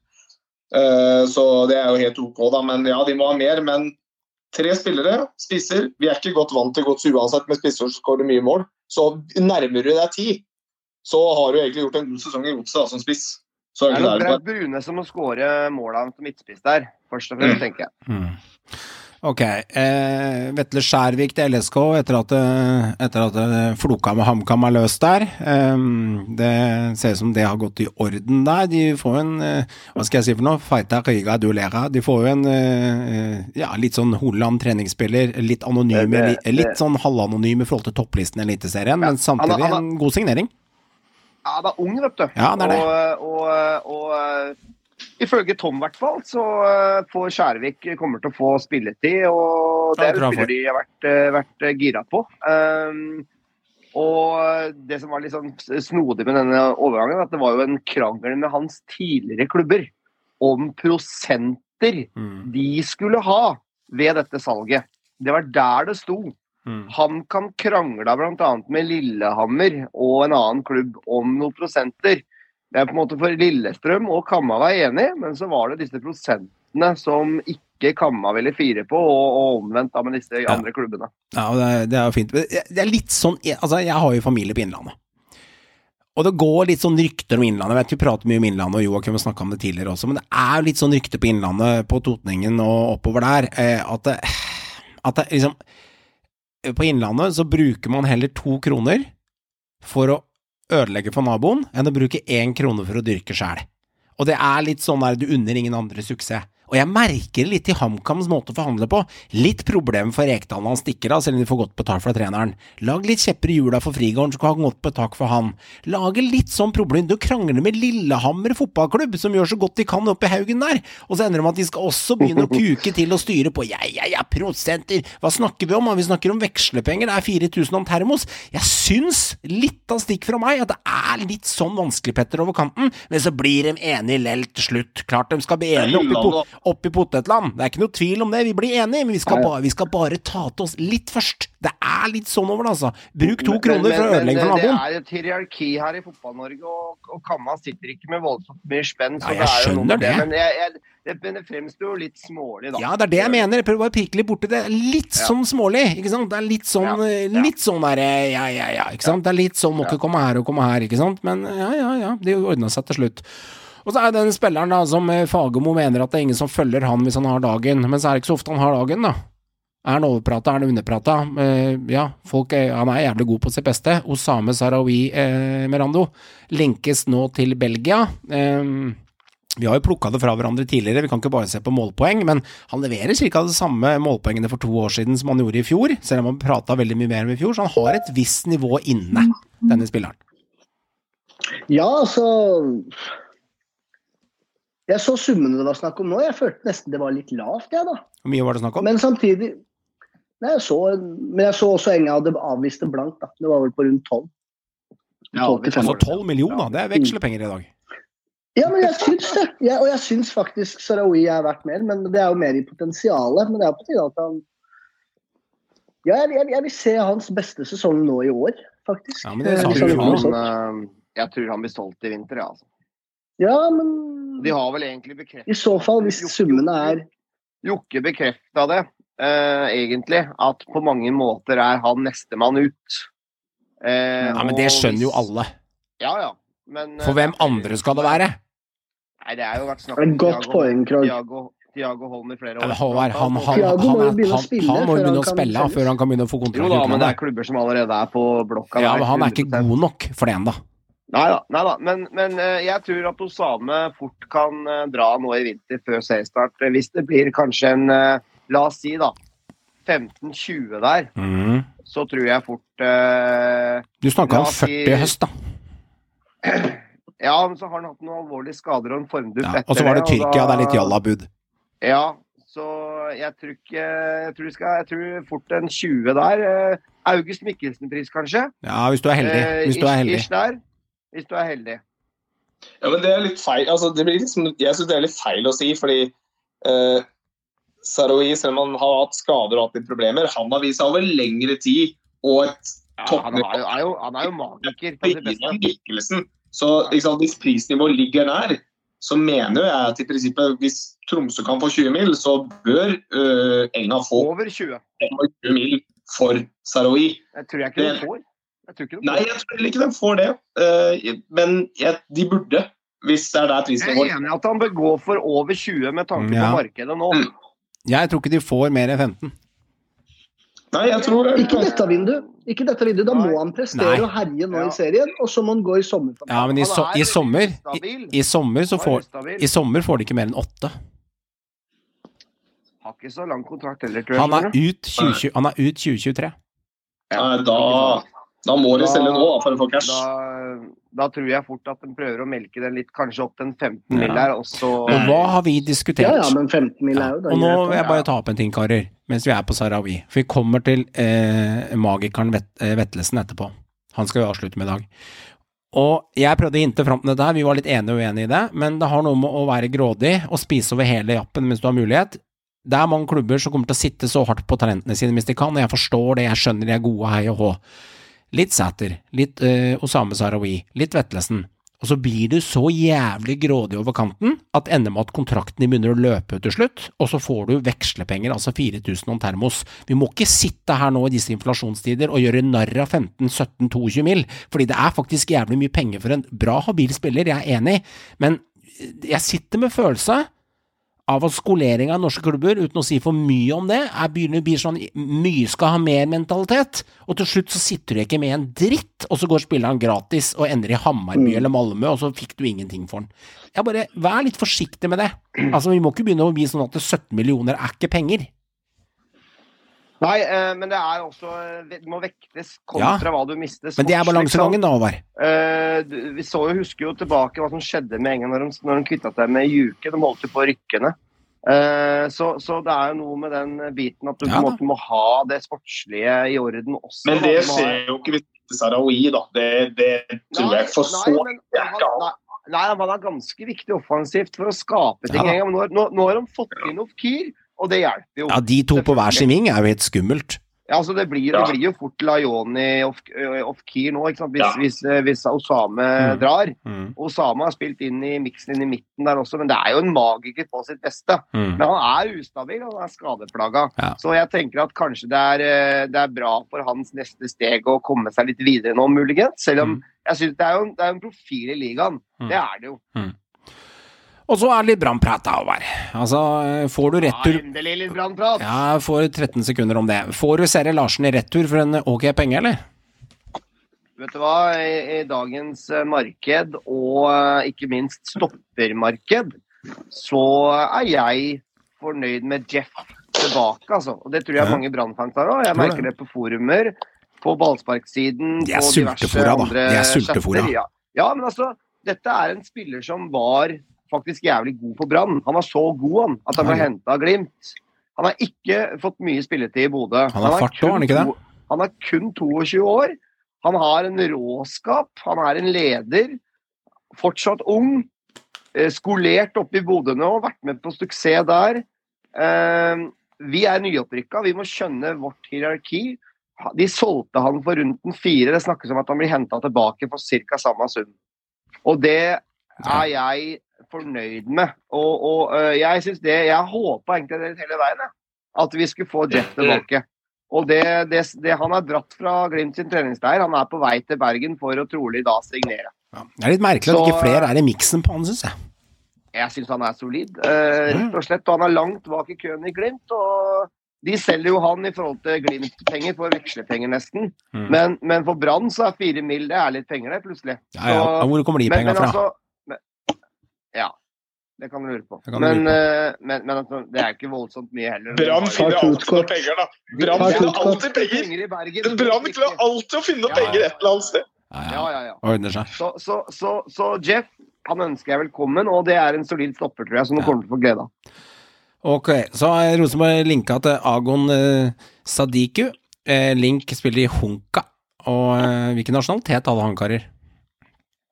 Uh, så det er jo helt OK, da. Men ja, de må ha mer. Men tre spillere, spisser Vi er ikke godt vant til gods uansett med spisser som skårer mye mål. Så nærmer du deg ti, så har du egentlig gjort en god sesong i godset som spiss. Så Det er det, nok er det Braut Brune som må skåre målene som midtspiss der, først og fremst, tenker jeg. Mm. Ok. Eh, Vetle Skjærvik til LSK etter at, det- etter at floka med HamKam er løst der. Eh, det ser ut som det har gått i orden der. De får en eh, Hva skal jeg si for noe? Fighta Riga Duelera. De får jo en eh, ja, litt sånn Holand treningsspiller. Litt anonyme, Det- det- litt sånn halvanonym i forhold til topplisten i Eliteserien, men samtidig han han, en god signering. Ja, det er ung, vet du. Ja, det er det. Og, og, og eh, ifølge Tom, i hvert fall, så eh, får Skjærvik kommer til å få spilletid. Og det er jeg spiller de har vært, eh, vært eh, gira på. Um, og det som var litt sånn snodig med denne overgangen, at det var jo en krangel med hans tidligere klubber om prosenter Mm. de skulle ha ved dette salget. Det var der det sto. Mm. Han kan krangle bl.a. med Lillehammer og en annen klubb om noen prosenter. Det er på en måte for Lillestrøm og Kamma var enig, men så var det disse prosentene som ikke Kamma ville fire på, og, og omvendt da med disse andre klubbene. Ja, det, er- det er jo fint. Det er litt sånn Altså, jeg har jo familie på Innlandet. Og det går litt sånn rykter om Innlandet. Jeg vet vi prater mye om Innlandet, og Joakim har snakka om det tidligere også, men det er jo litt sånn rykter på Innlandet, på Totningen og oppover der, eh, at det, at det liksom På Innlandet så bruker man heller to kroner for å ødelegge for naboen, enn å bruke én krone for å dyrke sjæl. Og det er litt sånn der du unner ingen andre suksess. Og jeg merker det litt i HamKams måte å forhandle på. Litt problem for Rekdal når han stikker av, selv om de får godt betalt fra treneren. Lag litt kjepper i hjula for Frigården, så kan han godt betalt for han. Lage litt sånn problem. Du krangler med Lillehammer fotballklubb, som gjør så godt de kan oppe i haugen der, og så ender det med at de skal også begynne å kuke til og styre på ja, ja, ja, prosenter. Hva snakker vi om? Vi snakker om vekslepenger, det er 4000 om termos. Jeg syns, litt av stikk fra meg, at det er litt sånn vanskelig, Petter, over kanten, men så blir de enige lell til slutt. Klart de skal bli enige po oppi potetland. Det er ikke noe tvil om det, vi blir enige, men vi skal, ba vi skal bare ta til oss litt først. Det er litt sånn over det, altså. Bruk to Men- kroner for å ødelegge for naboen. Det er et hierarki her i Fotball-Norge, og, og Kamma sitter ikke med voldsomt mye spenn. så Ja, jeg det er jo noe skjønner med det. Men, jeg, jeg, det, men det fremstår jo litt smålig, da. Ja, det er det jeg mener. Jeg prøver bare å pirke litt borti det. Litt Ja. sånn smålig, ikke sant. Det er litt sånn, Ja, eh, ja. litt sånn derre ja, ja, ja, ikke sant. Det er litt sånn må ikke komme her og komme her, ikke sant. Men ja, ja, ja. Det ordna seg til slutt. Og så er det den spilleren da som eh, Fagermo mener at det er ingen som følger han hvis han har dagen, men så er det ikke så ofte han har dagen, da. Er han overprata, er han underprata? Eh, ja, folk er, han er jævlig god på sitt beste. Osame Sarawi eh, Merando linkes nå til Belgia. Eh, vi har jo plukka det fra hverandre tidligere, vi kan ikke bare se på målpoeng, men han leverer ca. de samme målpoengene for to år siden som han gjorde i fjor, selv om han prata veldig mye mer om i fjor, så han har et visst nivå inne, denne spilleren. Ja, altså Jeg så summene det var snakk om nå. Jeg følte nesten det var litt lavt, jeg, da. Hvor mye var det snakk om? Men samtidig Nei, jeg så, Men jeg så også Enga hadde avvist avviste blankt. da. Det var vel på rundt tolv. Ja, Altså 12 millioner, det er vekslepenger i dag. Ja, men jeg syns det. Jeg, og jeg syns faktisk Sarawi er verdt mer, men det er jo mer i potensialet. Men det er på tide at han Ja, jeg, jeg, jeg vil se hans beste sesong nå i år, faktisk. Ja, men det sa du jo jeg tror han blir solgt i vinter, ja. Altså. Ja, men De har vel egentlig bekreftet i så fall, hvis Jokke- summene er Jokke bekrefta det, eh, egentlig. At på mange måter er han nestemann ut. Eh, Ja, men det skjønner jo alle. Ja, ja. Men, eh, For hvem andre skal det være? Nei, det er jo vært snakk om godt Thiago- poeng, Krog. Thiago, Thiago Holm i flere år. Håvard, han, han, han, han, må jo han, begynne å han, spille han må jo før begynne han å kan spille før han kan begynne å få Jo kontrakt i da, men det er klubber som allerede er på blokka. Ja, men han er ikke god nok for det ennå. Nei da, da. Men, men eh, jeg tror at Osame fort kan eh, dra nå i vinter før seriestart. Eh, Hvis det blir kanskje en, la oss si da, 15-20 der, Mm. så tror jeg fort eh, Du snakka om 40 i høst, da. Ja, men så har han hatt noen alvorlige skader og en formdupp Ja, og så var det Tyrkia, Tyrkia, det er litt da- jallabud. Ja, så jeg tror ikke Jeg tror, det skal, jeg tror fort en 20 der. August Mikkelsen-pris, kanskje. Ja, hvis du er heldig. Hvis du er ish- heldig. ish der. Hvis du er heldig. Ja, men det er litt feil. Altså, det blir liksom, jeg syns det er litt feil å si, fordi eh, Saroui, selv om han har hatt skader og hatt litt problemer, han har vist seg over lengre tid og et Ja, han, er jo, han er jo magiker beste. Så liksom, hvis prisnivået ligger nær, så mener jeg at i prinsippet hvis Tromsø kan få 20 mil, så bør uh, Enga få Over 20. 20 mil for Saroui. Jeg tror jeg ikke de får. Jeg tror ikke de Nei, jeg tror ikke de får det. Eh, men de burde, hvis det er der Jeg er enig i at han bør gå for over 20 med tanke Ja. på markedet nå. Mm. Jeg tror ikke de får mer enn 15. Nei, jeg tror det. Ikke dette vinduet. Ikke dette vinduet. Da Nei. må han prestere Nei. og herje nå Ja. i serien, og så må han gå i sommer. Ja, men i, so i sommer i. I sommer så er får. I sommer får de ikke mer enn åtte. Har ikke så lang kontrakt heller, tror jeg. Han er ut, 20, han er ut 2023. Ja, da, da må de selge nå for å få cash. Da, da tror jeg fort at de prøver å melke den litt, kanskje opp til en 15 Ja. mil der, og så Og hva har vi diskutert? ja, men 15 mil er jo da Og nå vil jeg bare ta opp en ting, karer, mens vi er på Sarawi. For vi kommer til eh, magikeren Vet eh, Vetlesen etterpå. Han skal vi avslutte med i dag. Og jeg prøvde å hinte fram til dette, her, vi var litt enige og uenige i det, men det har noe med å være grådig og spise over hele jappen mens du har mulighet. Det er mange klubber som kommer til å sitte så hardt på talentene sine hvis de kan, og jeg forstår det, jeg skjønner de er gode, hei og hå. Litt Sæter, litt uh, Osame Sarawi, litt Vetlesen. Og så blir du så jævlig grådig over kanten at ender med at kontrakten din begynner å løpe til slutt, og så får du vekslepenger, altså 4000 om termos. Vi må ikke sitte her nå i disse inflasjonstider og gjøre narr av 15-17-22 mil, fordi det er faktisk jævlig mye penger for en bra habil spiller, jeg er enig, men jeg sitter med følelse av at skolering av norske klubber, uten å si for mye om det, er begynner å bli sånn mye skal ha mer mentalitet, og til slutt så sitter du ikke med en dritt, og så går spilleren gratis og ender i Hammarby eller Malmö, og så fikk du ingenting for den. Jeg bare, Vær litt forsiktig med det. Altså, Vi må ikke begynne å bli sånn at 17 millioner er ikke penger. Nei, eh, men det er også eh, Det må vektes kontra hva du mister. Men det er balansegangen, da, Håvard. Eh, vi så jo, husker jo tilbake hva som skjedde med Engen når de, når de kvitta seg med Juke. De holdt jo på å rykke ned. Eh, så, så det er jo noe med den biten at du Ja på en måte må ha det sportslige i orden også. Men det skjer jo ikke hvis det er Sarawi, da. Det, det tror jeg for så ikke han, nei, han er ganske viktig offensivt for å skape ting. Ja en gang, nå, nå, nå har de fått inn Ofkir, og det hjelper jo. Ja, De to på hver sin ving er jo helt skummelt. Ja, altså det blir, Ja. det blir jo fort Laioni off-key nå, ikke sant? Hvis, Ja. hvis, eh, hvis Osame Mm. drar. Mm, Osama har spilt inn i miksen inn i midten der også, men det er jo en magiker på sitt beste. mm. Men han er ustabil, han er skadeplaga. Ja. Så jeg tenker at kanskje det er, eh, det er bra for hans neste steg å komme seg litt videre nå, muligens. Selv om Mm. jeg synes det det er jo en profil i ligaen. Mm. Det er det jo. Og så er det litt brannprat, da, Håvard. Altså, får du retur Ja, endelig litt brannprat. Ja, får 13 sekunder om det. Får du Serre Larsen i retur for en ok penge, eller? Vet du hva, i, i dagens eh, marked, og eh, ikke minst stoppermarked, så er jeg fornøyd med Jeff tilbake, altså. Og det tror jeg mange brannfans har òg. Jeg merker det på forumer, på ballsparksiden, De er på diverse sultefora, da. andre De er sultefora. Ja. ja, men altså, dette er en spiller som var faktisk jævlig god på Brann. Han var så god, han, at han ble henta av Glimt. Han har ikke fått mye spilletid i Bodø. Han har fart òg, ikke det? Han er kun 22 år. Han har en råskap, han er en leder. Fortsatt ung. eh, Skolert oppe i Bodø nå, vært med på suksess der. Eh, Vi er nyopprykka, vi må skjønne vårt hierarki. De solgte han for rundt en fire. Det snakkes om at han blir henta tilbake for ca. samme sum. Og det er jeg fornøyd med. Og, og øh, jeg synes det Jeg håpa egentlig det hele veien, jeg. At vi skulle få Jeff tilbake. Og det, det, det Han har dratt fra Glimt sin treningsleir. Han er på vei til Bergen for å trolig da signere. Ja. Det er litt merkelig at ikke flere er i miksen på han, syns jeg. Jeg syns han er solid, øh, rett og slett. Og han er langt bak i køen i Glimt. og de selger jo han i forhold til Glimt-penger for vekslepenger, nesten. Mm. Men, men for Brann så er fire mil det er litt penger, det, plutselig. Ja, ja. Så- Hvor kommer de penga fra? altså Ja, det kan du lure på. Det Men, lure på. men, men altså, det er ikke voldsomt mye heller. Brann finner alltid noe penger, da. Brann finner alltid penger. Penger i Bergen. Brann klarer alltid å finne penger et eller annet sted. Ja, Ja, ja. Ordner seg. Så, så, så, så Jeff, han ønsker jeg velkommen, og det er en solid stopper, tror jeg, som du kommer til å få glede av. Ok, så har Rosenborg linka til Agon eh, Sadiku. Eh, Link spiller i Hunka. Og eh, hvilken nasjonalitet hadde han, karer?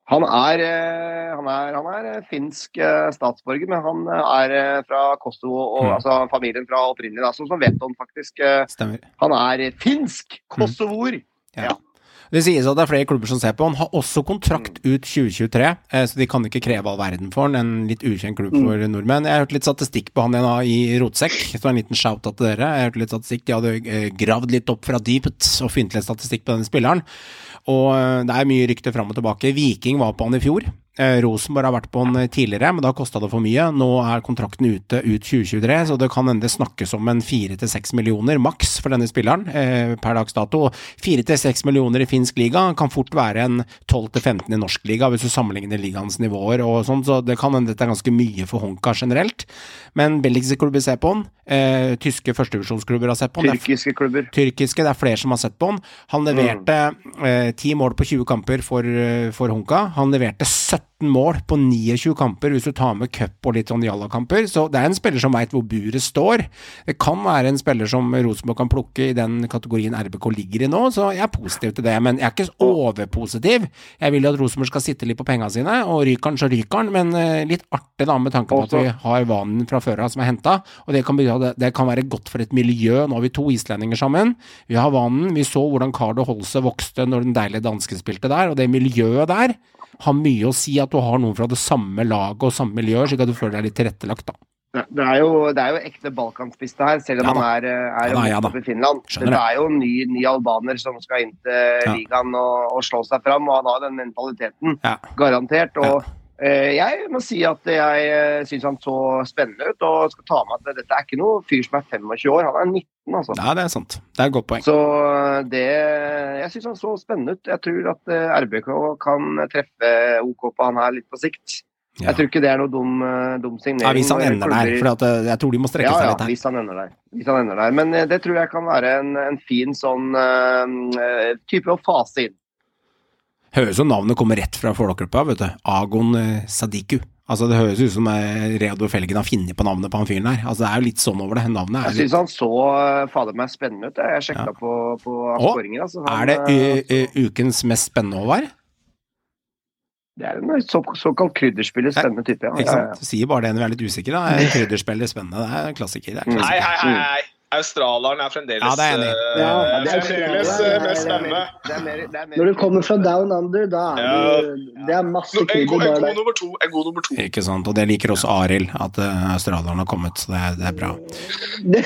Han er, eh, han er, han er eh, finsk eh, statsborger, men han er fra Kosovo, og, Mm. altså familien fra opprinnelig, da, som, som Veton faktisk. Stemmer. Han er finsk kosovoer. Det sies at det er flere klubber som ser på. Han har også kontrakt ut 2023, eh, så de kan ikke kreve all verden for han. En litt ukjent klubb for nordmenn. Jeg har hørt litt statistikk på han igjen i Rotsekk, så en liten shout-out til dere. Jeg har hørt litt statistikk. De hadde gravd litt opp fra dypet og funnet litt statistikk på denne spilleren. Og eh, det er mye rykter fram og tilbake. Viking var på han i fjor. Eh, Rosenborg har vært på han eh, tidligere, men da kosta det for mye. Nå er kontrakten ute ut 2023, så det kan hende snakkes om en fire til seks millioner maks for denne spilleren eh, per dags dato. Fire til seks millioner i finsk liga kan fort være en 12 til 15 i norsk liga, hvis du sammenligner ligaens nivåer og sånn, så det kan hende dette er ganske mye for Honka generelt. Men belgiske klubber ser på den, eh, tyske førstevisjonsklubber har sett på den. Tyrkiske klubber. tyrkiske. Det er flere som har sett på den. Han leverte eh, 10 mål på 20 kamper for, eh, for Honka. Han leverte 17 mål på 29 kamper, hvis du tar med cup og litt sånn jalla-kamper. Så det er en spiller som veit hvor buret står. Det kan være en spiller som Rosenborg kan plukke i den kategorien RBK ligger i nå, så jeg er positiv til det. Men jeg er ikke overpositiv. Jeg vil at Rosenborg skal sitte litt på penga sine, og ryker han, så ryker han. Men eh, litt artig da, med tanke på at vi har vanen fra før av som er henta. Og det kan, det, kan være godt for et miljø. Nå har vi to islendinger sammen. Vi har vanen. Vi så hvordan Carlo Holse vokste når den deilige danske spilte der. Og det miljøet der har mye å si at du har noen fra det samme laget og samme miljø, slik at du føler deg litt tilrettelagt, da. Det det er jo, det er jo ekte balkanspiste her, selv om Ja han er, eh, er Ja da, ja da. i Finland. Skjønner det er jo en ny, ny albaner som skal inn til ligaen og, og slå seg fram, og han har den mentaliteten. Garantert. Og jeg må si at jeg uh, syns han så spennende ut, og skal ta med at dette er ikke noe fyr som er 25 år, han er 19, altså. Ja, det er sant. Det er et godt poeng. Så det Jeg syns han så spennende ut. Jeg tror at eh, RBK kan treffe OK på han her litt på sikt. Ja. Jeg tror ikke det er noe dum, eh, dum signering. Ja, hvis han ender der, for eh, jeg tror de må strekke ja, seg litt her. Ja, hvis han ender der. Hvis han ender der. Men eh, det tror jeg kan være en, en fin sånn uh, type å fase inn. Høres som navnet kommer rett fra Flåklypa, vet du. Agon eh, Sadiku. Altså, det høres ut som eh, Reodor Felgen har funnet på navnet på han fyren der. Altså, det er jo litt sånn over det. Navnet er Jeg syns han så eh, fader meg spennende ut. Jeg sjekka Ja. på, på Å. Altså. Er det u- u- ukens mest spennende, Håvard? det er en så, såkalt krydderspiller. Spennende type. Ja. Ikke sant? Du sier bare det når vi er litt usikre, da. Er Krydderspiller spennende. Det er en klassiker. Det er klassiker. Nei, klassiker. hei, hei, hei. Australieren er fremdeles Ja, det er eh, Ja, er det er fremdeles eh, det mest spennende. Når du kommer fra down under, da er Ja. det, det er masse No, en, en god nummer to. En god nummer to. Ikke sant, og det liker også Arild, at australieren har kommet, så det er, det er bra. Det,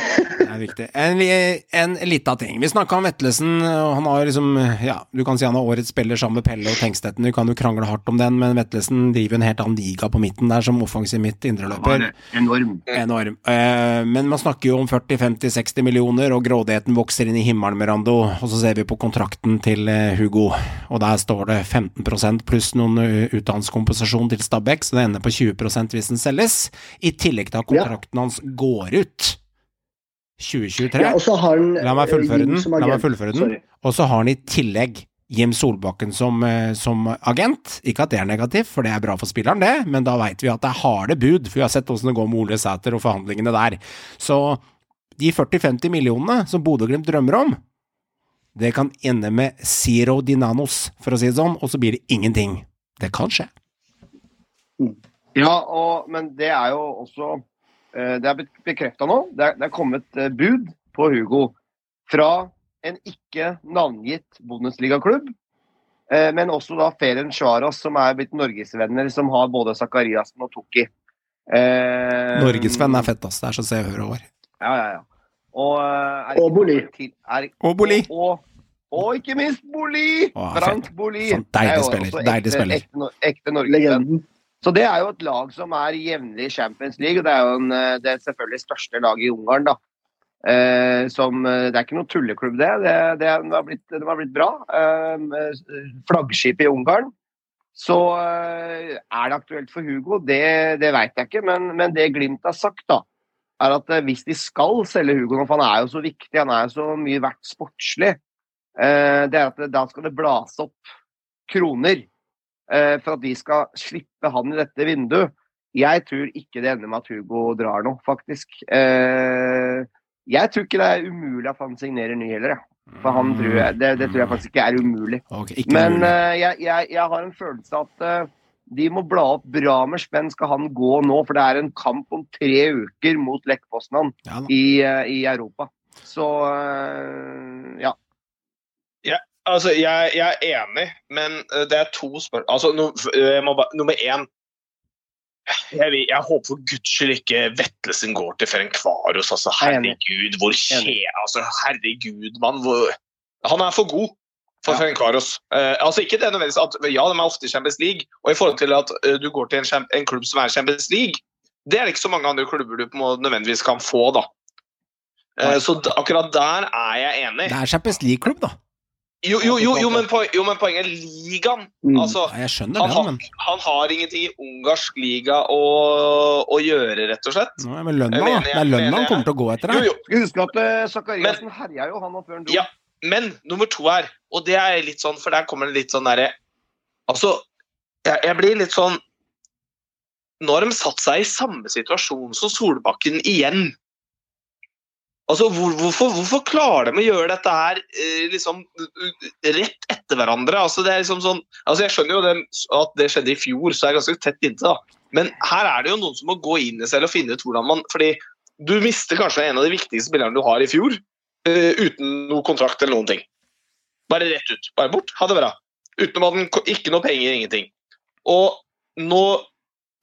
er viktig. En, en lita ting. Vi snakka om Vetlesen, han har liksom Ja, du kan si han er årets spiller sammen med Pelle og Tengstetten, du kan jo krangle hardt om den, men Vetlesen driver en helt annen liga på midten der, som offensiv midt indreløper. enorm. Enorm. Eh, men man snakker jo om 40-50-60 millioner, og grådigheten vokser inn i himmelen med Rando. Og så ser vi på kontrakten til eh, Hugo, og der står det 15 pluss noen eh, utdannelseskompensasjon til Stabæk, så det ender på 20 hvis den selges. I tillegg til at kontrakten hans går ut 2023. ja, han La meg eh, fullføre den. La meg fullføre den. Og så har han i tillegg Jim Solbakken som, eh, som agent. Ikke at det er negativt, for det er bra for spilleren, det, men da veit vi at det er harde bud, for vi har sett åssen det går med Ole Sæter og forhandlingene der. Så de 40-50 millionene som Bodø-Glimt drømmer om, det kan ende med zero dinanos, for å si det sånn, og så blir det ingenting. Det kan skje. Ja, og, men det er jo også eh, Det er bekrefta nå. Det er, det er kommet eh, bud på Hugo fra en ikke navngitt Bundesliga-klubb. eh, Men også da Feren Svaras, som er blitt norgesvenner, som har både Zakariassen og Tukki. Eh, Norgesvenn er fett, ass. Det er så se og hør over. Ja, ja, ja. Og, eh, er Og Boli. Er, Og Boli. Og, og, ikke minst Boli! Å, Frank fett. Boli. Sånn deilig er spiller, deilig ekte, spiller. Ekte, ekte, ekte. Legenden. Så det er jo et lag som er jevnlig i Champions League, og det er jo en, eh, det er selvfølgelig største laget i Ungarn, da. Eh, som, eh, det er ikke noen tulleklubb, det. Det, det, er- har, blitt, det har blitt bra. Eh, flaggskip i Ungarn. Så eh, er det aktuelt for Hugo? Det, det veit jeg ikke, men, men det Glimt har sagt, da, er at eh, hvis de skal selge Hugo nå, for han er jo så viktig, han er jo så mye verdt sportslig, eh, det er at da skal det blase opp kroner eh, for at de skal slippe han i dette vinduet. Jeg tror ikke det ender med at Hugo drar nå, faktisk. Eh, jeg tror ikke det er umulig at han signerer ny heller, jeg. For han tror jeg, det, det tror jeg faktisk ikke er umulig. Okay, ikke Men eh, jeg, jeg, jeg har en følelse at eh, de må bla opp bra med spenn skal han gå nå, for det er en kamp om tre uker mot Lech Poznan Ja, i, eh, i Europa. Så ja. ja. Altså, jeg, jeg er enig, men eh, det er to spørsmål Altså, no, jeg må bare, nummer én jeg, vil- jeg håper for guds skyld ikke Vetlesen går til Ferencvaros. Altså, er herregud, hvor kje... Altså, herregud, mann. Hvor... Han er for god for Ja. Ferencvaros. Uh, altså, ikke det nødvendigvis at Ja, de er ofte i Champions League, og i forhold til at uh, du går til en, en klubb som er i Champions League, det er det ikke så mange andre klubber du på en nødvendigvis kan få, da. Uh, så d- akkurat der er jeg enig. Det er Champions League-klubb, da. Jo, jo, jo, jo, men, poen- jo, men poenget er ligaen. Mm. Altså, Ja, jeg skjønner han, det, har, men, han har ingenting i ungarsk liga å, å gjøre, rett og slett. Nå, men lønna, Jeg da. Det er lønna han kommer til å gå etter. Jo, jo, Skal huske at Sakariassen herja jo han og før han dro. Ja. Men nummer to her, og det er litt sånn, for der kommer det litt sånn derre Altså, jeg, jeg blir litt sånn Nå har de satt seg i samme situasjon som Solbakken igjen. Altså, hvor, hvorfor, hvorfor klarer de å gjøre dette her eh, liksom rett etter hverandre? Altså, det er liksom sånn, altså Jeg skjønner jo det, at det skjedde i fjor, så er det ganske tett inntil. da. Men her er det jo noen som må gå inn i selv og finne ut hvordan man fordi du mister kanskje en av de viktigste spillerne du har i fjor, uten noe kontrakt eller noen ting. Bare rett ut. Bare bort. Ha det bra. Utenom at den, ikke noe penger, ingenting. Og nå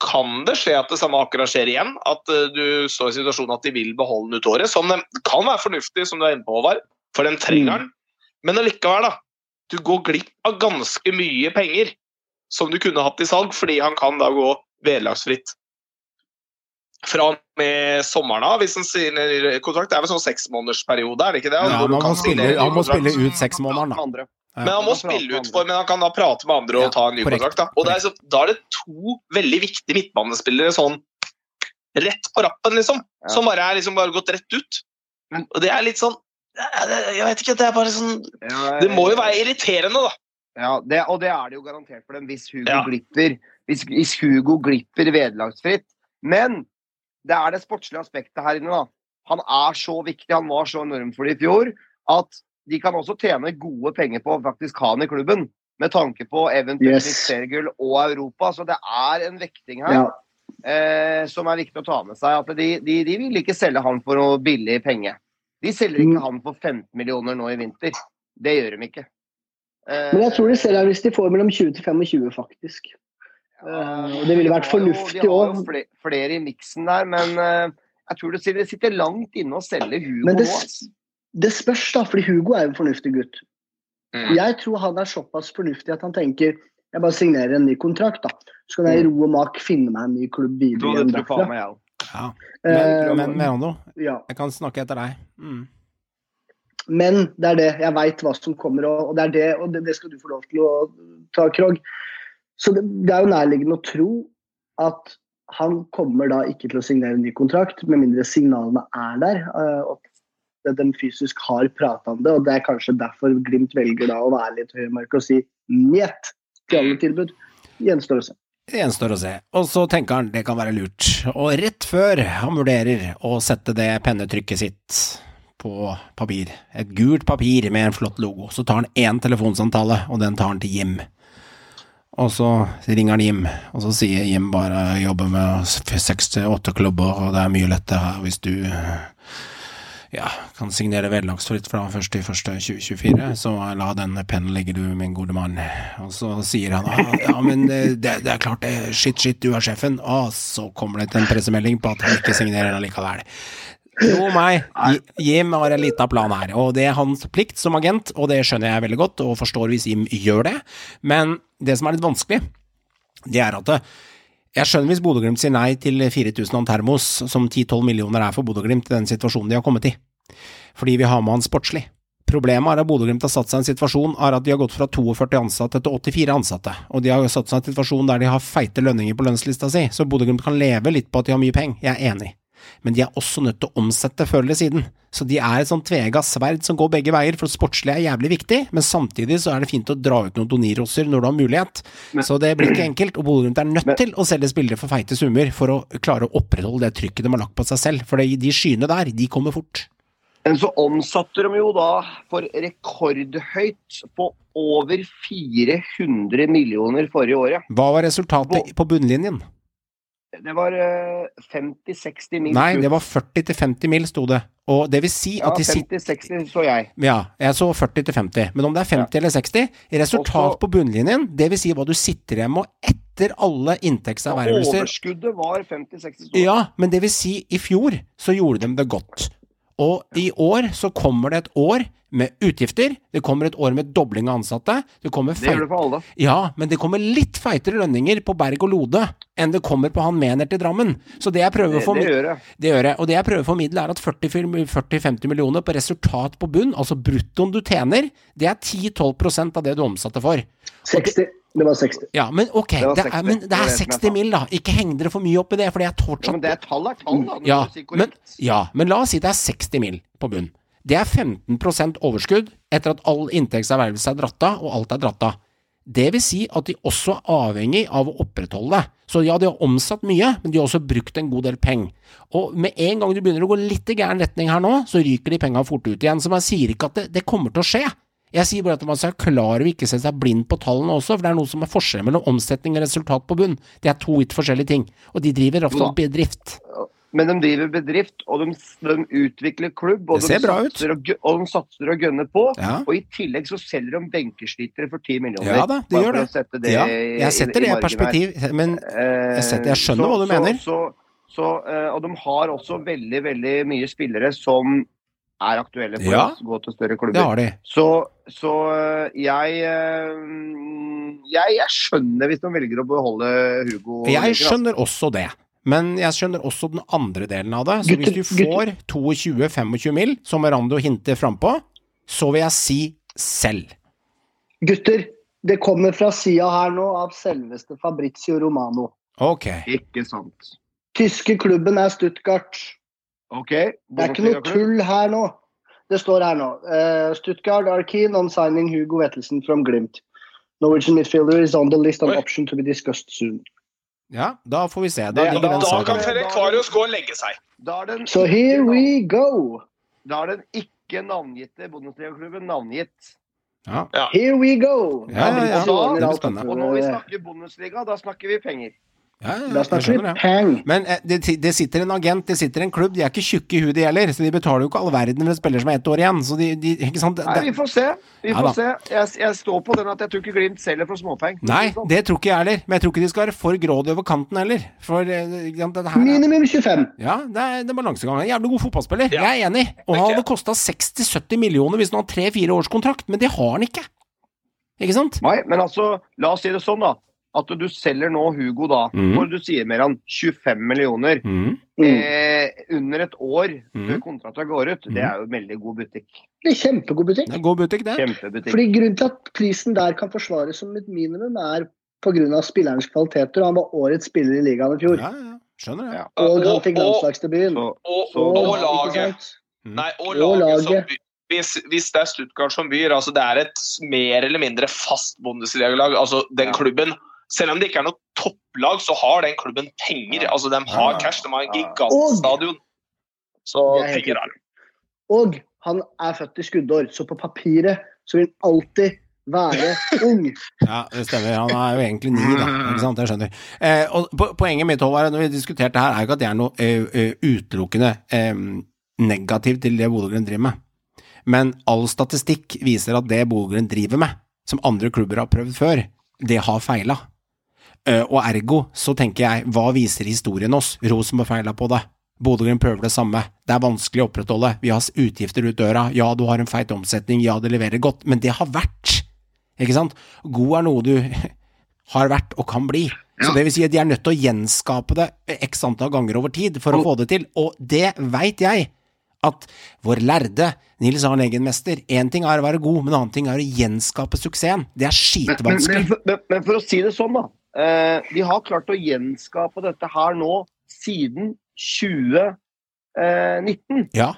kan det skje at det samme akkurat skjer igjen. At eh, du står i situasjonen at de vil beholde den ut året. Som det kan være fornuftig, som du er inne på, Håvard. For den trenger den. Men allikevel, da. Du går glipp av ganske mye penger som du kunne hatt i salg, fordi han kan da gå vederlagsfritt fra og med sommeren av, hvis han sier kontrakt. Det er vel sånn seksmånedersperiode, er det ikke det? Ja, han må spille, han må spille ut seksmånederen, da. Men han må spille ut for, men han kan da prate med andre og Ja, ta en ny korrekt, kontrakt. Da. Og det er, så, da er det to veldig viktige midtbanespillere sånn rett på rappen, liksom. Ja. Som bare er liksom bare gått rett ut. Og det er litt sånn Jeg vet ikke, det er bare sånn Det må jo være irriterende, da. Ja, det, og det er det jo garantert for dem hvis Hugo Ja. glipper hvis, hvis Hugo glipper vederlagsfritt. Men det er det sportslige aspektet her inne. da. Han er så viktig, han var så enorm for det i fjor, at de kan også tjene gode penger på å faktisk ha han i klubben. Med tanke på eventuelt Yes. seriegull og Europa. Så det er en vekting her Ja. eh, som er viktig å ta med seg. At de, de, de vil ikke selge han for noe billig penge. De selger ikke han for 15 millioner nå i vinter. Det gjør de ikke. Eh, Men jeg tror de selger hvis de får mellom 20 til 25, faktisk. Eh, det ville vært fornuftig òg. De har jo flere, i miksen der, men eh, jeg tror det sitter, det sitter langt inne å selge Hugo Men det, nå. det spørs, da, fordi Hugo er jo en fornuftig gutt. Mm. Jeg tror han er såpass fornuftig at han tenker jeg bare signerer en ny kontrakt, da. Så kan jeg i ro og mak finne meg en ny klubb videre det tror meg jeg òg. Ja. Eh, Men, men Merano, ja. jeg kan snakke etter deg. Mm. Men det er det. Jeg veit hva som kommer, og, og det er det, og det, det skal du få lov til å ta, Krog. Så det, det er jo nærliggende å tro at han kommer da ikke til å signere en ny kontrakt, med mindre signalene er der. eh, og at de fysisk har prata om det, og det er kanskje derfor Glimt velger da å være litt høyremark og si njet til alle tilbud. Gjenstår å se. Gjenstår å se. Og så tenker han det kan være lurt. Og rett før han vurderer å sette det pennetrykket sitt på papir, et gult papir med en flott logo, så tar han én telefonsamtale, og den tar han til Jim. Og så ringer han Jim, og så sier Jim bare jobber med seks til åtte klubber, og det er mye lettere her hvis du ja, kan signere vederlagsfritt fra 1.1.2024, så la den pennen ligge du, min gode mann. Og så sier han ah, ja, men det, det det er klart det, shit, shit, du er sjefen. Og så kommer det til en pressemelding på at han ikke signerer allikevel. Tro meg, Jim har en liten plan her, og det er hans plikt som agent, og det skjønner jeg veldig godt, og forstår hvis Jim gjør det, men det som er litt vanskelig, det er at det, jeg skjønner hvis Bodø-Glimt sier nei til 4000 om Termos, som 10-12 millioner er for Bodø-Glimt i den situasjonen de har kommet i, fordi vi har med han sportslig. Problemet er at Bodø-Glimt har satt seg i en situasjon er at de har gått fra 42 ansatte til 84 ansatte, og de har satt seg i en situasjon der de har feite lønninger på lønnslista si, så Bodø-Glimt kan leve litt på at de har mye penger, jeg er enig. Men de er også nødt til å omsette før eller siden. Så de er et sånn tvega sverd som går begge veier, for sportslig er jævlig viktig, men samtidig så er det fint å dra ut noen donirosser når du har mulighet. så det blir ikke enkelt, og Bodø-Glimt er nødt til å selge spillere for feite summer for å klare å opprettholde det trykket de har lagt på seg selv, for de, skyene der, de kommer fort. Men så omsatte de jo da for rekordhøyt på over 400 millioner forrige året. Hva var resultatet på bunnlinjen? Det var eh, 50-60 mil. Nei, det var 40-50 mil, sto det. Og det vil si at sitter 50-60 så jeg. Ja, jeg så 40-50, men om det er 50 eller 60 Resultat Også- på bunnlinjen, det vil si hva du sitter igjen med etter alle inntektservervelser. Overskuddet var 50-60 så Ja, men det vil si, i fjor så gjorde de det godt. Og i år så kommer det et år med utgifter, det kommer et år med dobling av ansatte, det kommer Det gjør det for alle. Ja, men det kommer litt feitere lønninger på Berg og Lode enn det kommer på han Mener til Drammen. Så det jeg prøver Det, å formidle, det gjør det. det gjør jeg. Og det jeg prøver å formidle, er at 40-50 millioner på resultat på bunn, altså bruttoen du tjener, det er 10-12% av det du omsatte for. 60. Det var 60. Ja, men ok, Det det er, 60. men det er det som jeg 60 mil, da. Ikke heng dere for mye opp i det, for det er fortsatt Ja, men det er tall er tall, da. Når ja, men, ja, men la oss si det er 60 mil på bunn. Det er 15% overskudd etter at all inntektservervelse er dratt av, og alt er dratt av. Det vil si at de også er avhengig av å opprettholde det. Så ja, de har omsatt mye, men de har også brukt en god del penger. Og med en gang du begynner å gå litt i gæren retning her nå, så ryker de penga fort ut igjen. Så man sier ikke at det, det kommer til å skje. Jeg sier bare at man skal være klar over ikke se seg blind på tallene også, for det er noe som er forskjell mellom omsetning og resultat på bunn. Det er to vidt forskjellige ting, og de driver ofte Ja. bedrift. Men de driver bedrift, og de, de utvikler klubb, og de, satser og, og de satser og gønner på. Ja. Og i tillegg så selger de benkeslitere for 10 millioner. Ja da, det gjør det. det Ja, i- jeg setter det i her. perspektiv, men Eh, Jeg setter- jeg skjønner så- hva du så, mener. Så, så, eh, og de har også veldig, veldig mye spillere som er aktuelle for Ja. å gå til større det klubber. har de. Så, så eh, jeg, eh, jeg Jeg skjønner hvis de velger å beholde Hugo. Jeg skjønner også det. Men jeg skjønner også den andre delen av det. Så Gutter- hvis du får 22-25 mil, som Rando hinter frampå, så vil jeg si selv. Gutter, det kommer fra sida her nå av selveste Fabrizio Romano. Ok. Ikke sant. Tyske klubben er Stuttgart. OK. Det er ikke noe tull her nå. Det står her nå. Uh, Stuttgart are keen on signing Hugo Vettelsen from Glimt. Norwegian midfielder is on the list on Oi. option to be discussed soon. Ja, da får vi se. Da Det- da- Da saken. kan Ferencvarius gå og legge seg. Da er den So here we go. Da er den ikke navngitte Bundesliga-klubben navngitt. Ja. Here we go. Ja, ja, ja. Blir spennende. Og når vi snakker Bundesliga, da snakker vi penger. Ja, ja, Da jeg snakker vi. Men eh, det, det sitter en agent, det sitter en klubb, de er ikke tjukke i huet de heller, så de betaler jo ikke all verden for en spiller som er ett år igjen. Så de, de ikke sant? Nei, vi får se. Vi Ja får se. Jeg, jeg står på den at jeg tror ikke Glimt selger for småpenger. nei, det tror ikke jeg heller. Men jeg tror ikke de skal være for grådige over kanten heller. For eh, ikke sant, dette her er- Minimum 25. Ja, det er, det er balansegang. En jævlig god fotballspiller. Ja. Jeg er enig. Og han hadde kosta 60-70 millioner hvis han hadde tre-fire års kontrakt, men det har han ikke. Ikke sant? Nei, men altså, la oss si det sånn, da. At du selger nå Hugo da, mm. for du sier mer enn 25 millioner Mm. Mm. eh, under et år før kontrakten går ut. Det er jo en veldig god butikk. Det er kjempegod butikk. Det er god butikk, det. Kjempebutikk. Fordi Grunnen til at prisen der kan forsvares som et minimum, er pga. spillerens kvaliteter. og Han var årets spiller i ligaen i fjor. Ja, ja. Skjønner jeg. Ja. Og han fikk og- landslagsdebuten. Og, Og, og, og ikke laget. Nei, og Og laget, laget. hvis, hvis det er Stuttgart som byr, altså det er et mer eller mindre fast Bundesliga-lag. Altså den klubben Selv om det ikke er noe topplag, så har den klubben penger. Ja. Altså De har Ja. cash, de har en gigantstadion. Så er penger er det. Og han er født i skuddår, så på papiret så vil han alltid være ung. Ja, det stemmer. Han er jo egentlig ni, da. Ikke sant? Jeg skjønner. Eh, og poenget mitt Håvard, når vi diskuterte det her, er jo ikke at det er noe eh, eh, utelukkende eh, negativt til det Bodø Grønn driver med. Men all statistikk viser at det Bodø Grønn driver med, som andre klubber har prøvd før, det har feila. Eh, og ergo så tenker jeg, hva viser historien oss? Rosenborg feila på det. Bodø-Glimt prøver det samme. Det er vanskelig å opprettholde. Vi har utgifter ut døra. Ja, du har en feit omsetning. Ja, det leverer godt. Men det har vært. Ikke sant? God er noe du har vært og kan bli. Så det vil si at de er nødt til å gjenskape det x antall ganger over tid for å få det til. Og det veit jeg at vår lærde Nils Arne Eggenmester Én ting er å være god, men en annen ting er å gjenskape suksessen. Det er men, men, skitvanskelig. men, men for å si det sånn, da. Eh, de har klart å gjenskape dette her nå siden 2019. Ja,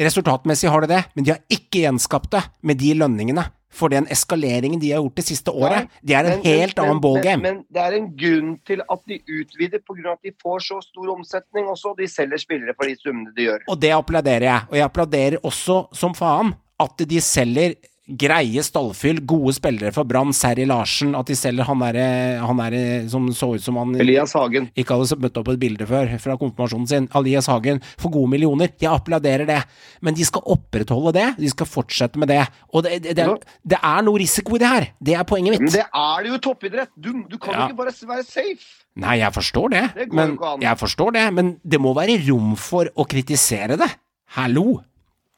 resultatmessig har de det, men de har ikke gjenskapt det med de lønningene. For den eskaleringen de har gjort det siste året, det er en Men- helt men- annen ballgame. Men, men det er en grunn til at de utvider, pga. at de får så stor omsetning også. De selger spillere for de summene de gjør. Og det applauderer jeg. Og jeg applauderer også som faen at de selger greie stallfyll, gode spillere for Brann, Serry Larsen, at de selger han derre som så ut som han Elias Hagen. ikke hadde møtt opp på et bilde før, fra konfirmasjonen sin, Alias Hagen, for gode millioner. Jeg applauderer det. Men de skal opprettholde det, de skal fortsette med det. Og det, det, det, det er noe risiko i det her. Det er poenget Men mitt. det er det jo i toppidrett! Du, du kan jo Ja. ikke bare være safe. Nei, jeg forstår det, Det går men, ikke an. jeg forstår det, men det må være rom for å kritisere det. Hallo!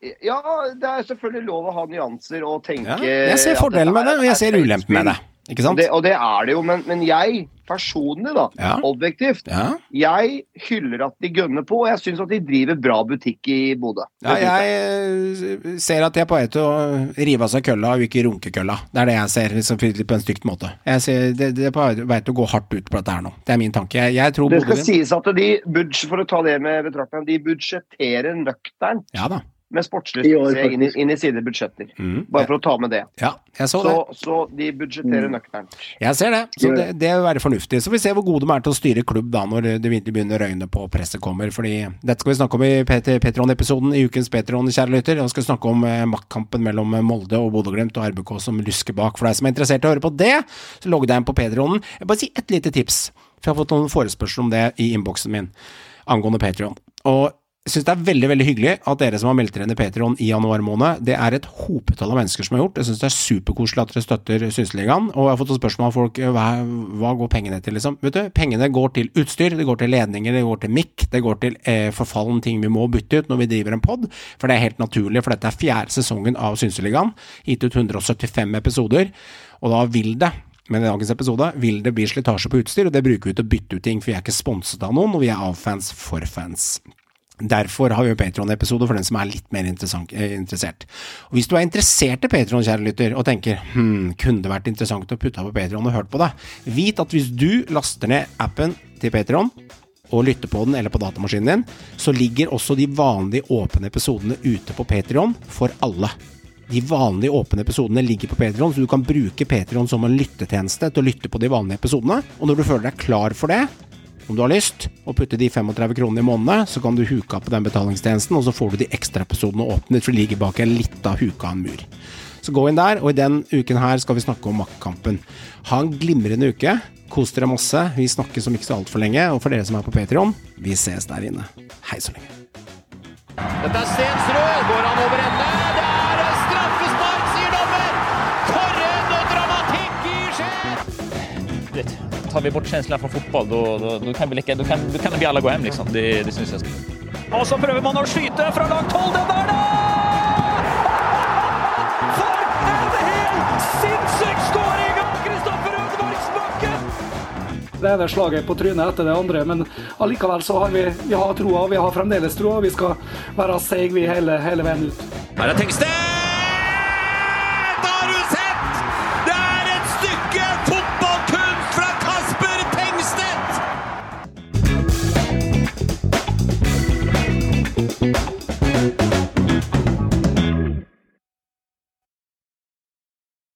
Ja, det er selvfølgelig lov å ha nyanser og tenke Ja, jeg ser fordelen med det, og jeg er ser ulempen med det. Ikke Og sant? det, og det er det jo, men, men jeg personlig, da, Ja. objektivt, Ja, jeg hyller at de gønner på, og jeg syns at de driver bra butikk i Bodø. ja jeg ser at de er på vei til å rive av seg kølla og ikke runke kølla. Det er det jeg ser, liksom, på en stygt måte. Jeg ser, det, det er på vei til å gå hardt ut på dette her nå. Det er min tanke. Jeg, jeg tror Det skal Bodø sies at de, for å ta det med betraktning, de budsjetterer nøkternt Ja da. Med sportslig suksess inn, inn i sine budsjetter. Mm. Bare for å ta med det. Ja, jeg så Så, det. så de budsjetterer Mm. nøkternt. Jeg ser det. Så det, det vil være fornuftig. Så vi ser hvor gode de er til å styre klubb da, når det virkelig begynner å røyne på og presset kommer. Fordi dette skal vi snakke om i Pet- Petron-episoden i ukens Petron, kjære lytter. Da skal vi snakke om eh, maktkampen mellom Molde og Bodø-Glimt og RBK som lusker bak. For deg som er interessert i å høre på det, så logg deg inn på Petronen. Jeg bare si ett lite tips, for jeg har fått noen forespørsler om det i innboksen min angående Patron. Og syns det er veldig veldig hyggelig at dere som har meldt dere inn i Patreon i januar måned, det er et hopetall av mennesker som har gjort. Jeg syns det er superkoselig at dere støtter Synseligaen. Og jeg har fått spørsmål av folk hva, hva går pengene til, liksom. Vet du, pengene går til utstyr, det går til ledninger, det går til mic, det går til eh, forfallen ting vi må bytte ut når vi driver en pod. For det er helt naturlig, for dette er fjerde sesongen av Synseligaen. Gitt ut 175 episoder, og da vil det men i dagens episode vil det bli slitasje på utstyr, og det bruker vi til å bytte ut ting, for vi er ikke sponset av noen, og vi er av fans for fans. Derfor har vi en Patron-episode for den som er litt mer eh, interessert. Og Hvis du er interessert i Patron, kjære lytter, og tenker hm, kunne det vært interessant å putte på Patron og hørt på det, vit at hvis du laster ned appen til Patron og lytter på den eller på datamaskinen din, så ligger også de vanlige åpne episodene ute på Patron for alle. De vanlige åpne episodene ligger på Patreon, så du kan bruke Patreon som en lyttetjeneste til å lytte på de vanlige episodene. Og når du føler deg klar for det, om du har lyst, å putte de 35 kronene i måneden, så kan du huke av på den betalingstjenesten, og så får du de ekstra episodene åpnet, for de ligger bak en lita huke av en mur. Så gå inn der, og i den uken her skal vi snakke om maktkampen. Ha en glimrende uke. Kos dere masse. Vi snakkes om ikke så altfor lenge. Og for dere som er på Patrion, vi ses der inne. Hei så lenge. Dette er Stensrud. Går han over ende? Tar vi bort känslan från fotboll då, då, då, kan vi lika, då, kan, då kan vi alla gå hem liksom. Det, det syns jag. Og så prøver man å skyte fra langt hold. Den der, da! For en helt sinnssyk skåring av Kristoffer Ødemarksbakken! Det ene slaget på trynet etter det andre, men allikevel så har vi, vi har troa. Vi har fremdeles troa. Vi skal være seige vi hele, hele veien ut. Her er Tengstedt!